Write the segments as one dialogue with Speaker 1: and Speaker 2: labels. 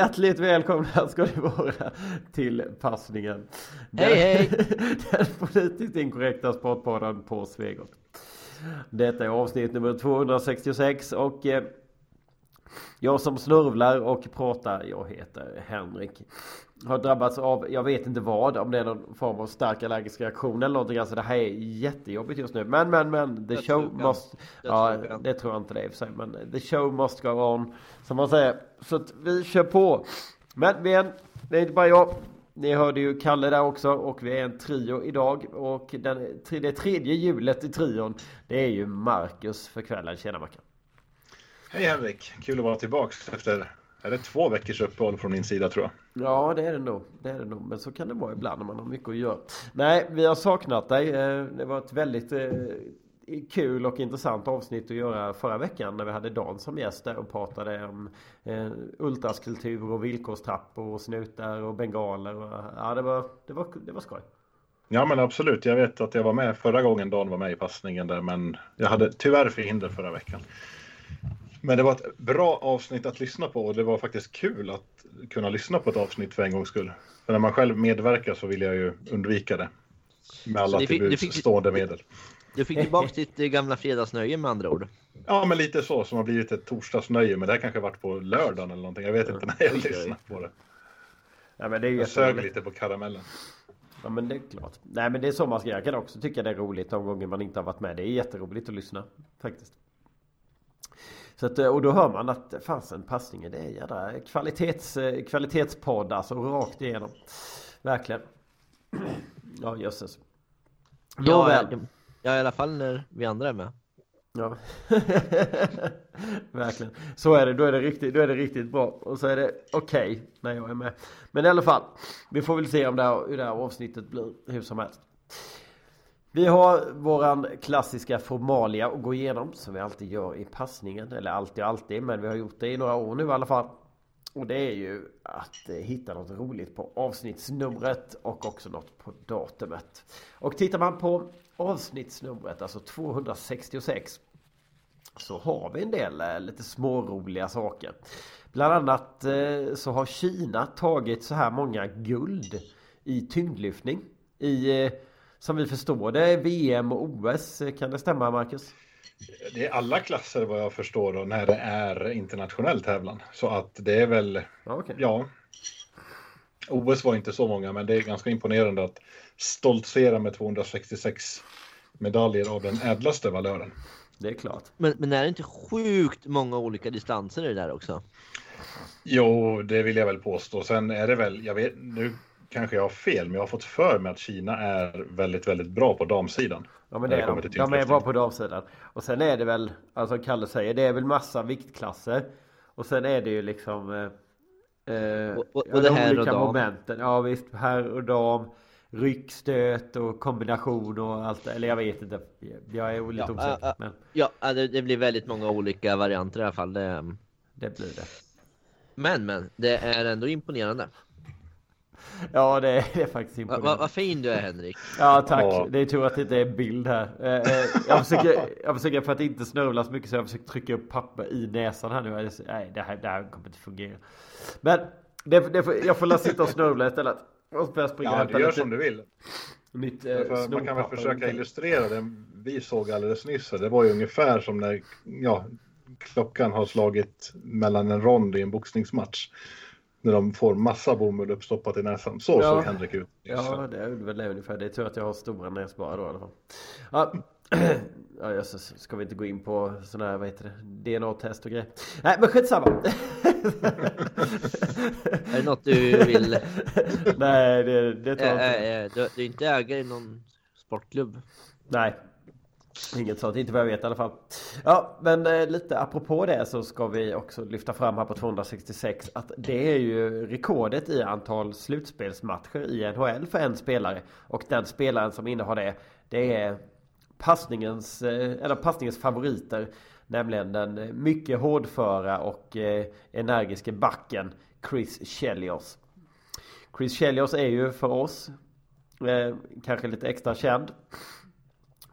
Speaker 1: Hjärtligt välkomna ska ni vara till passningen. Den,
Speaker 2: Hej, hej.
Speaker 1: den politiskt inkorrekta sportpodden på Svegot. Detta är avsnitt nummer 266 och eh, jag som snurvlar och pratar, jag heter Henrik. Har drabbats av, jag vet inte vad, om det är någon form av stark allergisk reaktion eller någonting. Alltså det här är jättejobbigt just nu. Men, men, men, the show
Speaker 2: Dödslugan.
Speaker 1: must... Ja,
Speaker 2: Dödslugan.
Speaker 1: det tror jag inte det är i och för sig. Men the show must go on. Som man säger. Så att vi kör på. Men vi är en, det är inte bara jag. Ni hörde ju Kalle där också och vi är en trio idag och den, det tredje hjulet i trion det är ju Marcus för kvällen. Tjena Mackan.
Speaker 3: Hej Henrik, kul att vara tillbaks efter, är det två veckors uppehåll från min sida tror jag?
Speaker 1: Ja det är det nog. Det är det nog. Men så kan det vara ibland när man har mycket att göra. Nej vi har saknat dig. Eh, Det var ett väldigt eh, kul och intressant avsnitt att göra förra veckan när vi hade Dan som gäst där och pratade om eh, ultraskulptur och villkorstrappor och snutar och bengaler. Och, ja det var, det var, det var skoj.
Speaker 3: Ja men absolut, jag vet att jag var med förra gången Dan var med i passningen där men jag hade tyvärr förhinder förra veckan. Men det var ett bra avsnitt att lyssna på och det var faktiskt kul att kunna lyssna på ett avsnitt för en gångs skull. För när man själv medverkar så vill jag ju undvika det. Med alla till buds stående medel.
Speaker 2: Du fick tillbaka ditt eh, gamla fredagsnöje med andra ord.
Speaker 3: Ja men lite så som har blivit ett torsdagsnöje men det här kanske varit på lördagen eller någonting. Jag vet inte när jag lyssnade på det.
Speaker 1: Ja, men det är
Speaker 3: Jag sög lite på karamellen.
Speaker 1: Ja men det är klart. Nej men det är så man ska göra. Jag kan också tycka det är roligt de gånger man inte har varit med. Det är jätteroligt att lyssna. Faktiskt. Så att, och då hör man att fasen passningen det är jädra kvalitets, eh, kvalitetspodd alltså rakt igenom. Verkligen. Ja jösses.
Speaker 2: Ja,
Speaker 1: Nåväl.
Speaker 2: eh, ja, i alla fall när vi andra är med.
Speaker 1: Ja. Verkligen. Så är det. Då är det riktigt, då är det riktigt bra. Och så är det okej när jag är med. Men i alla fall. Vi får väl se om det här, hur det här avsnittet blir. Hur som helst. Vi har våran klassiska formalia att gå igenom. Som vi alltid gör i passningen. Eller alltid och alltid. Men vi har gjort det i några år nu i alla fall. Och det är ju att eh, hitta något roligt på avsnittsnumret och också något på datumet. Och tittar man på avsnittsnumret, alltså 266 så har vi en del eh, lite småroliga saker. Bland annat eh, så har Kina tagit så här många guld i tyngdlyftning. I, eh, som vi förstår det, VM och OS. Kan det stämma Marcus?
Speaker 3: Det är alla klasser vad jag förstår då, när det är internationell tävlan. Så att det är väl,
Speaker 1: okej.
Speaker 3: ja. OS var inte så många, men det är ganska imponerande att stoltsera med 266 medaljer av den ädlaste valören.
Speaker 1: Det är klart.
Speaker 2: Men, men är det inte sjukt många olika distanser i det där också?
Speaker 3: Jo, det vill jag väl påstå. Sen är det väl, jag vet, nu kanske jag har fel, men jag har fått för mig att Kina är väldigt, väldigt bra på damsidan.
Speaker 1: Ja men det
Speaker 3: det
Speaker 1: är de. De är bra på damsidan. Och sen är det väl, alltså Kalle säger, det är väl massa viktklasser. Och sen är det ju liksom eh, eh,
Speaker 2: Och- och-
Speaker 1: ja,
Speaker 2: och det
Speaker 1: de
Speaker 2: här och
Speaker 1: olika
Speaker 2: dam.
Speaker 1: momenten. Ja visst, herr och dam. Ryckstöt och kombination och allt. Eller jag vet inte. Jag är lite
Speaker 2: Ja,
Speaker 1: osäker.
Speaker 2: äh, äh.
Speaker 1: Men
Speaker 2: Ja, äh, det, det blir väldigt många olika varianter i alla fall. Det, mm.
Speaker 1: det blir det.
Speaker 2: men, men, det är ändå imponerande.
Speaker 1: Ja det är, det är faktiskt
Speaker 2: Va,
Speaker 1: imponerande.
Speaker 2: va, vad fin du är Henrik.
Speaker 1: Ja tack.
Speaker 3: Ja.
Speaker 1: Det är tur att det inte är bild här. Eh, eh, jag, försöker, jag försöker för att inte snörvla så mycket så jag försöker trycka upp papper i näsan här nu. Nej det här, det här kommer inte fungera. Men det, det, jag får la sitta och snörvla istället. Och jag springa
Speaker 3: Ja, du gör
Speaker 1: lite
Speaker 3: som du vill.
Speaker 1: nytt
Speaker 3: För
Speaker 1: eh,
Speaker 3: man kan väl försöka illustrera det vi såg alldeles nyss. Det var ju ungefär som när ja, klockan har slagit mellan en rond i en boxningsmatch. När de får massa bomull uppstoppat i näsan. Så
Speaker 1: Ja.
Speaker 3: såg Henrik ut.
Speaker 1: Ja det är väl ungefär. Det är tur att jag har stora näsborrar då i alla fall. Ja, ja jösses. Ska vi inte gå in på sådana här, vad heter det, DNA-test och grejer. Nej men skitsamma.
Speaker 2: Är det något du vill?
Speaker 1: Nej det, det tror jag inte.
Speaker 2: Äh, du, du är inte ägare i någon sportklubb?
Speaker 1: Nej. Inget sånt, inte vad jag vet i alla fall. Ja, men eh, lite apropå det så ska vi också lyfta fram här på 266 att det är ju rekordet i antal slutspelsmatcher i NHL för en spelare. Och den spelaren som innehar det, det är passningens, eh, eller passningens favoriter. Nämligen den eh, mycket hårdföra och eh, energiska backen Chris Chelios. Chris Chelios är ju för oss eh, kanske lite extra känd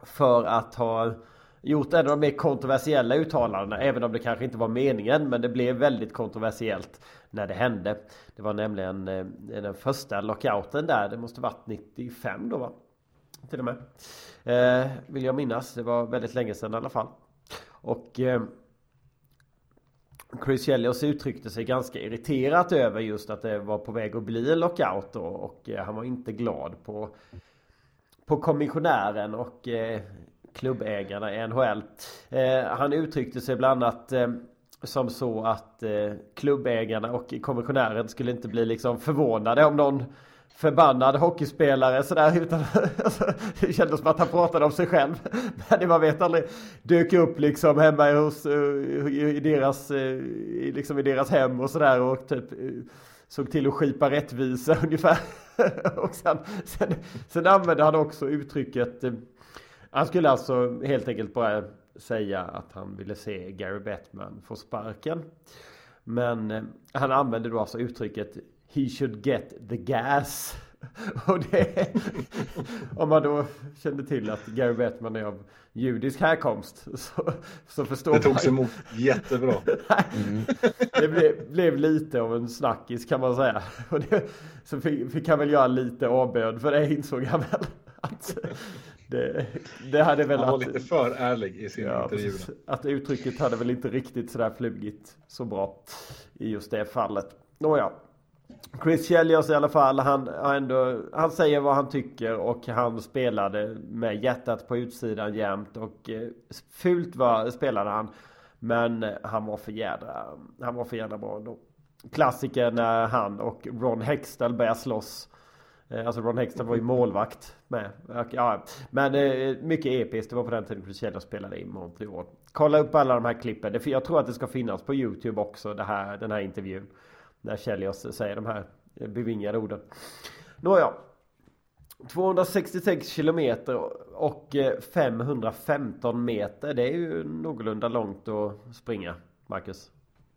Speaker 1: för att ha gjort en av de mer kontroversiella uttalandena. Även om det kanske inte var meningen. Men det blev väldigt kontroversiellt när det hände. Det var nämligen den första lockouten där. Det måste varit 95 då va? Till och med. Eh, vill jag minnas. Det var väldigt länge sedan i alla fall. Och eh, Chris Jellios uttryckte sig ganska irriterat över just att det var på väg att bli en lockout då, och eh, han var inte glad på på kommissionären och eh, klubbägarna i NHL. Eh, han uttryckte sig bland annat eh, som så att eh, klubbägarna och kommissionären skulle inte bli liksom förvånade om någon förbannad hockeyspelare sådär utan alltså, det kändes som att han pratade om sig själv. Men man vet aldrig dök upp liksom hemma hos, eh, i deras, eh, liksom i deras hem och sådär och typ eh, såg till att skipa rättvisa ungefär. och sen, sen, sen använde han också uttrycket han skulle alltså helt enkelt bara säga att han ville se Gary Bettman få sparken. Men han använde då alltså uttrycket He should get the gas. Och det, om man då kände till att Gary Bettman är av judisk härkomst så, så förstår
Speaker 3: man. Det togs emot jättebra.
Speaker 1: Mm. Det blev, blev, lite av en snackis kan man säga. Och det, så fick, fick han väl göra lite avbön för det insåg han väl. Att det, det hade väl
Speaker 3: Han var att, lite för ärlig i sin ja, intervju.
Speaker 1: Att uttrycket hade väl inte riktigt sådär flugit så bra i just det fallet. Nåja. Chris Chelios i alla fall, han, ändå, han säger vad han tycker och han spelade med hjärtat på utsidan jämt och eh, fult var, spelade han. Men han var för jädra, han var för jädra bra ändå. Klassiker när han och Ron Hextall börjar slåss. Eh, alltså Ron Hextall var ju målvakt med. Ja, men eh, mycket episkt. Det var på den tiden Chris Chelios spelade i Montreal. Kolla upp alla de här klippen. Jag tror att det ska finnas på Youtube också. Det här, den här intervjun. När Chelios säger de här bevingade orden. Nåja. 266 kilometer och eh, 515 meter. Det är ju någorlunda långt att springa, Marcus.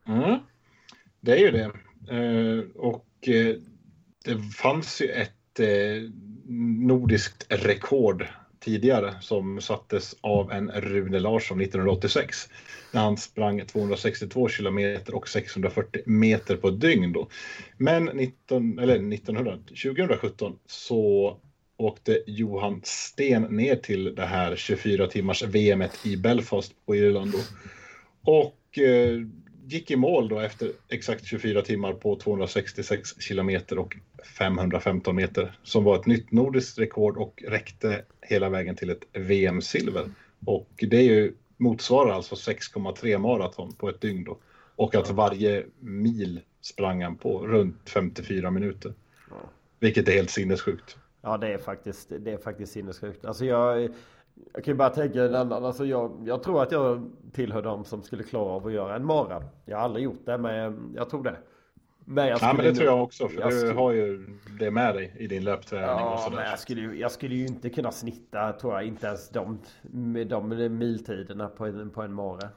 Speaker 3: Mm. Det är ju det. Eh, och eh, det fanns ju ett nordiskt rekord tidigare som sattes av en Rune Larsson 1986 när han sprang 262 kilometer och 640 meter på ett dygn. Då. Men 19, eller 1900, 2017 så åkte Johan Sten ner till det här 24 timmars VM i Belfast på Irland. Då. Och eh, gick i mål då efter exakt 24 timmar på 266 kilometer och 515 meter som var ett nytt nordiskt rekord och räckte hela vägen till ett VM-silver. Och det är ju, motsvarar alltså 6,3 maraton på ett dygn då. Och att varje mil sprang han på runt 54 minuter. Vilket är helt sinnessjukt.
Speaker 1: Ja det är faktiskt, det är faktiskt sinnessjukt. Alltså jag, jag kan ju bara tänka en annan, alltså jag, jag tror att jag tillhör de som skulle klara av att göra en mara. Jag har aldrig gjort det men jag tror det.
Speaker 3: Men jag ja men det tror jag också för jag du skulle... har ju det med dig i din löpträning ja, och sådär.
Speaker 1: men jag skulle, jag skulle ju inte kunna snitta tror jag inte ens de, med de miltiderna på en, på en mara.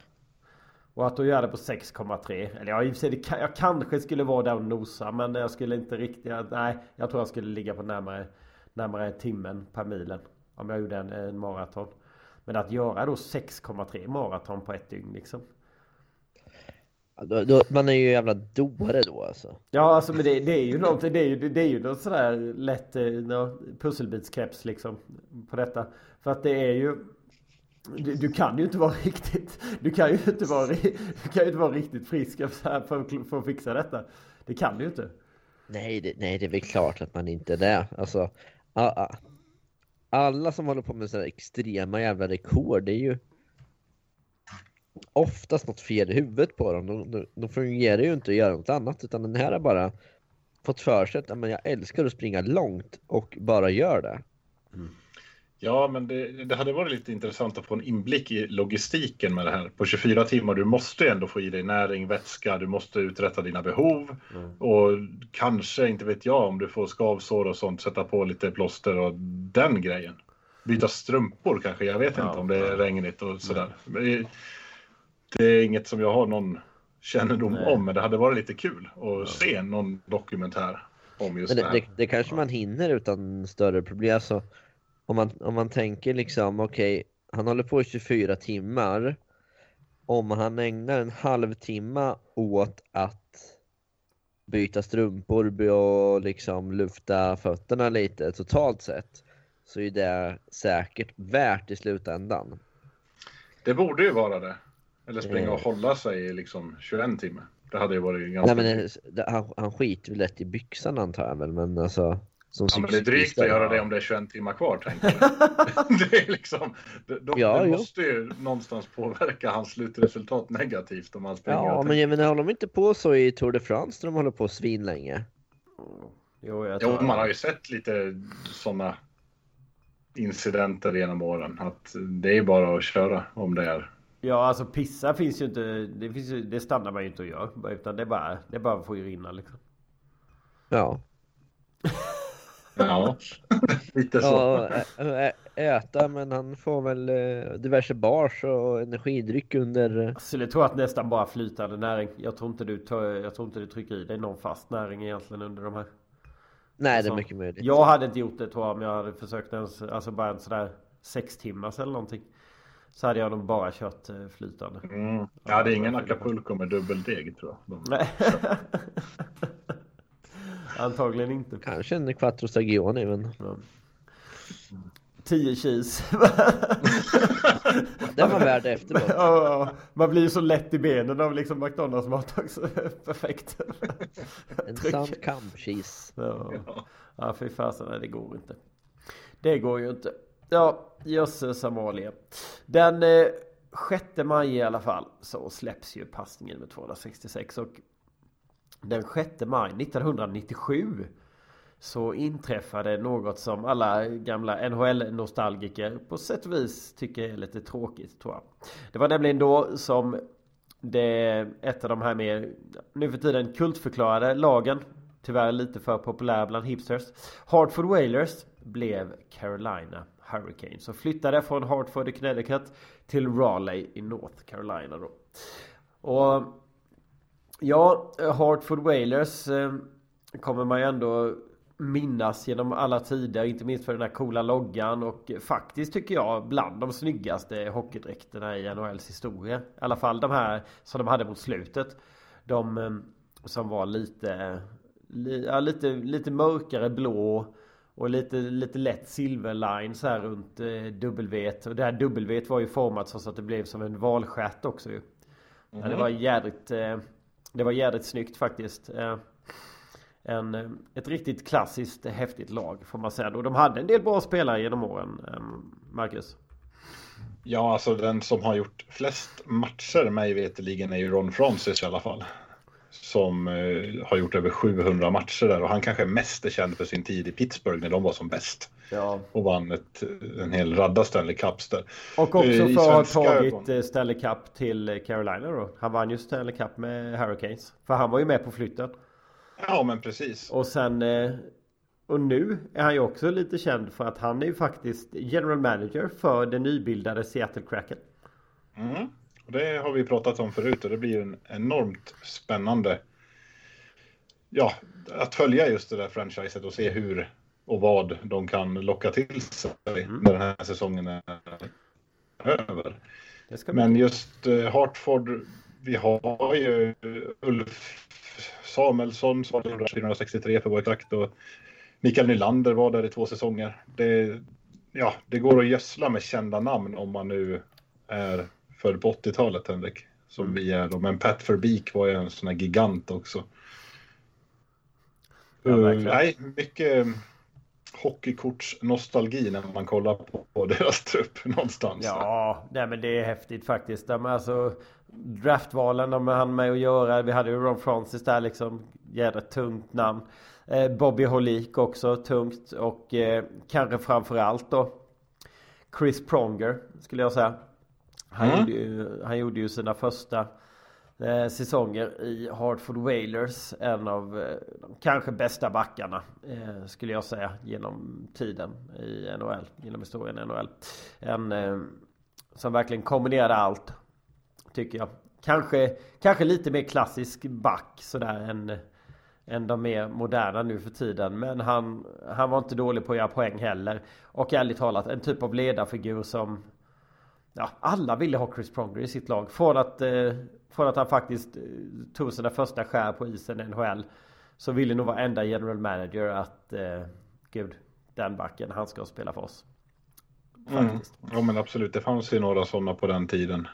Speaker 1: Och att då göra det på 6,3 Eller ja, i och för sig, jag kanske skulle vara där och nosa Men jag skulle inte riktigt Nej, jag tror jag skulle ligga på närmare Närmare timmen per milen Om jag gjorde en, en maraton Men att göra då 6,3 maraton på ett dygn liksom
Speaker 2: då, då, man är ju jävla dåre då alltså.
Speaker 1: Ja alltså men det, det är ju någonting, det är ju, det är ju något sådär lätt eh, pusselbitskeps liksom på detta. För att det är ju du, du, kan ju inte vara riktigt Du kan ju inte vara, du kan ju inte vara riktigt frisk för, för, att fixa detta. Det kan du ju inte.
Speaker 2: Nej det, nej, det är väl klart att man inte är det. Alltså, alla som håller på med sådana extrema jävla rekord, det är ju oftast något fel i huvudet på dem. De, de, de fungerar ju inte att göra något annat utan den här har bara fått för sig att jag älskar att springa långt och bara gör det. Mm.
Speaker 3: Ja, men det, det, hade varit lite intressant att få en inblick i logistiken med det här. På 24 timmar, du måste ändå få i dig näring, vätska, du måste uträtta dina behov. Mm. Och kanske, inte vet jag, om du får skavsår och sånt, sätta på lite plåster och den grejen. Byta strumpor kanske, jag vet ja, inte om det är regnigt och sådär. Mm. Det är inget som jag har någon kännedom Nej. om, men det hade varit lite kul att ja. se någon dokumentär om just
Speaker 2: det,
Speaker 3: det här.
Speaker 2: Det, det kanske man hinner utan större problem. Alltså, om, man, om man tänker liksom, okej, han håller på i 24 timmar. Om han ägnar en halvtimme åt att byta strumpor och liksom lufta fötterna lite totalt sett så är det säkert värt i slutändan.
Speaker 3: Det borde ju vara det. Eller springa och
Speaker 2: Eh.
Speaker 3: hålla sig i liksom 21 timmar. Det hade ju varit ganska...
Speaker 2: Nej men han, han skiter väl lätt i byxan antar jag väl men alltså som
Speaker 3: Ja, men det är drygt att göra det om det är 21 timmar kvar, tänker jag. det är liksom... Det, de,
Speaker 2: Ja,
Speaker 3: det måste ju någonstans påverka hans slutresultat negativt om han springer.
Speaker 2: Ja men jag menar håller de inte på så i Tour de France när de håller på svinlänge?
Speaker 1: Jo, jag
Speaker 3: Jo, man har ju sett lite sådana incidenter genom åren. Att det är bara att köra om det är.
Speaker 1: Ja alltså pissa finns ju inte. Det, finns ju, det stannar man ju inte och gör. Utan det är bara, det är bara att få rinna liksom.
Speaker 2: Ja.
Speaker 3: Ja, lite så.
Speaker 2: Ja, ä- äta men han får väl eh, diverse bars och energidryck under eh,
Speaker 1: Jag skulle tro att nästan bara flytande näring. Jag tror inte du, tar, jag tror inte du trycker i dig någon fast näring egentligen under de här.
Speaker 2: Nej det är
Speaker 1: Så.
Speaker 2: mycket möjligt.
Speaker 1: Jag hade inte gjort det tror jag om jag hade försökt ens, alltså bara en sådär sex timmars eller någonting. Så hade jag nog bara kört eh, flytande.
Speaker 3: Mm. Ja, det är ingen Acapulco med dubbeldeg tror jag.
Speaker 1: Antagligen inte.
Speaker 2: Kanske en quattro stagioni men
Speaker 1: Ja. 10 cheese.
Speaker 2: det var värd efteråt.
Speaker 1: ja. Man blir ju så lätt i benen av liksom McDonalds mat också. Perfekt.
Speaker 2: En sann camp cheese.
Speaker 1: Ja, ja fy fasen, nej det går inte. Det går ju inte. Ja, jösses Amalia. Den eh, 6 maj i alla fall så släpps ju passningen med 266 och den 6 maj 1997 så inträffade något som alla gamla NHL-nostalgiker på sätt och vis tycker är lite tråkigt tror jag. Det var nämligen då som det ett av de här mer nu för tiden kultförklarade lagen Tyvärr lite för populär bland hipsters Hartford Whalers blev Carolina Hurricanes och flyttade från Hartford i Connecticut till Raleigh i North Carolina då. Och Ja, Hartford Whalers eh, kommer man ju ändå minnas genom alla tider. Inte minst för den här coola loggan och faktiskt tycker jag bland de snyggaste hockeydräkterna i NHLs historia. I alla fall de här som de hade mot slutet. De eh, som var lite, li, ja, lite, lite mörkare blå och lite, lite lätt silverline så här runt eh, W. Och det här W var ju format så att det blev som en valstjärt också ju. Ja, det var jädrigt det var jädrigt snyggt faktiskt. Eh, en, eh, Ett riktigt klassiskt häftigt lag får man säga Och de hade en del bra spelare genom åren eh, Marcus.
Speaker 3: Ja, alltså den som har gjort flest matcher mig veterligen är ju Ron Francis i alla fall. Som eh, har gjort över 700 matcher där och han kanske mest är känd för sin tid i Pittsburgh när de var som bäst.
Speaker 1: Ja
Speaker 3: Och vann ett, en hel radda Stanley Cups där.
Speaker 1: Och också
Speaker 3: Eh,
Speaker 1: för att ha tagit
Speaker 3: ögon.
Speaker 1: eh, Stanley Cup till Carolina då Han vann ju Stanley Cup med Hurricanes För han var ju med på flytten
Speaker 3: Ja, men precis.
Speaker 1: Och sen Och nu är han ju också lite känd för att han är ju faktiskt General Manager för det nybildade Seattle Kraken
Speaker 3: Mm. Och det har vi pratat om förut och det blir en enormt spännande ja, att följa just det där franchiset och se hur och vad de kan locka till sig när den här säsongen är över. Men just eh, Hartford, vi har ju Ulf Samuelsson som var 1963 för White och Mikael Nylander var där i två säsonger. Det, ja, det går att gödsla med kända namn om man nu är född på 80-talet Henrik. Som vi är då. Men Pat Verbeek var ju en sån här gigant också.
Speaker 1: Ja,
Speaker 3: Uh,
Speaker 1: verkligen.
Speaker 3: nej, mycket hockeykortsnostalgi när man kollar på, på deras trupp någonstans.
Speaker 1: Ja, nej men det är häftigt faktiskt. De, alltså, draftvalen de hann med att göra. Vi hade ju Ron Francis där liksom. Jädra tungt namn. Eh, Bobby Holik också tungt. Och eh, kanske framförallt då Chris Pronger skulle jag säga. Han,
Speaker 3: Mm.
Speaker 1: gjorde, ju, han gjorde ju sina första eh, säsonger i Hartford Whalers. En av eh, de kanske bästa backarna eh, skulle jag säga genom tiden i NHL. Genom historien i NHL. En eh, som verkligen kombinerade allt. Tycker jag. Kanske, kanske lite mer klassisk back sådär än, än de mer moderna nu för tiden. Men han, han var inte dålig på att göra poäng heller. Och ärligt talat en typ av ledarfigur som Ja, alla ville ha Chris Pronger i sitt lag. Från att, eh, från att han faktiskt eh, tog sina första skär på isen i NHL. Så ville nog varenda general manager att eh, Gud, den backen, han ska spela för oss.
Speaker 3: Faktiskt. Mm. Ja men absolut, det fanns ju några sådana på den tiden.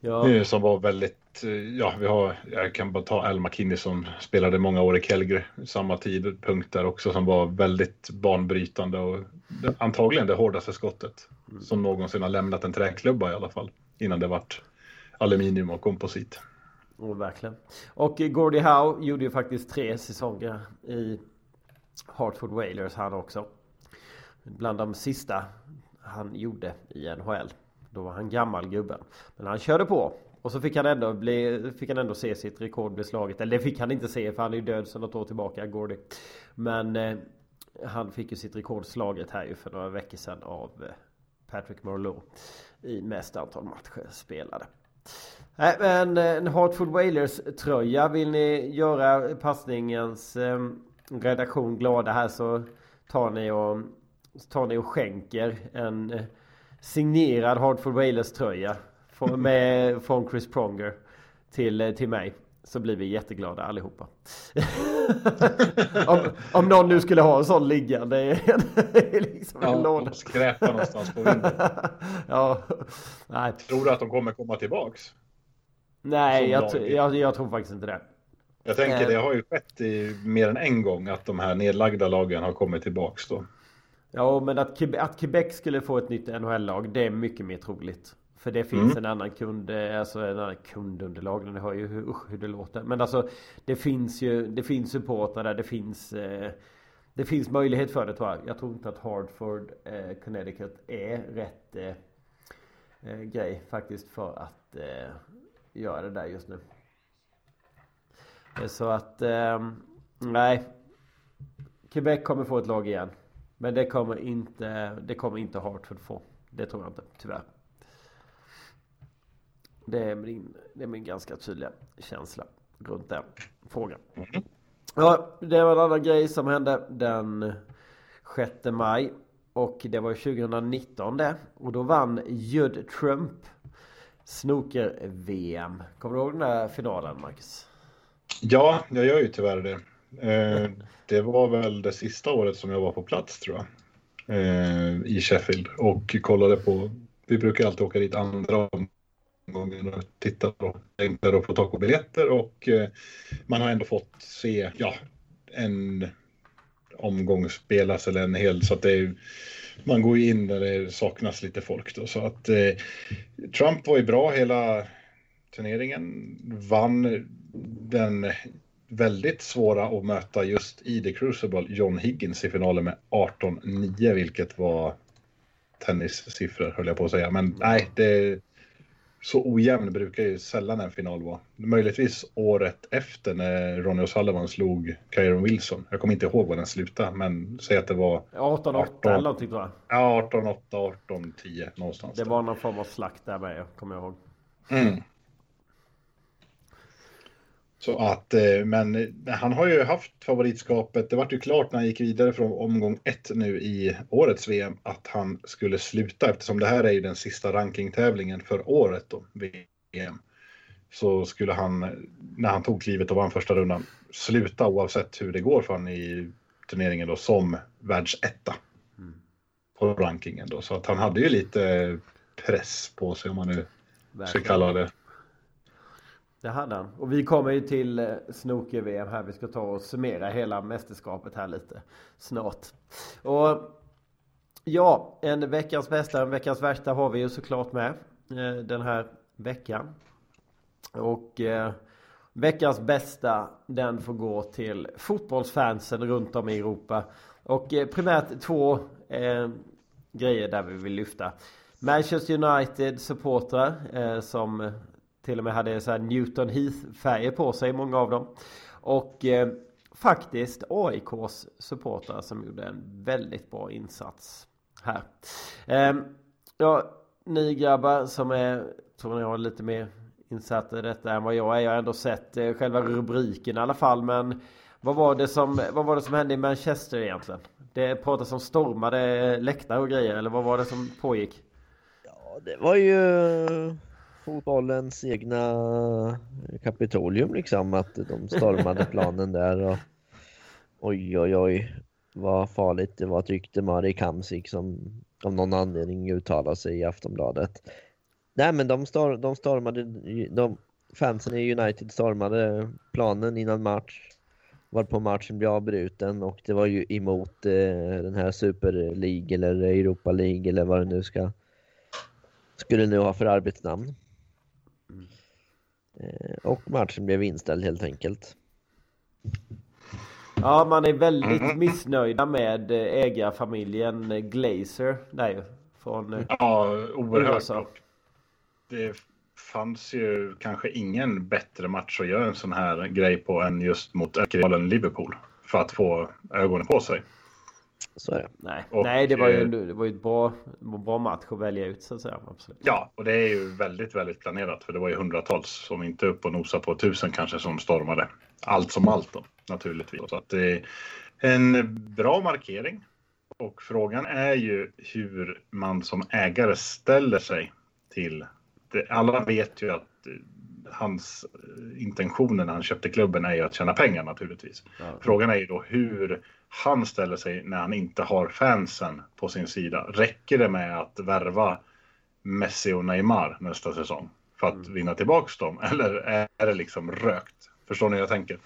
Speaker 3: Ja. Som var väldigt, ja vi har, jag kan bara ta Al McKinney som spelade många år i Calgary, samma tidpunkt där också som var väldigt banbrytande och antagligen det hårdaste skottet. Som någonsin har lämnat en träklubba i alla fall innan det vart aluminium och komposit.
Speaker 1: Oh, verkligen. Och Gordie Howe gjorde ju faktiskt tre säsonger i Hartford Whalers han också. Bland de sista han gjorde i NHL. Då var han gammal gubben. Men han körde på. Och så fick han ändå, bli, fick han ändå se sitt rekord bli slaget. Eller det fick han inte se för han är ju död sedan något år tillbaka, Gordy. Men eh, han fick ju sitt rekord slaget här ju för några veckor sedan av eh, Patrick Marleau. I mest antal matcher spelade. Nej men eh, en Hartford Whalers tröja. Vill ni göra passningens eh, redaktion glada här så tar ni och, tar ni och skänker en eh, signerad Hartford Whalers tröja från, med, från Chris Pronger till, eh, till mig. Så blir vi jätteglada allihopa. om, om någon nu skulle ha en sån liggande.
Speaker 3: liksom ja, skräpa någonstans på vinden. ja, nej. Tror du att de kommer komma tillbaks?
Speaker 1: Nej, jag, jag, jag, tror faktiskt inte det.
Speaker 3: Jag tänker det har ju skett i mer än en gång att de här nedlagda lagen har kommit tillbaks då.
Speaker 1: Ja, men att, att Quebec skulle få ett nytt NHL-lag, det är mycket mer troligt. För det finns mm. en annan kund, eh, alltså en annan kundunderlag. Ni hör ju hur, usch, hur det låter. Men alltså det finns ju, det finns supportrar där det finns eh, Det finns möjlighet för det tror jag. Jag tror inte att Hartford, eh, Connecticut är rätt eh, eh grej faktiskt för att eh, göra det där just nu. Så att, nej. Quebec kommer få ett lag igen. Men det kommer inte, det kommer inte Hartford få. Det tror jag inte, tyvärr. Det är min, det är min ganska tydliga känsla runt den frågan. Mm. Ja, det var en annan grej som hände den 6 maj. Och det var 2019 det. Och då vann Judd Trump Snooker-VM. Kommer du ihåg den där finalen Marcus?
Speaker 3: Ja, jag gör ju tyvärr det. Eh, det var väl det sista året som jag var på plats tror jag. Eh, I Sheffield och kollade på. Vi brukar alltid åka dit andra omgången och titta och enklare att få tag på biljetter och man har ändå fått se ja, en omgång spelas eller en hel så att det är, man går ju in där det saknas lite folk då så att eh, Trump var ju bra hela turneringen vann den väldigt svåra att möta just i The Crucible John Higgins i finalen med 18-9 vilket var tennissiffror höll jag på att säga. Men nej, det så ojämn brukar ju sällan en final vara. Möjligtvis året efter när Ronny O'Sullivan slog Kyron Wilson. Jag kommer inte ihåg vad den slutade, men säg att det var
Speaker 1: 18-8 eller någonting tror jag.
Speaker 3: Ja, 18-8, 18-10 någonstans.
Speaker 1: Det var någon form av slakt där med, kommer jag ihåg.
Speaker 3: Mm. Så att, eh, men eh, han har ju haft favoritskapet. Det var ju klart när han gick vidare från omgång ett nu i årets VM att han skulle sluta eftersom det här är ju den sista rankingtävlingen för året då, VM. Så skulle han, när han tog klivet och vann första rundan, sluta oavsett hur det går för honom i turneringen då som världsetta. Mm. På rankingen då. Så att han hade ju lite press på sig om man nu ska kalla det.
Speaker 1: Det hade han. Och vi kommer ju till eh, snooker-VM här. Vi ska ta och summera hela mästerskapet här lite snart. Och ja, en veckans bästa, en veckans värsta har vi ju såklart med eh, den här veckan. Och eh, veckans bästa den får gå till fotbollsfansen runt om i Europa. Och eh, primärt två eh, grejer där vi vill lyfta. Manchester United supportrar eh, som till och med hade så Newton Heath färger på sig, många av dem. Och eh, faktiskt AIKs supportrar som gjorde en väldigt bra insats här. Eh, ja, ni grabbar som är, tror ni har lite mer insatta i detta än vad jag är. Jag har ändå sett eh, själva rubriken i alla fall. Men vad var, det som, vad var det som hände i Manchester egentligen? Det pratas om stormade läktare och grejer eller vad var det som pågick?
Speaker 2: Ja, det var ju fotbollens egna Kapitolium liksom att de stormade planen där och oj oj oj vad farligt det var tyckte Mari Kamsik som av någon anledning uttalade sig i Aftonbladet. Nej men de, stor de stormade, de, fansen i United stormade planen innan match. Var på matchen blev avbruten och det var ju emot eh, den här Super League eller Europa League eller vad det nu ska skulle nu ha för arbetsnamn. Eh, och matchen blev inställd helt enkelt.
Speaker 1: Ja, man är väldigt mm. missnöjda med eh, ägarfamiljen Glazer där från eh,
Speaker 3: Ja, oerhört. USA. Det fanns ju kanske ingen bättre match att göra en sån här grej på än just mot rivalen Liverpool för att få ögonen på sig.
Speaker 2: Så är det.
Speaker 1: Nej, och, Nej det var ju, det var ju ett bra, bra match att välja ut så att säga. Absolut.
Speaker 3: Ja, och det är ju väldigt, väldigt planerat för det var ju hundratals som inte upp och nosa på tusen kanske som stormade. Allt som allt då naturligtvis. Så att det är en bra markering. Och frågan är ju hur man som ägare ställer sig till det. Alla vet ju att hans intentioner när han köpte klubben är ju att tjäna pengar naturligtvis. Ja. Frågan är ju då hur han ställer sig när han inte har fansen på sin sida. Räcker det med att värva Messi och Neymar nästa säsong för att mm. vinna tillbaks dem? Eller är det liksom rökt? Förstår ni hur jag tänker?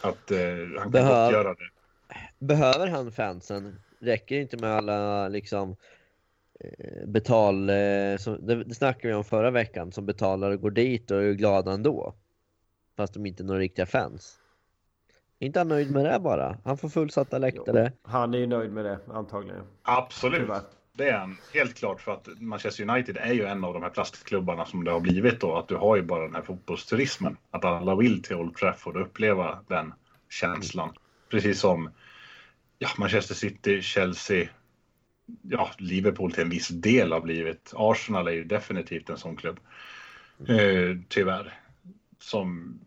Speaker 3: Att eh, han kan Behöv... göra det.
Speaker 2: Behöver han fansen? Räcker det inte med alla liksom eh, betal, eh, som, det, det snackade vi om förra veckan, som betalar och går dit och är glada ändå. Fast de inte är några riktiga fans inte han nöjd med det bara? Han får fullsatta läktare.
Speaker 1: Han är ju nöjd med det antagligen.
Speaker 3: Absolut. Tyvärr. Det är han helt klart för att Manchester United är ju en av de här plastklubbarna som det har blivit då. Att du har ju bara den här fotbollsturismen. Att alla vill till Old Trafford och uppleva den känslan. Precis som ja, Manchester City, Chelsea, ja, Liverpool till en viss del har blivit. Arsenal är ju definitivt en sån klubb. Eh, tyvärr. Som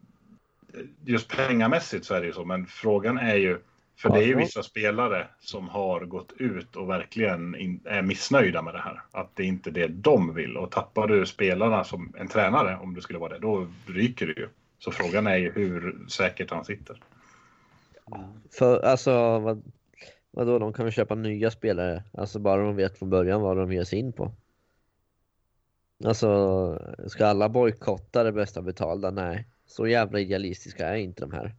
Speaker 3: just pengamässigt så är det ju så, men frågan är ju, för det är ju vissa spelare som har gått ut och verkligen in, är missnöjda med det här. Att det inte är det de vill. Och tappar du spelarna som en tränare, om det skulle vara det, då ryker det ju. Så frågan är ju hur säkert han sitter.
Speaker 2: För alltså, vad, vadå, de kan väl köpa nya spelare? Alltså bara de vet från början vad de ger sig in på. Alltså, ska alla bojkotta det bästa betalda? Nej. Så jävla idealistiska är inte de här.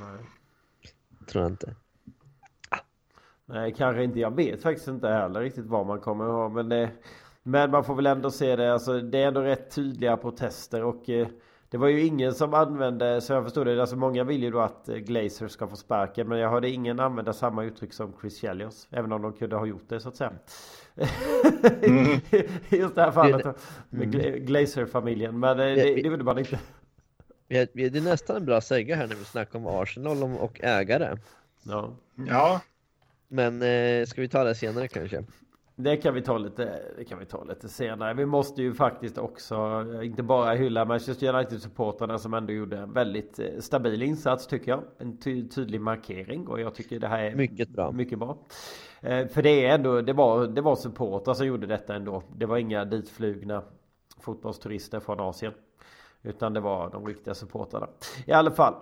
Speaker 1: Nej.
Speaker 2: Tror jag inte.
Speaker 1: Nej, kanske inte. Jag vet faktiskt inte heller riktigt vad man kommer ha. Men, det, men man får väl ändå se det. Alltså, det är ändå rätt tydliga protester. Och eh, det var ju ingen som använde, så jag förstod det. Alltså många vill ju då att eh, Glazer ska få sparken. Men jag hörde ingen använda samma uttryck som Chris Chelios. Även om de kunde ha gjort det så att säga. Mm. Just det här fallet med mm. Glazer-familjen. Men det, det, det vill man inte.
Speaker 2: Det är nästan en bra säga här när vi snackar om Arsenal och ägare.
Speaker 1: Ja.
Speaker 3: ja.
Speaker 2: Men eh, ska vi ta det senare kanske?
Speaker 1: Det kan vi ta lite, det kan vi ta lite senare. Vi måste ju faktiskt också inte bara hylla Manchester United-supportrarna som ändå gjorde en väldigt eh, stabil insats tycker jag. En ty tydlig markering och jag tycker det här är
Speaker 2: mycket bra.
Speaker 1: Mycket bra. Eh, för det är ändå, det var, det var supportrar som gjorde detta ändå. Det var inga ditflugna fotbollsturister från Asien. Utan det var de riktiga supportrarna. I alla fall.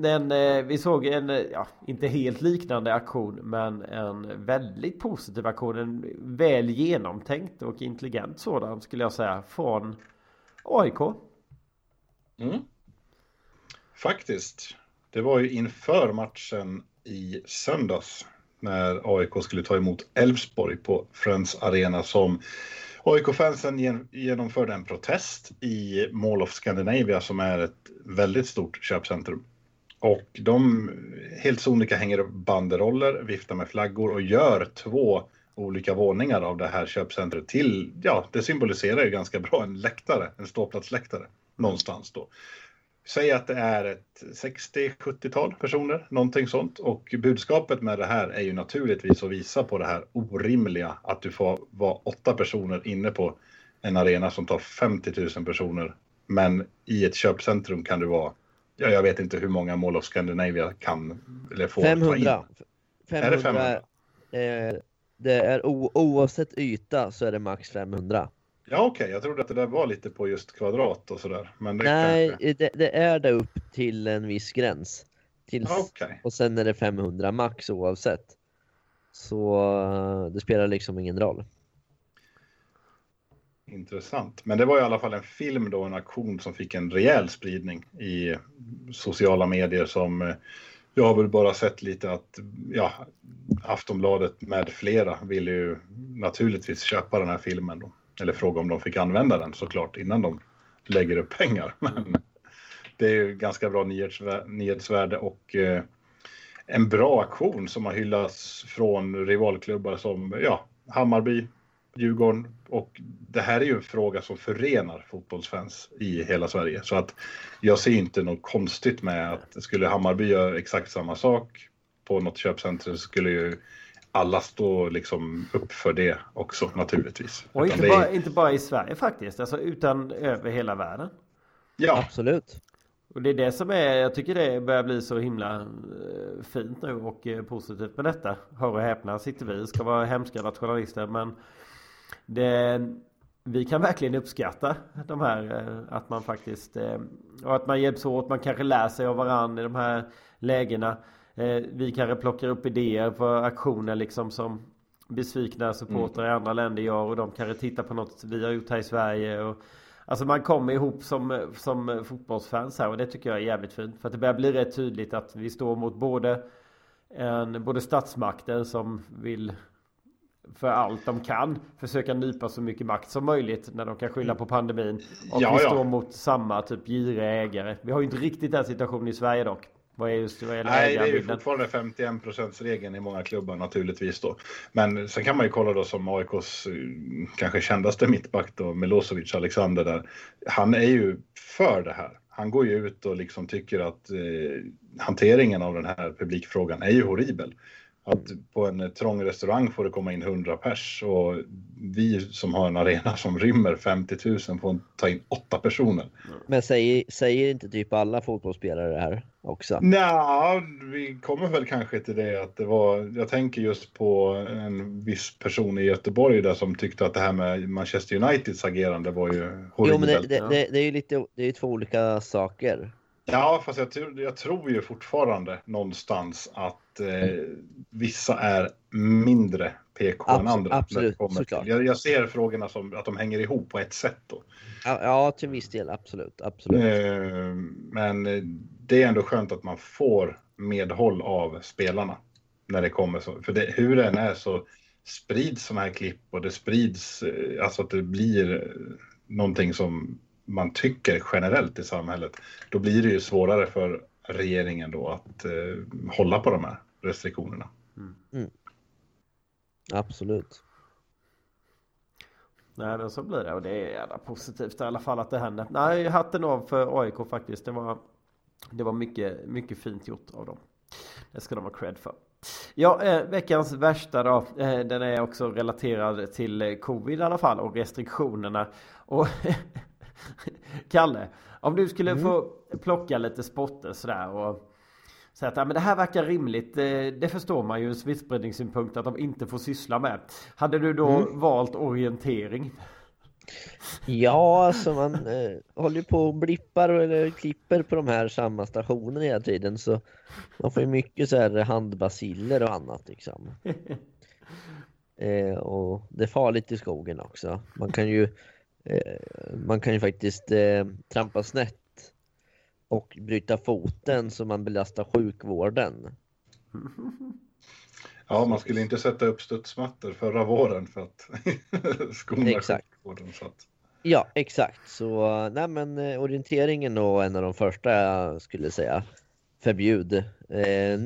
Speaker 1: Den, eh, vi såg en, eh, ja, inte helt liknande aktion men en väldigt positiv aktion. En väl genomtänkt och intelligent sådan skulle jag säga från AIK.
Speaker 3: Mm. Faktiskt. Det var ju inför matchen i söndags när AIK skulle ta emot Elfsborg på Friends Arena som AIK-fansen genomförde en protest i Mall of Scandinavia som är ett väldigt stort köpcentrum. Och de helt sonika hänger upp banderoller, viftar med flaggor och gör två olika våningar av det här köpcentret till, ja, det symboliserar ju ganska bra en läktare, en ståplatsläktare någonstans då. Säg att det är ett 60-70-tal personer, någonting sånt. Och budskapet med det här är ju naturligtvis att visa på det här orimliga att du får vara åtta personer inne på en arena som tar 50 000 personer. Men i ett köpcentrum kan du vara, ja, jag vet inte hur många Mall of Scandinavia kan eller får
Speaker 2: 500.
Speaker 3: ta in. 500. Är det 500?
Speaker 2: Eh, Det är oavsett yta så är det max 500.
Speaker 3: Ja okej, okay. jag trodde att det där var lite på just kvadrat och sådär. Men det
Speaker 2: Nej,
Speaker 3: kanske...
Speaker 2: det, det, är det upp till en viss gräns. Tills,
Speaker 3: okay.
Speaker 2: Och sen är det 500 max oavsett. Så eh, det spelar liksom ingen roll.
Speaker 3: Intressant. Men det var i alla fall en film då, en aktion som fick en rejäl spridning i sociala medier som eh, jag har väl bara sett lite att ja, Aftonbladet med flera ville ju naturligtvis köpa den här filmen då. Eller fråga om de fick använda den såklart innan de lägger upp pengar. Men det är ju ganska bra nyhetsvärde och eh, en bra aktion som har hyllats från rivalklubbar som ja, Hammarby, Djurgården och det här är ju en fråga som förenar fotbollsfans i hela Sverige. Så att jag ser inte något konstigt med att skulle Hammarby göra exakt samma sak på något köpcenter så skulle ju alla stå liksom upp för det också naturligtvis.
Speaker 1: Och inte, bara, inte bara i Sverige faktiskt, alltså utan över hela världen.
Speaker 2: Ja, absolut.
Speaker 1: Och det är det som är, jag tycker det börjar bli så himla eh, fint nu och eh, positivt med detta. Hör och häpna sitter vi, ska vara hemska nationalister men det, vi kan verkligen uppskatta de här eh, att man faktiskt och att man hjälps åt. Man kanske lär sig av varandra i de här lägena. Vi kanske plockar upp idéer på aktioner liksom som besvikna supportrar mm. i andra länder gör och de kanske tittar på något vi har gjort här i Sverige. Och, alltså man kommer ihop som, som fotbollsfans här och det tycker jag är jävligt fint. För att det börjar bli rätt tydligt att vi står mot både en, både statsmakten som vill för allt de kan försöka nypa så mycket makt som möjligt när de kan skylla på pandemin. Och ja, vi står mot samma typ giriga ägare. Vi har ju inte riktigt den situationen i Sverige dock. Vad är just vad är
Speaker 3: Nej, det är ju fortfarande 51% regeln i många klubbar naturligtvis då. Men sen kan man ju kolla då som AIKs eh, kanske kändaste mittback då, Milosevic Alexander där. Han är ju för det här. Han går ju ut och liksom tycker att eh, hanteringen av den här publikfrågan är ju horribel. Att på en trång restaurang får det komma in 100 pers och vi som har en arena som rymmer 50 000 får ta in 8 personer.
Speaker 2: Men säger, säger inte typ alla fotbollsspelare det här också?
Speaker 3: Nej, vi kommer väl kanske till det att det var, jag tänker just på en viss person i Göteborg där som tyckte att det här med Manchester Uniteds agerande var ju horribelt. Jo, men
Speaker 2: det, det, det, det är ju lite, det är två olika saker.
Speaker 3: Ja, fast jag, jag, tror ju fortfarande någonstans att eh, vissa är mindre PK
Speaker 2: absolut,
Speaker 3: än andra.
Speaker 2: Absolut, såklart.
Speaker 3: Jag, jag, ser frågorna som att de hänger ihop på ett sätt då.
Speaker 2: Ja, ja till viss del, absolut. absolut.
Speaker 3: Eh, men det är ändå skönt att man får medhåll av spelarna när det kommer så. För det, hur det än är så sprids sådana här klipp och det sprids, eh, alltså att det blir någonting som man tycker generellt i samhället, då blir det ju svårare för regeringen då att eh, hålla på de här restriktionerna. Mm. Mm.
Speaker 2: Absolut.
Speaker 1: Nej men så blir det och det är jävla positivt i alla fall att det händer. Nej hatten av för AIK faktiskt. Det var, det var mycket, mycket fint gjort av dem. Det ska de ha cred för. Ja, eh, veckans värsta då. Eh, den är också relaterad till covid i alla fall och restriktionerna. Och Kalle, om du skulle mm. få plocka lite spotter sådär och säga att ja, men det här verkar rimligt. Det, det förstår man ju ur smittspridningssynpunkt att de inte får syssla med. Hade du då mm. valt orientering?
Speaker 2: Ja, alltså man eh, håller på och blippar eller klipper på de här samma stationerna hela tiden så man får ju mycket så här handbaciller och annat liksom. Eh, och det är farligt i skogen också. Man kan ju Eh, man kan ju faktiskt eh, trampa snett och bryta foten så man belastar sjukvården.
Speaker 3: Ja, man skulle inte sätta upp studsmattor förra våren för att skona exakt. sjukvården. Så att...
Speaker 2: Ja, exakt. Så nej, men eh, orienteringen är en av de första jag skulle säga. Förbjud. Eh,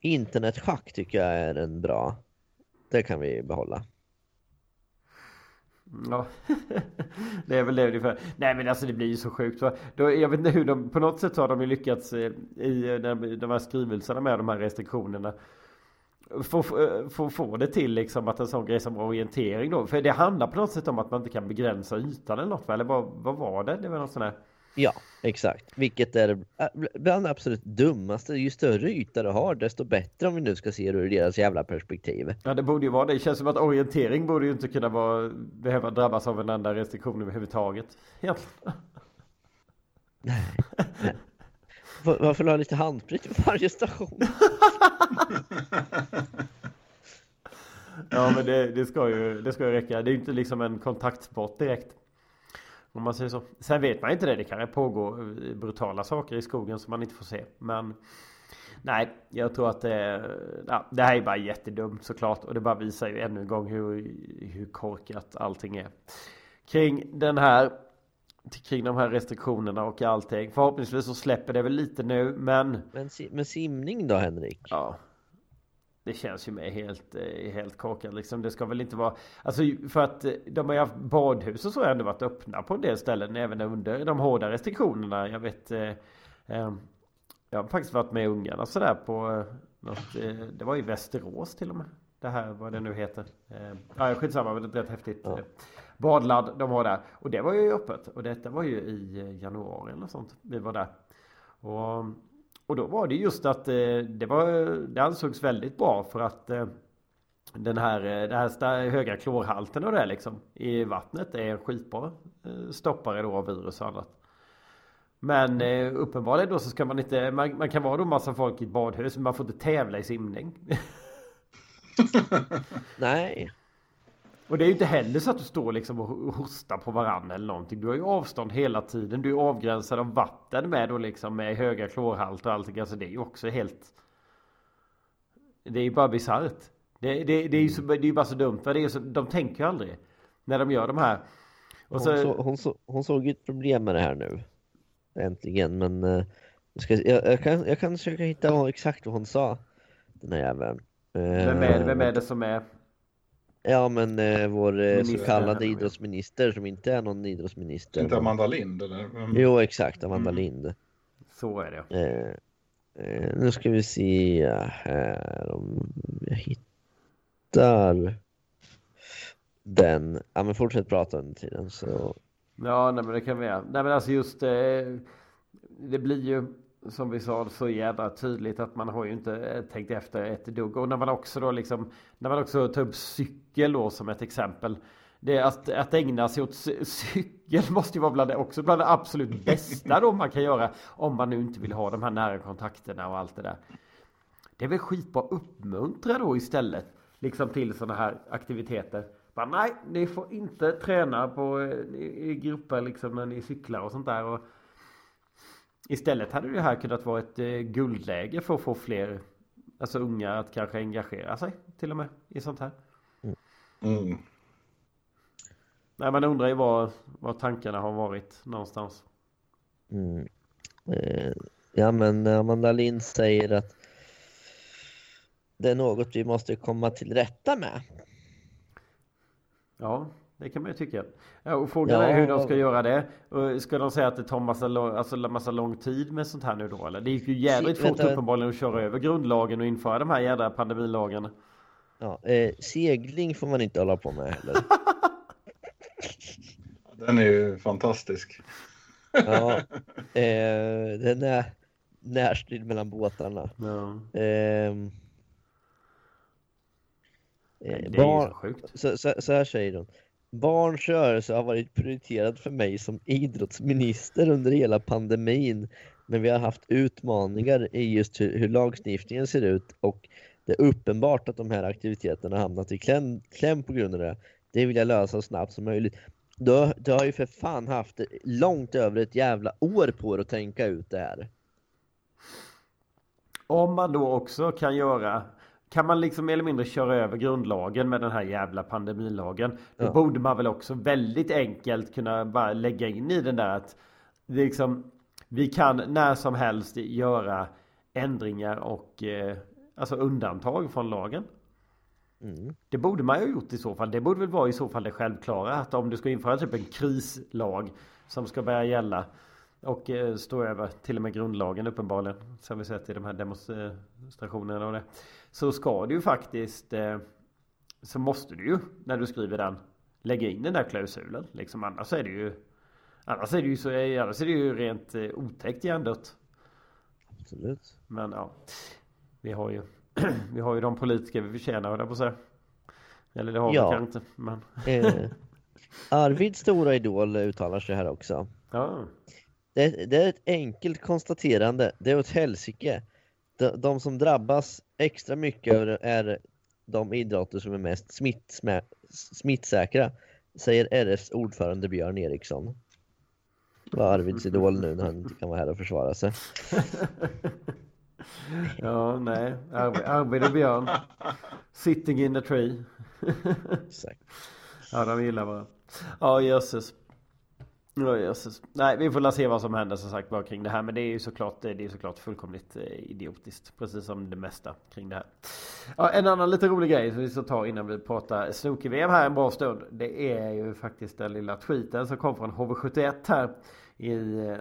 Speaker 2: internetschack tycker jag är en bra. Det kan vi behålla.
Speaker 1: Ja, det är väl det ungefär. Nej men alltså det blir ju så sjukt. Va? Jag vet inte hur de, på något sätt har de ju lyckats eh, i eh, de här skrivelserna med de här restriktionerna. Få, eh, få, få det till liksom att en sån grej som orientering då. För det handlar på något sätt om att man inte kan begränsa ytan eller något va? Eller vad, vad var det? Det var något sån här.
Speaker 2: Ja, exakt. Vilket är bland det absolut dummaste. Ju större yta du har, desto bättre om vi nu ska se det ur deras jävla perspektiv.
Speaker 1: Ja, det borde ju vara det. Det känns som att orientering borde ju inte kunna vara, behöva drabbas av en enda restriktion överhuvudtaget. Egentligen.
Speaker 2: Varför ha lite handsprit vid varje station?
Speaker 1: ja, men det, det, ska ju, det ska ju räcka. Det är ju inte liksom en kontaktsport direkt. Om man säger så. Sen vet man inte det. Det kan pågå brutala saker i skogen som man inte får se. Men nej, jag tror att det, ja, det här är bara jättedumt såklart. Och det bara visar ju ännu en gång hur, hur korkat allting är. Kring den här kring de här restriktionerna och allting. Förhoppningsvis så släpper det väl lite nu men...
Speaker 2: Men, men simning då Henrik?
Speaker 1: Ja. Det känns ju med helt, eh, helt korkat liksom. Det ska väl inte vara... Alltså för att eh, de har ju haft badhus och så har ändå varit öppna på en del ställen även under de hårda restriktionerna. Jag vet... Eh, eh, jag har faktiskt varit med ungarna sådär på något, eh, Det var i Västerås till och med. Det här vad det nu heter. Ja skitsamma men det är rätt häftigt. Ja. Badladd de har där. Och det var ju öppet. Och detta var ju i januari eller sånt. Vi var där. Och och då var det just att eh, det, var, det ansågs väldigt bra för att eh, den här, eh, den här höga klorhalten och det liksom i vattnet är en skitbra stoppare då av virus och annat. Men uppenbarligen då så ska man inte, man, man kan vara då massa folk i ett badhus men man får inte tävla i simning.
Speaker 2: Nej.
Speaker 1: Och det är ju inte heller så att du står liksom och hostar på varann eller någonting. Du har ju avstånd hela tiden. Du är avgränsad av vatten med och liksom med höga klorhalt och allting. Alltså det är ju också helt... Det är ju bara bisarrt. Det, det, det, är ju så, det är bara så dumt. Det är så, de tänker ju aldrig. När de gör de här.
Speaker 2: Och så... hon, så, hon, så, hon såg ju ett problem med det här nu. Äntligen. Men uh, ska, jag, jag, kan, jag kan försöka hitta exakt vad hon sa. Den här jäveln.
Speaker 1: Uh, vem, är, vem är det som är?
Speaker 2: Ja men eh, vår eh, så kallade idrottsminister som inte är någon idrottsminister.
Speaker 3: Inte Amanda Lind eller?
Speaker 2: Mm. Jo exakt, Amanda mm. Lind.
Speaker 1: Så är det.
Speaker 2: Eh, eh, nu ska vi se här om jag hittar den. Ja men fortsätt prata under tiden så.
Speaker 1: Ja nej men det kan vi göra. Nej men alltså just eh, det blir ju som vi sa så jävla tydligt att man har ju inte eh, tänkt efter ett dugg. Och när man också då liksom När man också tar upp cykel då som ett exempel. Det att, att ägna sig åt cykel måste ju vara bland det, också bland det absolut bästa då man kan göra. Om man nu inte vill ha de här nära kontakterna och allt det där. Det är väl skitbra uppmuntra då istället. Liksom till sådana här aktiviteter. Bara, nej, ni får inte träna på, eh, i, i grupper liksom när ni cyklar och sånt där. Och, Istället hade det här kunnat vara ett eh, guldläge för att få fler Alltså unga att kanske engagera sig till och med i sånt här. Mm. Nej man undrar ju var, var tankarna har varit någonstans.
Speaker 2: Mm. Eh, ja men Amanda Lind säger att det är något vi måste komma till rätta med.
Speaker 1: Ja, det kan man ju tycka. Och frågan ja, är hur de ska göra det. Ska de säga att det tar massa, lång, alltså massa lång tid med sånt här nu då? Eller? Det gick ju jädrigt fort uppenbarligen att köra över grundlagen och införa de här jädra pandemilagarna.
Speaker 2: Ja, eh, segling får man inte hålla på med heller.
Speaker 3: Den är ju fantastisk.
Speaker 2: ja, eh, den är närstrid mellan båtarna. Ja. Eh, det är ju så sjukt. Så, så, så här säger de. Barns rörelse har varit prioriterad för mig som idrottsminister under hela pandemin. Men vi har haft utmaningar i just hur, hur lagstiftningen ser ut och det är uppenbart att de här aktiviteterna har hamnat i kläm, kläm på grund av det. Det vill jag lösa så snabbt som möjligt. Du, du har ju för fan haft långt över ett jävla år på dig att tänka ut det här.
Speaker 1: Om man då också kan göra kan man liksom mer eller mindre köra över grundlagen med den här jävla pandemilagen. Då ja. borde man väl också väldigt enkelt kunna bara lägga in i den där att liksom, vi kan när som helst göra ändringar och eh, alltså undantag från lagen. Mm. Det borde man ju ha gjort i så fall. Det borde väl vara i så fall det självklara att om du ska införa typ en krislag som ska börja gälla och eh, stå över till och med grundlagen uppenbarligen. Som vi sett i de här demonstrationerna och det. Så ska du ju faktiskt eh, Så måste du ju när du skriver den Lägga in den där klausulen liksom annars är det ju Annars är det ju, så, annars är det ju rent eh, otäckt hjärndött.
Speaker 2: Absolut.
Speaker 1: Men ja, vi har ju, vi har ju de politiker vi förtjänar, höll jag på att säga. Eller det har
Speaker 2: Ja.
Speaker 1: vi kanske inte, men
Speaker 2: Eh, Arvids stora idol uttalar sig här också.
Speaker 1: ja.
Speaker 2: Det, det är ett enkelt konstaterande. Det är åt helsike. De, de som drabbas extra mycket är- de idrotter som är mest smittsmä, smittsäkra, säger RFs ordförande Björn Eriksson. Det var Arvids idol nu när han inte kan vara här och försvara sig.
Speaker 1: Ja, nej. Arvid, Arvid och Björn. Sitting in the tree.
Speaker 2: Exakt.
Speaker 1: Ja, de gillar varandra. Ja, jösses. Nej, vi får la se vad som händer som sagt var kring det här. Men det är ju såklart, det är såklart fullkomligt eh, idiotiskt. Precis som det mesta kring det här. Ja, en annan lite rolig grej som vi ska ta innan vi pratar snooker-VM här en bra stund. Det är ju faktiskt den lilla tweeten som kom från HV71 här. I eh,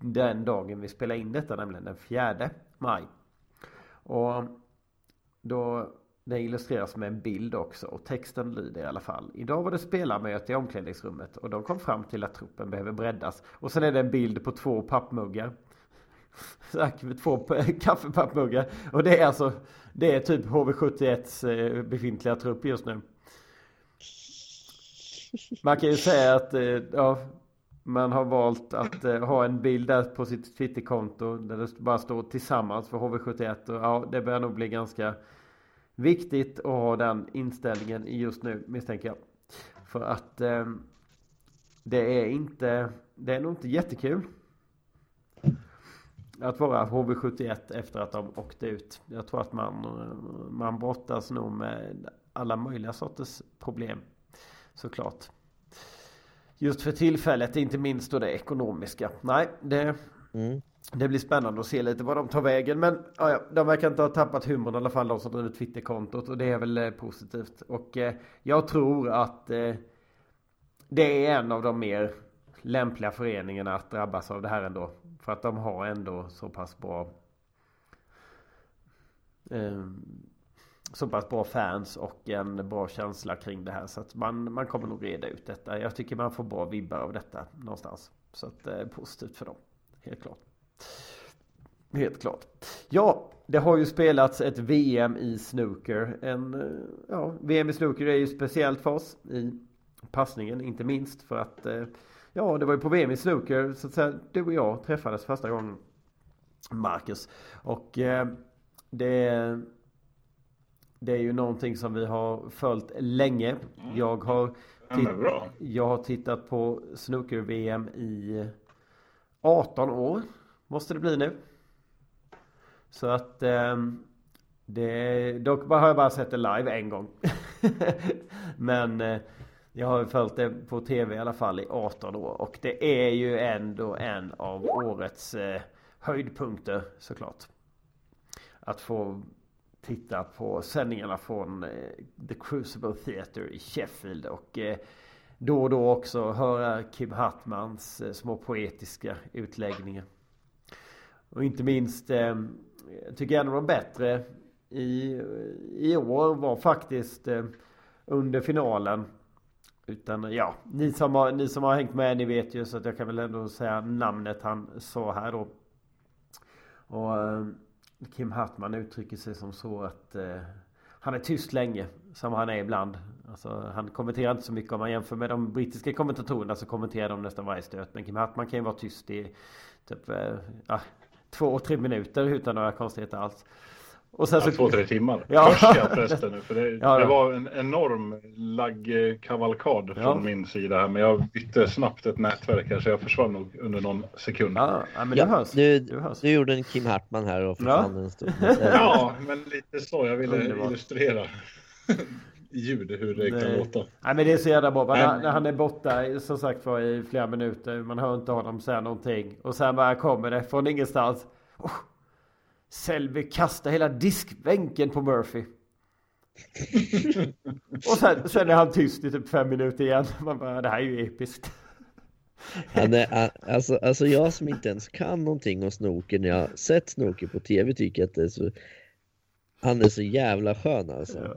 Speaker 1: den dagen vi spelar in detta, nämligen den 4 maj. Och då det illustreras med en bild också och texten lyder i alla fall. Idag var det spelarmöte i omklädningsrummet och de kom fram till att truppen behöver breddas. Och sen är det en bild på två pappmuggar. Två eh, kaffepappmuggar. Och det är alltså Det är typ HV71s eh, befintliga trupp just nu. Man kan ju säga att eh, ja, man har valt att ha en bild där på sitt Twitterkonto där det bara står tillsammans för HV71 och ja, det börjar nog bli ganska viktigt att ha den inställningen just nu misstänker jag. För att eh, det är inte, det är nog inte jättekul. Att vara HV71 efter att de åkte ut. Jag tror att man, man brottas nog med alla möjliga sorters problem. Såklart. Just för tillfället, inte minst då det ekonomiska. Nej, det,
Speaker 2: Mm
Speaker 1: det blir spännande att se lite vad de tar vägen. Men ja, ja, de verkar inte ha tappat humorn i alla fall, de som driver Twitterkontot. Och det är väl eh, positivt. Och eh, jag tror att eh, det är en av de mer lämpliga föreningarna att drabbas av det här ändå. För att de har ändå så pass bra eh, så pass bra fans och en bra känsla kring det här. Så att man, man kommer nog reda ut detta. Jag tycker man får bra vibbar av detta någonstans. Så att det är positivt för dem. Helt klart. Helt klart. Ja, det har ju spelats ett VM i snooker. En, eh, ja, VM i snooker är ju speciellt för oss i passningen, inte minst för att eh, ja, det var ju på VM i snooker så att säga du och jag träffades första gången. Marcus. Och eh, det det är ju någonting som vi har följt länge. Jag har, jag har tittat på snooker-VM i 18 år. Måste det bli nu. Så att ehm, det, dock har jag bara sett det live en gång. Men eh, jag har följt det på tv i alla fall i 18 år. Och det är ju ändå en av årets eh, höjdpunkter såklart. Att få titta på sändningarna från eh, The Crucible Theatre i Sheffield och eh, då och då också höra Kim Hartmans eh, små poetiska utläggningar. Och inte minst eh, jag en av de bättre i, i år var faktiskt eh, under finalen. Utan ja, ni som, har, ni som har hängt med ni vet ju så att jag kan väl ändå säga namnet han sa här då. Och eh, Kim Hartman uttrycker sig som så att eh, han är tyst länge, som han är ibland. Alltså, han kommenterar inte så mycket om man jämför med de brittiska kommentatorerna så kommenterar de nästan varje stöt. Men Kim Hartman kan ju vara tyst i typ eh, ja, två, tre minuter utan några konstigheter alls. Och sen
Speaker 3: Ja, två, tre timmar.
Speaker 1: Ja.
Speaker 3: Törs jag förresten nu. För det,
Speaker 1: Ja,
Speaker 3: det var en enorm laggkavalkad från
Speaker 1: Ja.
Speaker 3: min sida här. Men jag bytte snabbt ett nätverk här så jag försvann nog under någon sekund.
Speaker 1: Ja, men
Speaker 2: Ja,
Speaker 1: du hörs.
Speaker 2: du,
Speaker 1: Du hörs.
Speaker 2: du gjorde en Kim Hartman här och försvann en stund.
Speaker 3: Ja, men lite så. Jag ville
Speaker 1: Underbart.
Speaker 3: illustrera ljud, hur det kan
Speaker 1: Nej.
Speaker 3: låta.
Speaker 1: Nej men det är så jävla bra.
Speaker 3: Men-
Speaker 1: När, när han är borta som sagt var i flera minuter. Man hör inte honom säga någonting. Och sen bara kommer det från ingenstans. Oh, Selby kastar hela diskbänken på Murphy. och sen, sen är han tyst i typ fem minuter igen. Man bara, det här är ju episkt.
Speaker 2: Han är, alltså, alltså jag som inte ens kan någonting om snooker när jag har sett snooker på tv tycker att det är så Han är så jävla skön alltså.
Speaker 1: Ja.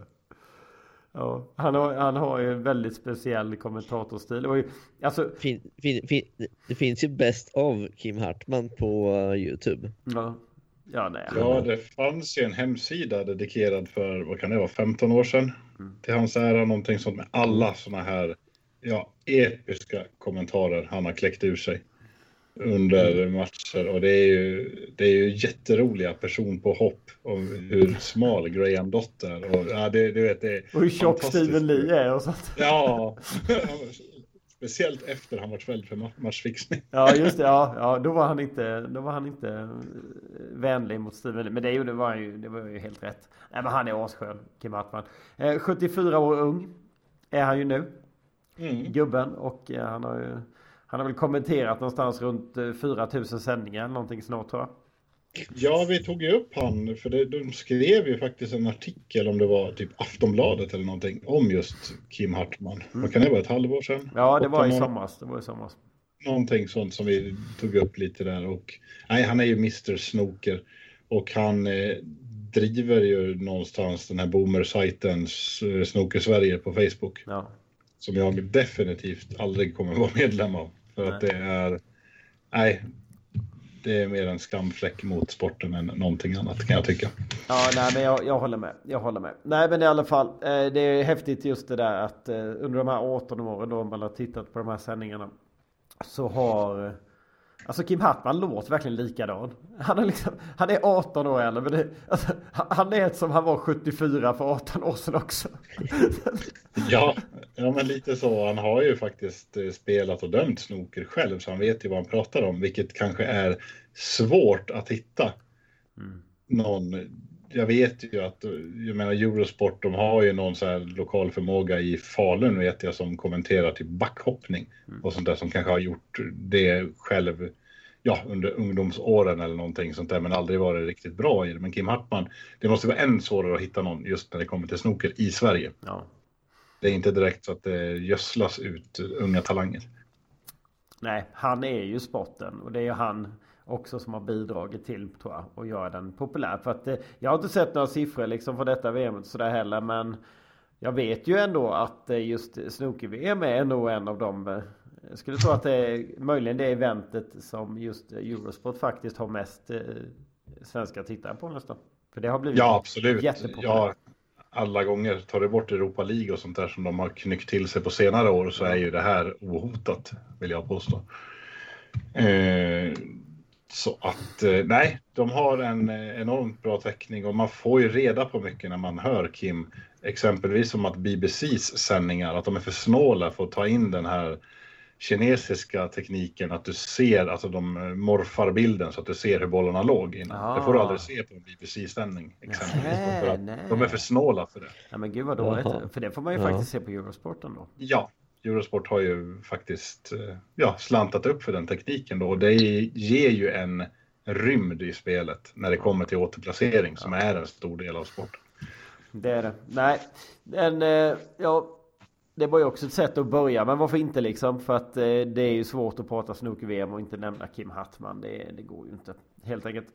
Speaker 1: Ja, han, har, han har ju en väldigt speciell kommentatorstil. Och, alltså,
Speaker 2: fin, fin, fin, det finns ju bäst av Kim Hartman på uh, Youtube.
Speaker 1: Ja.
Speaker 3: Ja, nej, ja, det fanns ju en hemsida dedikerad för, vad kan det vara, 15 år sedan. Mm. Till hans ära, någonting sånt med alla såna här ja, episka kommentarer han har kläckt ur sig under mm. matcher. Och det är ju, det är ju jätteroliga personpåhopp om hur smal Graham Dott är. Och, ja, det, du vet, det är
Speaker 1: och hur tjock Steven Lee är och sånt.
Speaker 3: Ja, speciellt efter han varit fälld för matchfixning.
Speaker 1: Ja, just det. Ja, ja, då var han inte, då var han inte eh, vänlig mot Steven Lee. Men det, det, var, ju, det var ju helt rätt. Nej, men han är asskön, Kim Hartman. Eh, 74 år ung är han ju nu. Mm. Gubben. Och eh, han har ju han har väl kommenterat någonstans runt 4000 eh, sändningar någonting snart tror jag.
Speaker 3: Ja, vi tog ju upp han, för det, de skrev ju faktiskt en artikel om det var typ Aftonbladet eller någonting om just Kim Hartman. Mm. Vad kan det vara, ett halvår sedan?
Speaker 1: Ja, det var i somras. Det var i somras.
Speaker 3: Någonting sånt som vi tog upp lite där och nej, han är ju Mr Snooker och han eh, driver ju någonstans den här boomer-sajten eh, Snooker Sverige på Facebook. Ja. Som jag definitivt aldrig kommer vara medlem av. För nej. att det är, nej, det är mer en skamfläck mot sporten än någonting annat kan jag tycka.
Speaker 1: Ja, nej, men jag, jag håller med. Jag håller med. Nej, men i alla fall, eh, det är häftigt just det där att eh, under de här 18 åren då man har tittat på de här sändningarna så har Alltså Kim Hartman låter verkligen likadan. Han är, liksom, han är 18 år äldre, men det, alltså, han är som han var 74 för 18 år sedan också.
Speaker 3: ja, ja, men lite så. Han har ju faktiskt eh, spelat och dömt snooker själv, så han vet ju vad han pratar om, vilket kanske är svårt att hitta. Mm. Någon, jag vet ju att, jag menar Eurosport, de har ju någon så här lokal förmåga i Falun vet jag som kommenterar till backhoppning mm. och sånt där som kanske har gjort det själv ja, under ungdomsåren eller någonting sånt där, men aldrig varit riktigt bra i det. Men Kim Hartman, det måste vara än svårare att hitta någon just när det kommer till snooker i Sverige. Ja. Det är inte direkt så att det gödslas ut unga talanger.
Speaker 1: Nej, han är ju sporten och det är ju han också som har bidragit till tror jag och göra den populär. För att eh, jag har inte sett några siffror liksom för detta VM sådär heller men jag vet ju ändå att eh, just snooker-VM är nog en av de eh, jag skulle tro att det är möjligen det eventet som just Eurosport faktiskt har mest svenska tittare på nästan. För det har blivit
Speaker 3: ja, absolut. jättepopulärt. Ja, alla gånger. Tar du bort Europa League och sånt där som de har knyckt till sig på senare år så är ju det här ohotat, vill jag påstå. Eh, så att eh, nej, de har en eh, enormt bra täckning och man får ju reda på mycket när man hör Kim. Exempelvis som att BBCs sändningar, att de är för snåla för att ta in den här kinesiska tekniken att du ser, alltså de eh, morfar bilden så att du ser hur bollarna låg innan. Ah. Det får du aldrig se på en BBC-sändning exempelvis. Nej, de är för snåla för det.
Speaker 1: Ja men gud vad dåligt. För det får man ju ja. faktiskt se på Eurosporten då.
Speaker 3: Ja, Eurosport har ju faktiskt eh, ja, slantat upp för den tekniken då och det ger ju en rymd i spelet när det kommer till återplacering som är en stor del av sporten.
Speaker 1: Det är det. Nej, men eh, ja, det var ju också ett sätt att börja, men varför inte liksom? För att eh, det är ju svårt att prata snooker-VM och inte nämna Kim Hartman. Det, det går ju inte helt enkelt.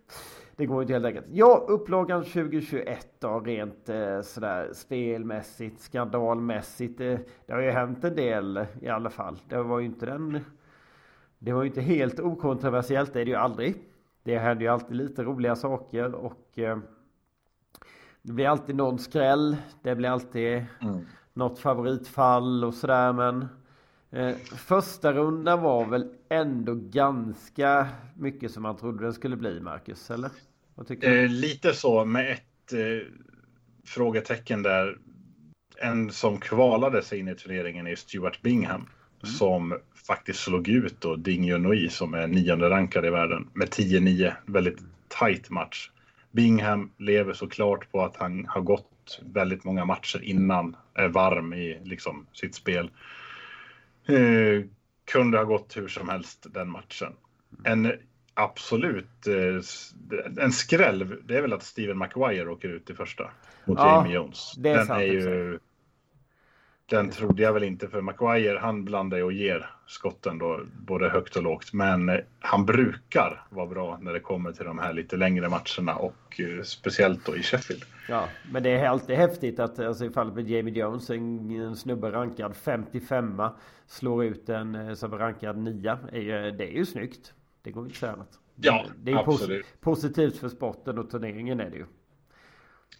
Speaker 1: Det går ju inte helt enkelt. Ja, upplagan 2021 då, rent eh, sådär spelmässigt, skandalmässigt. Eh, det har ju hänt en del i alla fall. Det var ju inte den... Det var ju inte helt okontroversiellt, det är det ju aldrig. Det händer ju alltid lite roliga saker och eh, det blir alltid någon skräll. Det blir alltid mm något favoritfall och sådär men eh, Första rundan var väl ändå ganska mycket som man trodde den skulle bli Marcus, eller?
Speaker 3: Eh, lite så med ett eh, frågetecken där. En som kvalade sig in i turneringen är Stuart Bingham. Mm. Som faktiskt slog ut då Ding Junhui som är nionde rankad i världen med 10-9. Väldigt tight match. Bingham lever såklart på att han har gått väldigt många matcher innan, är varm i liksom, sitt spel. Eh, kunde ha gått hur som helst den matchen. En absolut eh, en skräll, det är väl att Steven Maguire åker ut i första mot ja, Jamie Jones.
Speaker 1: Är den sant, är ju...
Speaker 3: Den trodde jag väl inte för Maguire han blandar och ger skotten då både högt och lågt. Men eh, han brukar vara bra när det kommer till de här lite längre matcherna och eh, speciellt då i Sheffield.
Speaker 1: Ja, men det är alltid häftigt att alltså, i fallet med Jamie Jones, en, en snubbe rankad 55 slår ut en eh, som är rankad 9. Är ju, det är ju snyggt. Det går inte att säga annat.
Speaker 3: Ja,
Speaker 1: det är
Speaker 3: absolut.
Speaker 1: Pos positivt för sporten och turneringen är det ju.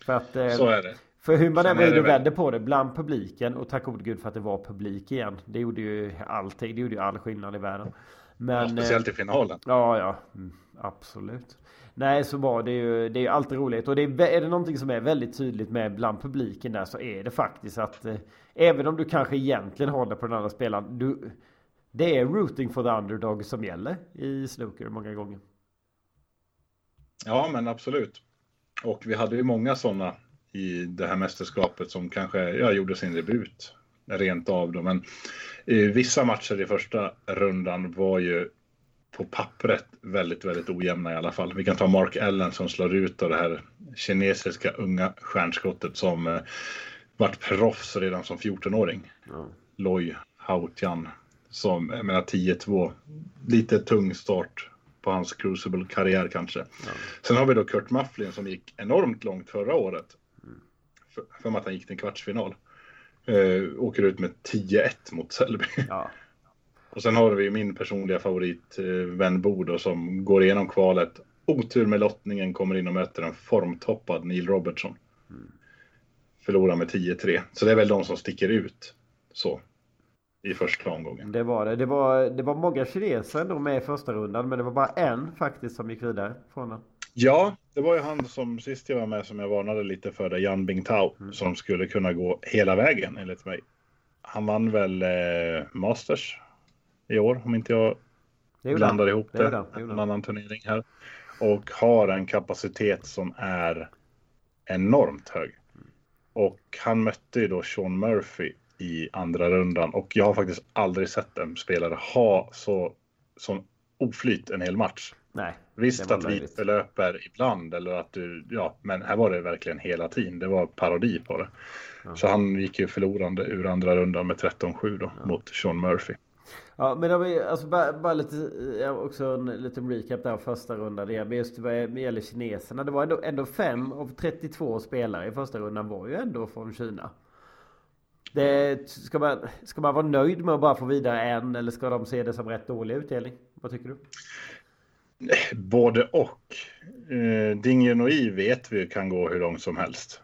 Speaker 1: För att... Eh,
Speaker 3: Så är det.
Speaker 1: För hur man än vrider och vänder på det bland publiken och tack gode gud för att det var publik igen. Det gjorde ju alltid, det gjorde ju all skillnad i världen. Men,
Speaker 3: Ja,
Speaker 1: eh,
Speaker 3: speciellt i finalen.
Speaker 1: Ja, ja. Mm, absolut. Nej, så bra. Det ju det är ju alltid roligt. Och det är, är det någonting som är väldigt tydligt med bland publiken där så är det faktiskt att eh, även om du kanske egentligen håller på den andra spelaren. Du, det är rooting for the underdog som gäller i snooker många gånger.
Speaker 3: Ja, men absolut. Och vi hade ju många sådana i det här mästerskapet som kanske ja, gjorde sin debut rent av. Då. Men eh, vissa matcher i första rundan var ju på pappret väldigt, väldigt ojämna i alla fall. Vi kan ta Mark Allen som slår ut av det här kinesiska unga stjärnskottet som eh, vart proffs redan som 14-åring.
Speaker 1: Ja.
Speaker 3: Loi Hautian som, jag menar 10-2. Lite tung start på hans Crucible-karriär kanske. Sen har vi då Kurt Mufflin som gick enormt långt förra året. För, för att han gick till en kvartsfinal. Eh, åker ut med 10-1 mot Selby.
Speaker 1: Ja.
Speaker 3: Och sen har vi min personliga favorit, eh, Ven Bodo, som går igenom kvalet. Otur med lottningen, kommer in och möter en formtoppad Neil Robertson. Förlorar med 10-3. Så det är väl de som sticker ut så. I första omgången.
Speaker 1: Det var det. Det var, det var många kineser då med i första rundan. Men det var bara en faktiskt som gick vidare från den.
Speaker 3: Ja, det var ju han som sist jag var med som jag varnade lite för det, Jan Bingtao, som skulle kunna gå hela vägen enligt mig. Han vann väl eh, Masters i år, om inte jag blandar ihop
Speaker 1: Det
Speaker 3: det.
Speaker 1: det
Speaker 3: En annan turnering här. Och har en kapacitet som är enormt hög. Och han mötte ju då Sean Murphy i andra rundan och jag har faktiskt aldrig sett en spelare ha så sån oflyt en hel match.
Speaker 1: Nej.
Speaker 3: Visst att vi förlöper ibland eller att du, ja, men här var det verkligen hela tiden. Det var parodi på det. Så han gick ju förlorande ur andra rundan med 13-7 då mot Sean Murphy.
Speaker 1: Ja men det var alltså bara, bara lite ja, också en liten recap där första rundan igen. Men just vad det gäller kineserna. Det var ändå, ändå fem av 32 spelare i första rundan var ju ändå från Kina. Det, ska, man, ska man vara nöjd med att bara få vidare en eller ska de se det som rätt dålig utdelning? Vad tycker du?
Speaker 3: Både och. Eh, Ding Junhui vet vi kan gå hur långt som helst.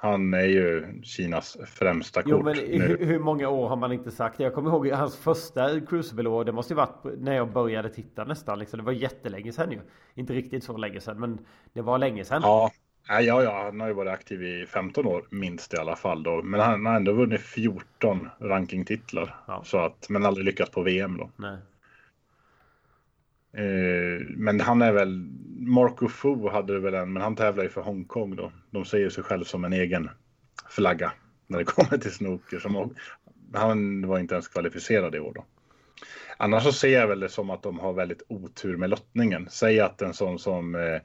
Speaker 3: Han är ju Kinas främsta kort
Speaker 1: Jo men hur, hur många år har man inte sagt? Jag kommer ihåg hans första Crucible-år. Det måste ju varit när jag började titta nästan. Liksom. Det var jättelänge sedan ju. Inte riktigt så länge sedan men det var länge sedan.
Speaker 3: Ja, ja, ja, ja, han har ju varit aktiv i 15 år minst i alla fall då. Men han har ändå vunnit 14 rankingtitlar.
Speaker 1: Ja.
Speaker 3: Så att, men aldrig lyckats på VM då.
Speaker 1: Nej.
Speaker 3: Eh, men han är väl, Marco Fu hade väl en, men han tävlar ju för Hongkong då. De ser sig själv som en egen flagga när det kommer till snooker. Som, han var inte ens kvalificerad i år då. Annars så ser jag väl det som att de har väldigt otur med lottningen. Säg att en sån som eh,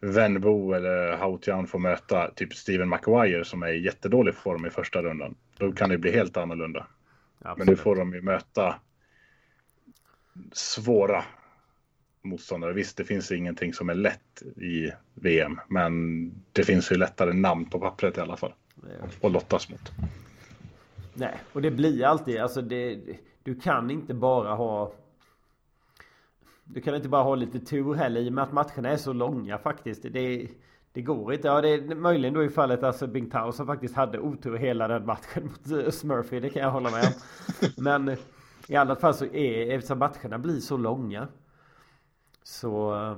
Speaker 3: Venbo eller Hautian får möta typ Steven Maguire som är i jättedålig form i första rundan. Då kan det bli helt annorlunda. Men nu
Speaker 1: Absolut.
Speaker 3: får de ju möta svåra motståndare. Visst, det finns ingenting som är lätt i VM, men det finns ju lättare namn på pappret i alla fall att lottas mot.
Speaker 1: Nej, och det blir alltid, alltså det, du kan inte bara ha Du kan inte bara ha lite tur heller i och med att matcherna är så långa faktiskt. Det, det går inte. Ja, det är möjligen då i fallet alltså Bing Tao som faktiskt hade otur hela den matchen mot Smurfy. Det kan jag hålla med om. Men i alla fall så är, eftersom matcherna blir så långa. Så eh,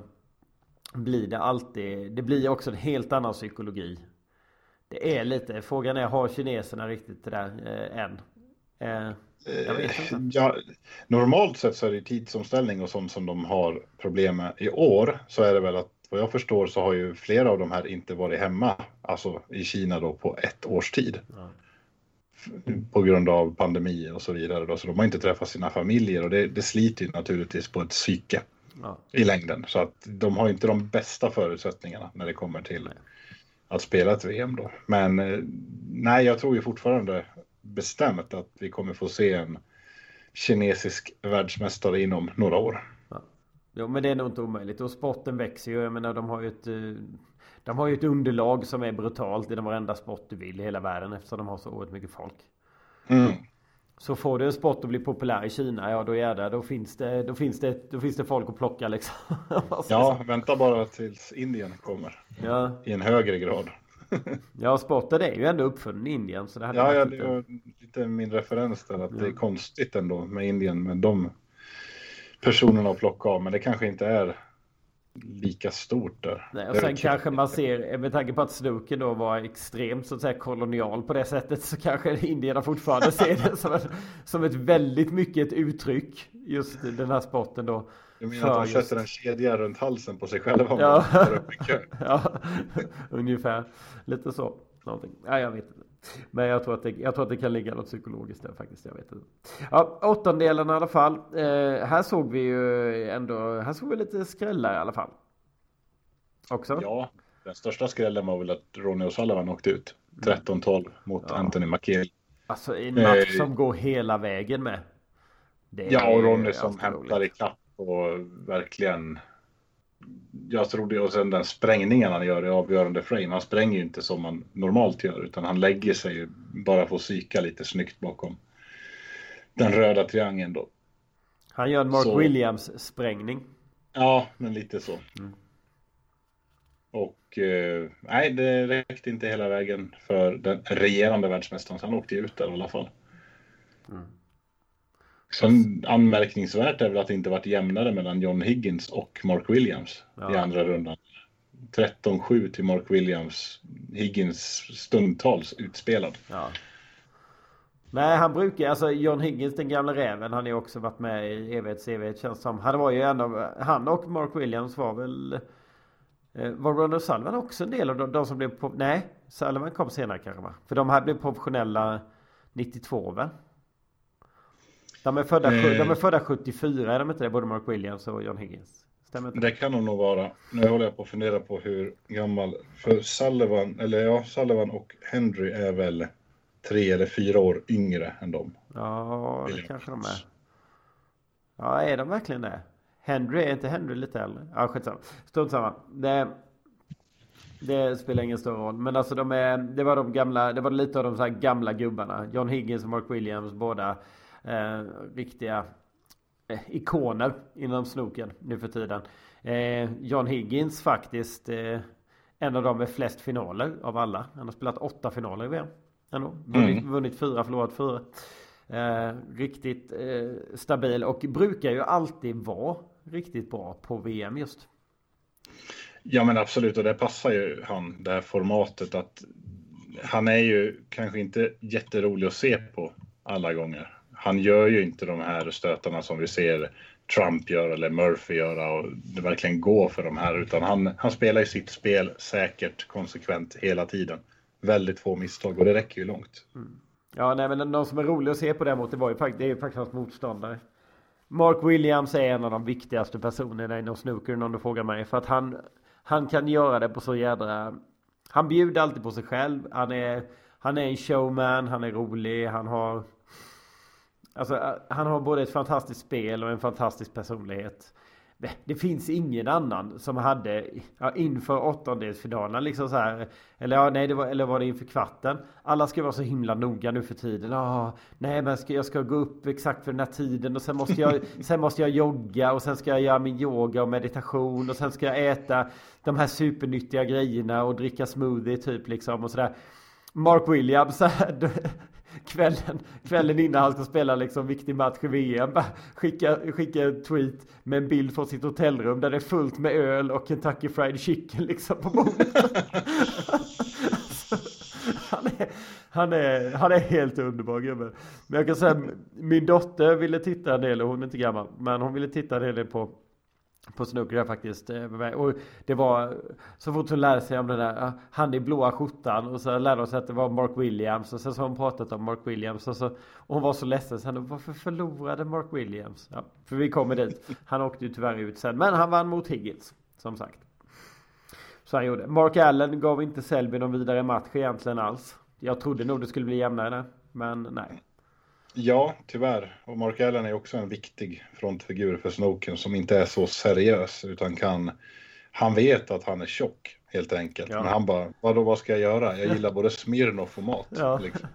Speaker 1: blir det alltid, det blir också en helt annan psykologi. Det är lite, frågan är har kineserna riktigt det där eh, än? Eh, jag vet inte.
Speaker 3: Ja, normalt sett så är det tidsomställning och sånt som de har problem med. I år så är det väl att vad jag förstår så har ju flera av de här inte varit hemma, alltså i Kina då på ett års tid.
Speaker 1: Ja.
Speaker 3: På grund av pandemi och så vidare. Då. Så de har inte träffat sina familjer och det, det sliter ju naturligtvis på ett psyke
Speaker 1: Ja.
Speaker 3: i längden. Så att de har inte de bästa förutsättningarna när det kommer till att spela ett VM då. Men eh, nej, jag tror ju fortfarande bestämt att vi kommer få se en kinesisk världsmästare inom några år.
Speaker 1: Jo men det är nog inte omöjligt och sporten växer ju. Jag menar de har ju ett eh, De har ju ett underlag som är brutalt i den varenda sport du vill i hela världen eftersom de har så oerhört mycket folk.
Speaker 3: Mm.
Speaker 1: Så får du en sport att bli populär i Kina, ja då är det, då finns det, då finns det, då finns det folk att plocka liksom.
Speaker 3: Ja, vänta bara tills Indien kommer.
Speaker 1: ja.
Speaker 3: I en högre grad.
Speaker 1: Ja, sporten är ju ändå uppfunnen i Indien. Så det hade
Speaker 3: Ja, ja, det var lite min referens där. Att det är
Speaker 1: Ja.
Speaker 3: konstigt ändå med Indien med de personerna att plocka av. Men det kanske inte är lika stort där.
Speaker 1: Nej, och sen kanske man ser, med tanke på att snooken då var extremt så att säga kolonial på det sättet så kanske indierna fortfarande ser det som, ett, som ett väldigt mycket ett uttryck just den här sporten då.
Speaker 3: Du menar att de
Speaker 1: just-
Speaker 3: sätter en kedja runt halsen på sig själva
Speaker 1: Ja.
Speaker 3: i?
Speaker 1: Ja, ungefär. Lite så. Någonting. Ja, jag vet inte. Men jag tror, att det, jag tror att det kan ligga något psykologiskt där faktiskt. Jag vet inte. Ja, åttondelen i alla fall. Eh, här såg vi ju ändå, här såg vi lite skrällar i alla fall. Också.
Speaker 3: Ja, den största skrällen var väl att Ronny O'Sullivan åkte ut. 13-12 mot
Speaker 1: Ja.
Speaker 3: Anthony McKill.
Speaker 1: Alltså en match
Speaker 3: Eh,
Speaker 1: som går hela vägen med.
Speaker 3: Ja, och Ronny som hämtar
Speaker 1: roligt.
Speaker 3: ikapp och verkligen. Jag trodde och sen den sprängningen han gör i avgörande frame. Han spränger ju inte som man normalt gör utan han lägger sig bara för att psyka lite snyggt bakom den röda triangeln då.
Speaker 1: Han gör en Mark
Speaker 3: Så-
Speaker 1: Williams sprängning.
Speaker 3: Ja, men lite så.
Speaker 1: Mm.
Speaker 3: Och eh, nej, det räckte inte hela vägen för den regerande världsmästaren. Så han åkte ju ut där i alla fall.
Speaker 1: Mm.
Speaker 3: Sen anmärkningsvärt är väl att det inte varit jämnare mellan John Higgins och Mark Williams i
Speaker 1: Ja.
Speaker 3: andra rundan. 13-7 till Mark Williams. Higgins stundtals utspelad.
Speaker 1: Ja. Nej, han brukar, alltså John Higgins, den gamla räven, han har ju också varit med i evighets evighet känns som. Han var ju en av, han och Mark Williams var väl, eh, var Ronald Sullivan också en del av de, de som blev, på, nej, Sullivan kom senare kanske va? För de här blev professionella 92 väl? De är, födda,
Speaker 3: Eh.
Speaker 1: de är födda 74, är de inte det? Både Mark Williams och John Higgins. Stämmer inte?
Speaker 3: Det kan de nog vara. Nu håller jag på att fundera på hur gammal. För Sullivan, eller ja, Sullivan och Henry är väl tre eller fyra år yngre än dem.
Speaker 1: Ja, det kanske de är. Ja, är de verkligen det? Henry, är inte Henry lite äldre? Ja, skitsamma. Strunt samma. Det, det spelar ingen stor roll. Men alltså de är, det var de gamla, det var lite av de så här gamla gubbarna. John Higgins och Mark Williams, båda eh, riktiga eh, ikoner inom snooken nu för tiden. Eh, John Higgins faktiskt eh, en av dem med flest finaler av alla. Han har spelat åtta finaler i VM. Ändå. Vunnit,
Speaker 3: Mm.
Speaker 1: vunnit fyra, förlorat fyra. Eh, riktigt eh, stabil och brukar ju alltid vara riktigt bra på VM just.
Speaker 3: Ja men absolut och det passar ju han det här formatet att han är ju kanske inte jätterolig att se på alla gånger. Han gör ju inte de här stötarna som vi ser Trump göra eller Murphy göra och det verkligen går för de här utan han, han spelar ju sitt spel säkert konsekvent hela tiden. Väldigt få misstag och det räcker ju långt. Mm.
Speaker 1: Ja, nej, men någon som är rolig att se på däremot, det var ju faktiskt, det är ju faktiskt hans motståndare. Mark Williams är en av de viktigaste personerna inom snooker om du frågar mig. För att han, han kan göra det på så jädra... Han bjuder alltid på sig själv. Han är, han är en showman, han är rolig, han har... Alltså han har både ett fantastiskt spel och en fantastisk personlighet. Det- finns ingen annan som hade ja, inför åttondelsfinalen liksom så här. Eller ja, nej, det var, eller var det inför kvarten? Alla ska vara så himla noga nu för tiden. Ja, nej, men ska, jag ska gå upp exakt för den här tiden och sen måste jag, sen måste jag jogga och sen ska jag göra min yoga och meditation och sen ska jag äta de här supernyttiga grejerna och dricka smoothie typ liksom och sådär. Mark Williams kvällen, kvällen innan han ska spela liksom viktig match i VM. Skicka, skicka en tweet med en bild från sitt hotellrum där det är fullt med öl och Kentucky Fried Chicken liksom på bordet. han, är, han, är, han är helt underbar gubbe. Men jag kan säga min dotter ville titta en del, och hon är inte gammal, men hon ville titta en del på på snooker faktiskt. Eh, och det var så fort hon lärde sig om den där, eh, han i blåa skjortan och så lärde hon sig att det var Mark Williams och sen så har hon pratat om Mark Williams och så och hon var så ledsen sen, varför förlorade Mark Williams? Ja, för vi kommer dit. Han åkte ju tyvärr ut sen, men han vann mot Higgins som sagt. Så han gjorde. Mark Allen gav inte Selby någon vidare match egentligen alls. jag trodde nog det skulle bli jämnare. Men nej.
Speaker 3: Ja, tyvärr. Och Mark Allen är också en viktig frontfigur för Snoken som inte är så seriös utan kan... Han vet att han är tjock helt enkelt.
Speaker 1: Ja.
Speaker 3: Men han bara, vadå, vad ska jag göra? Jag gillar både Smirnoff och mat.
Speaker 1: Ja.
Speaker 3: Liksom.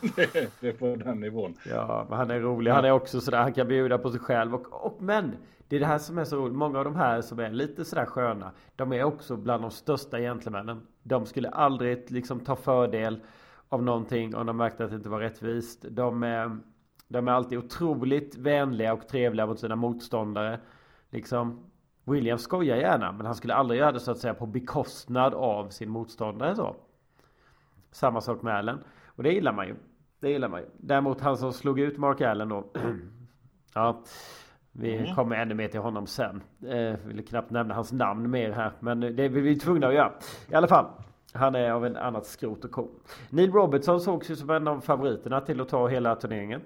Speaker 3: det, är, det är på den nivån.
Speaker 1: Ja, men han är rolig. Han är också sådär, han kan bjuda på sig själv. Och, och, men, det är det här som är så roligt. Många av de här som är lite sådär sköna, de är också bland de största gentlemännen. De skulle aldrig liksom ta fördel av någonting om de märkte att det inte var rättvist. De är, de är alltid otroligt vänliga och trevliga mot sina motståndare. Liksom, William skojar gärna, men han skulle aldrig göra det så att säga på bekostnad av sin motståndare så. Samma sak med Allen. Och det gillar man ju. Det gillar man ju. Däremot han som slog ut Mark Allen då. ja, vi
Speaker 3: Mm.
Speaker 1: kommer ännu mer till honom sen. Eh, vill knappt nämna hans namn mer här. Men det är vi tvungna att göra. I alla fall. Han är av en annat skrot och korn. Neil Robertson sågs ju som en av favoriterna till att ta hela turneringen.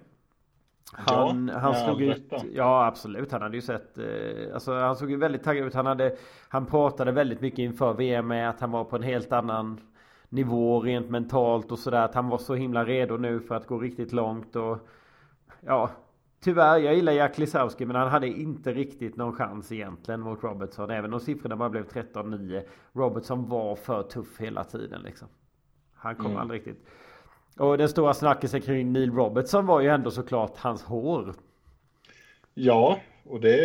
Speaker 1: Han,
Speaker 3: Ja,
Speaker 1: han slog ut, ja absolut, han hade ju sett, eh, alltså han såg ju väldigt taggad ut. Han hade, han pratade väldigt mycket inför VM med att han var på en helt annan nivå rent mentalt och sådär. Att han var så himla redo nu för att gå riktigt långt och ja, tyvärr, jag gillar Jack Lisowski men han hade inte riktigt någon chans egentligen mot Robertson. Även om siffrorna bara blev 13-9. Robertson var för tuff hela tiden liksom. Han kom
Speaker 3: Mm.
Speaker 1: aldrig riktigt. Och den stora snackisen kring Neil Robertson var ju ändå såklart hans hår.
Speaker 3: Ja, och det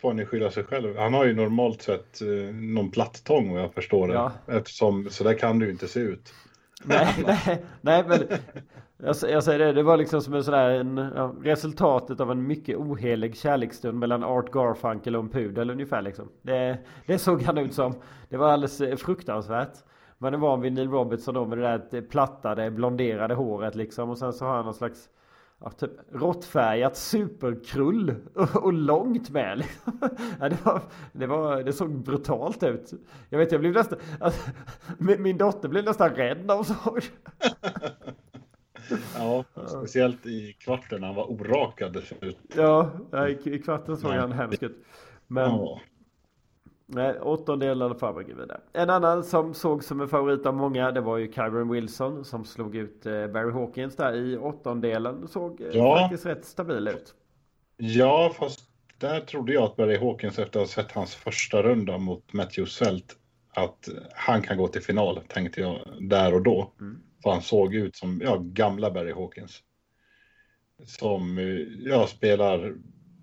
Speaker 3: får ni skylla sig själv. Han har ju normalt sett eh, någon plattång vad jag förstår det.
Speaker 1: Ja.
Speaker 3: Eftersom, så där kan det ju inte se ut.
Speaker 1: Nej, nej, nej men jag, jag säger det, det var liksom som en sådär en, ja, resultatet av en mycket ohelig kärleksstund mellan Art Garfunkel och en pudel ungefär liksom. Det, det såg han ut som. Det var alldeles eh, fruktansvärt. Man är van vid Neil Robertson då med det där eh, plattade blonderade håret liksom och sen så har han någon slags Ja, typ råttfärgat superkrull och, och långt med liksom. ja, det, var, det, var, det såg brutalt ut. Jag vet, jag blev nästan... Alltså, min, min dotter blev nästan rädd när hon såg det.
Speaker 3: Ja, speciellt i kvarten han var orakad.
Speaker 1: Ja, i, kvarten såg han hemsk ut. Men
Speaker 3: Ja.
Speaker 1: nej, åttondel i alla fall vidare. En annan som såg som en favorit av många, det var ju Kyron Wilson som slog ut eh, Barry Hawkins där i åttondelen. Såg eh,
Speaker 3: Ja.
Speaker 1: faktiskt rätt stabil ut.
Speaker 3: ja, fast där trodde jag att Barry Hawkins efter att ha sett hans första runda mot Matthew Svelt att han kan gå till final, tänkte jag där och då.
Speaker 1: Mm.
Speaker 3: För han såg ut som ja, gamla Barry Hawkins. Som eh, ja, spelar,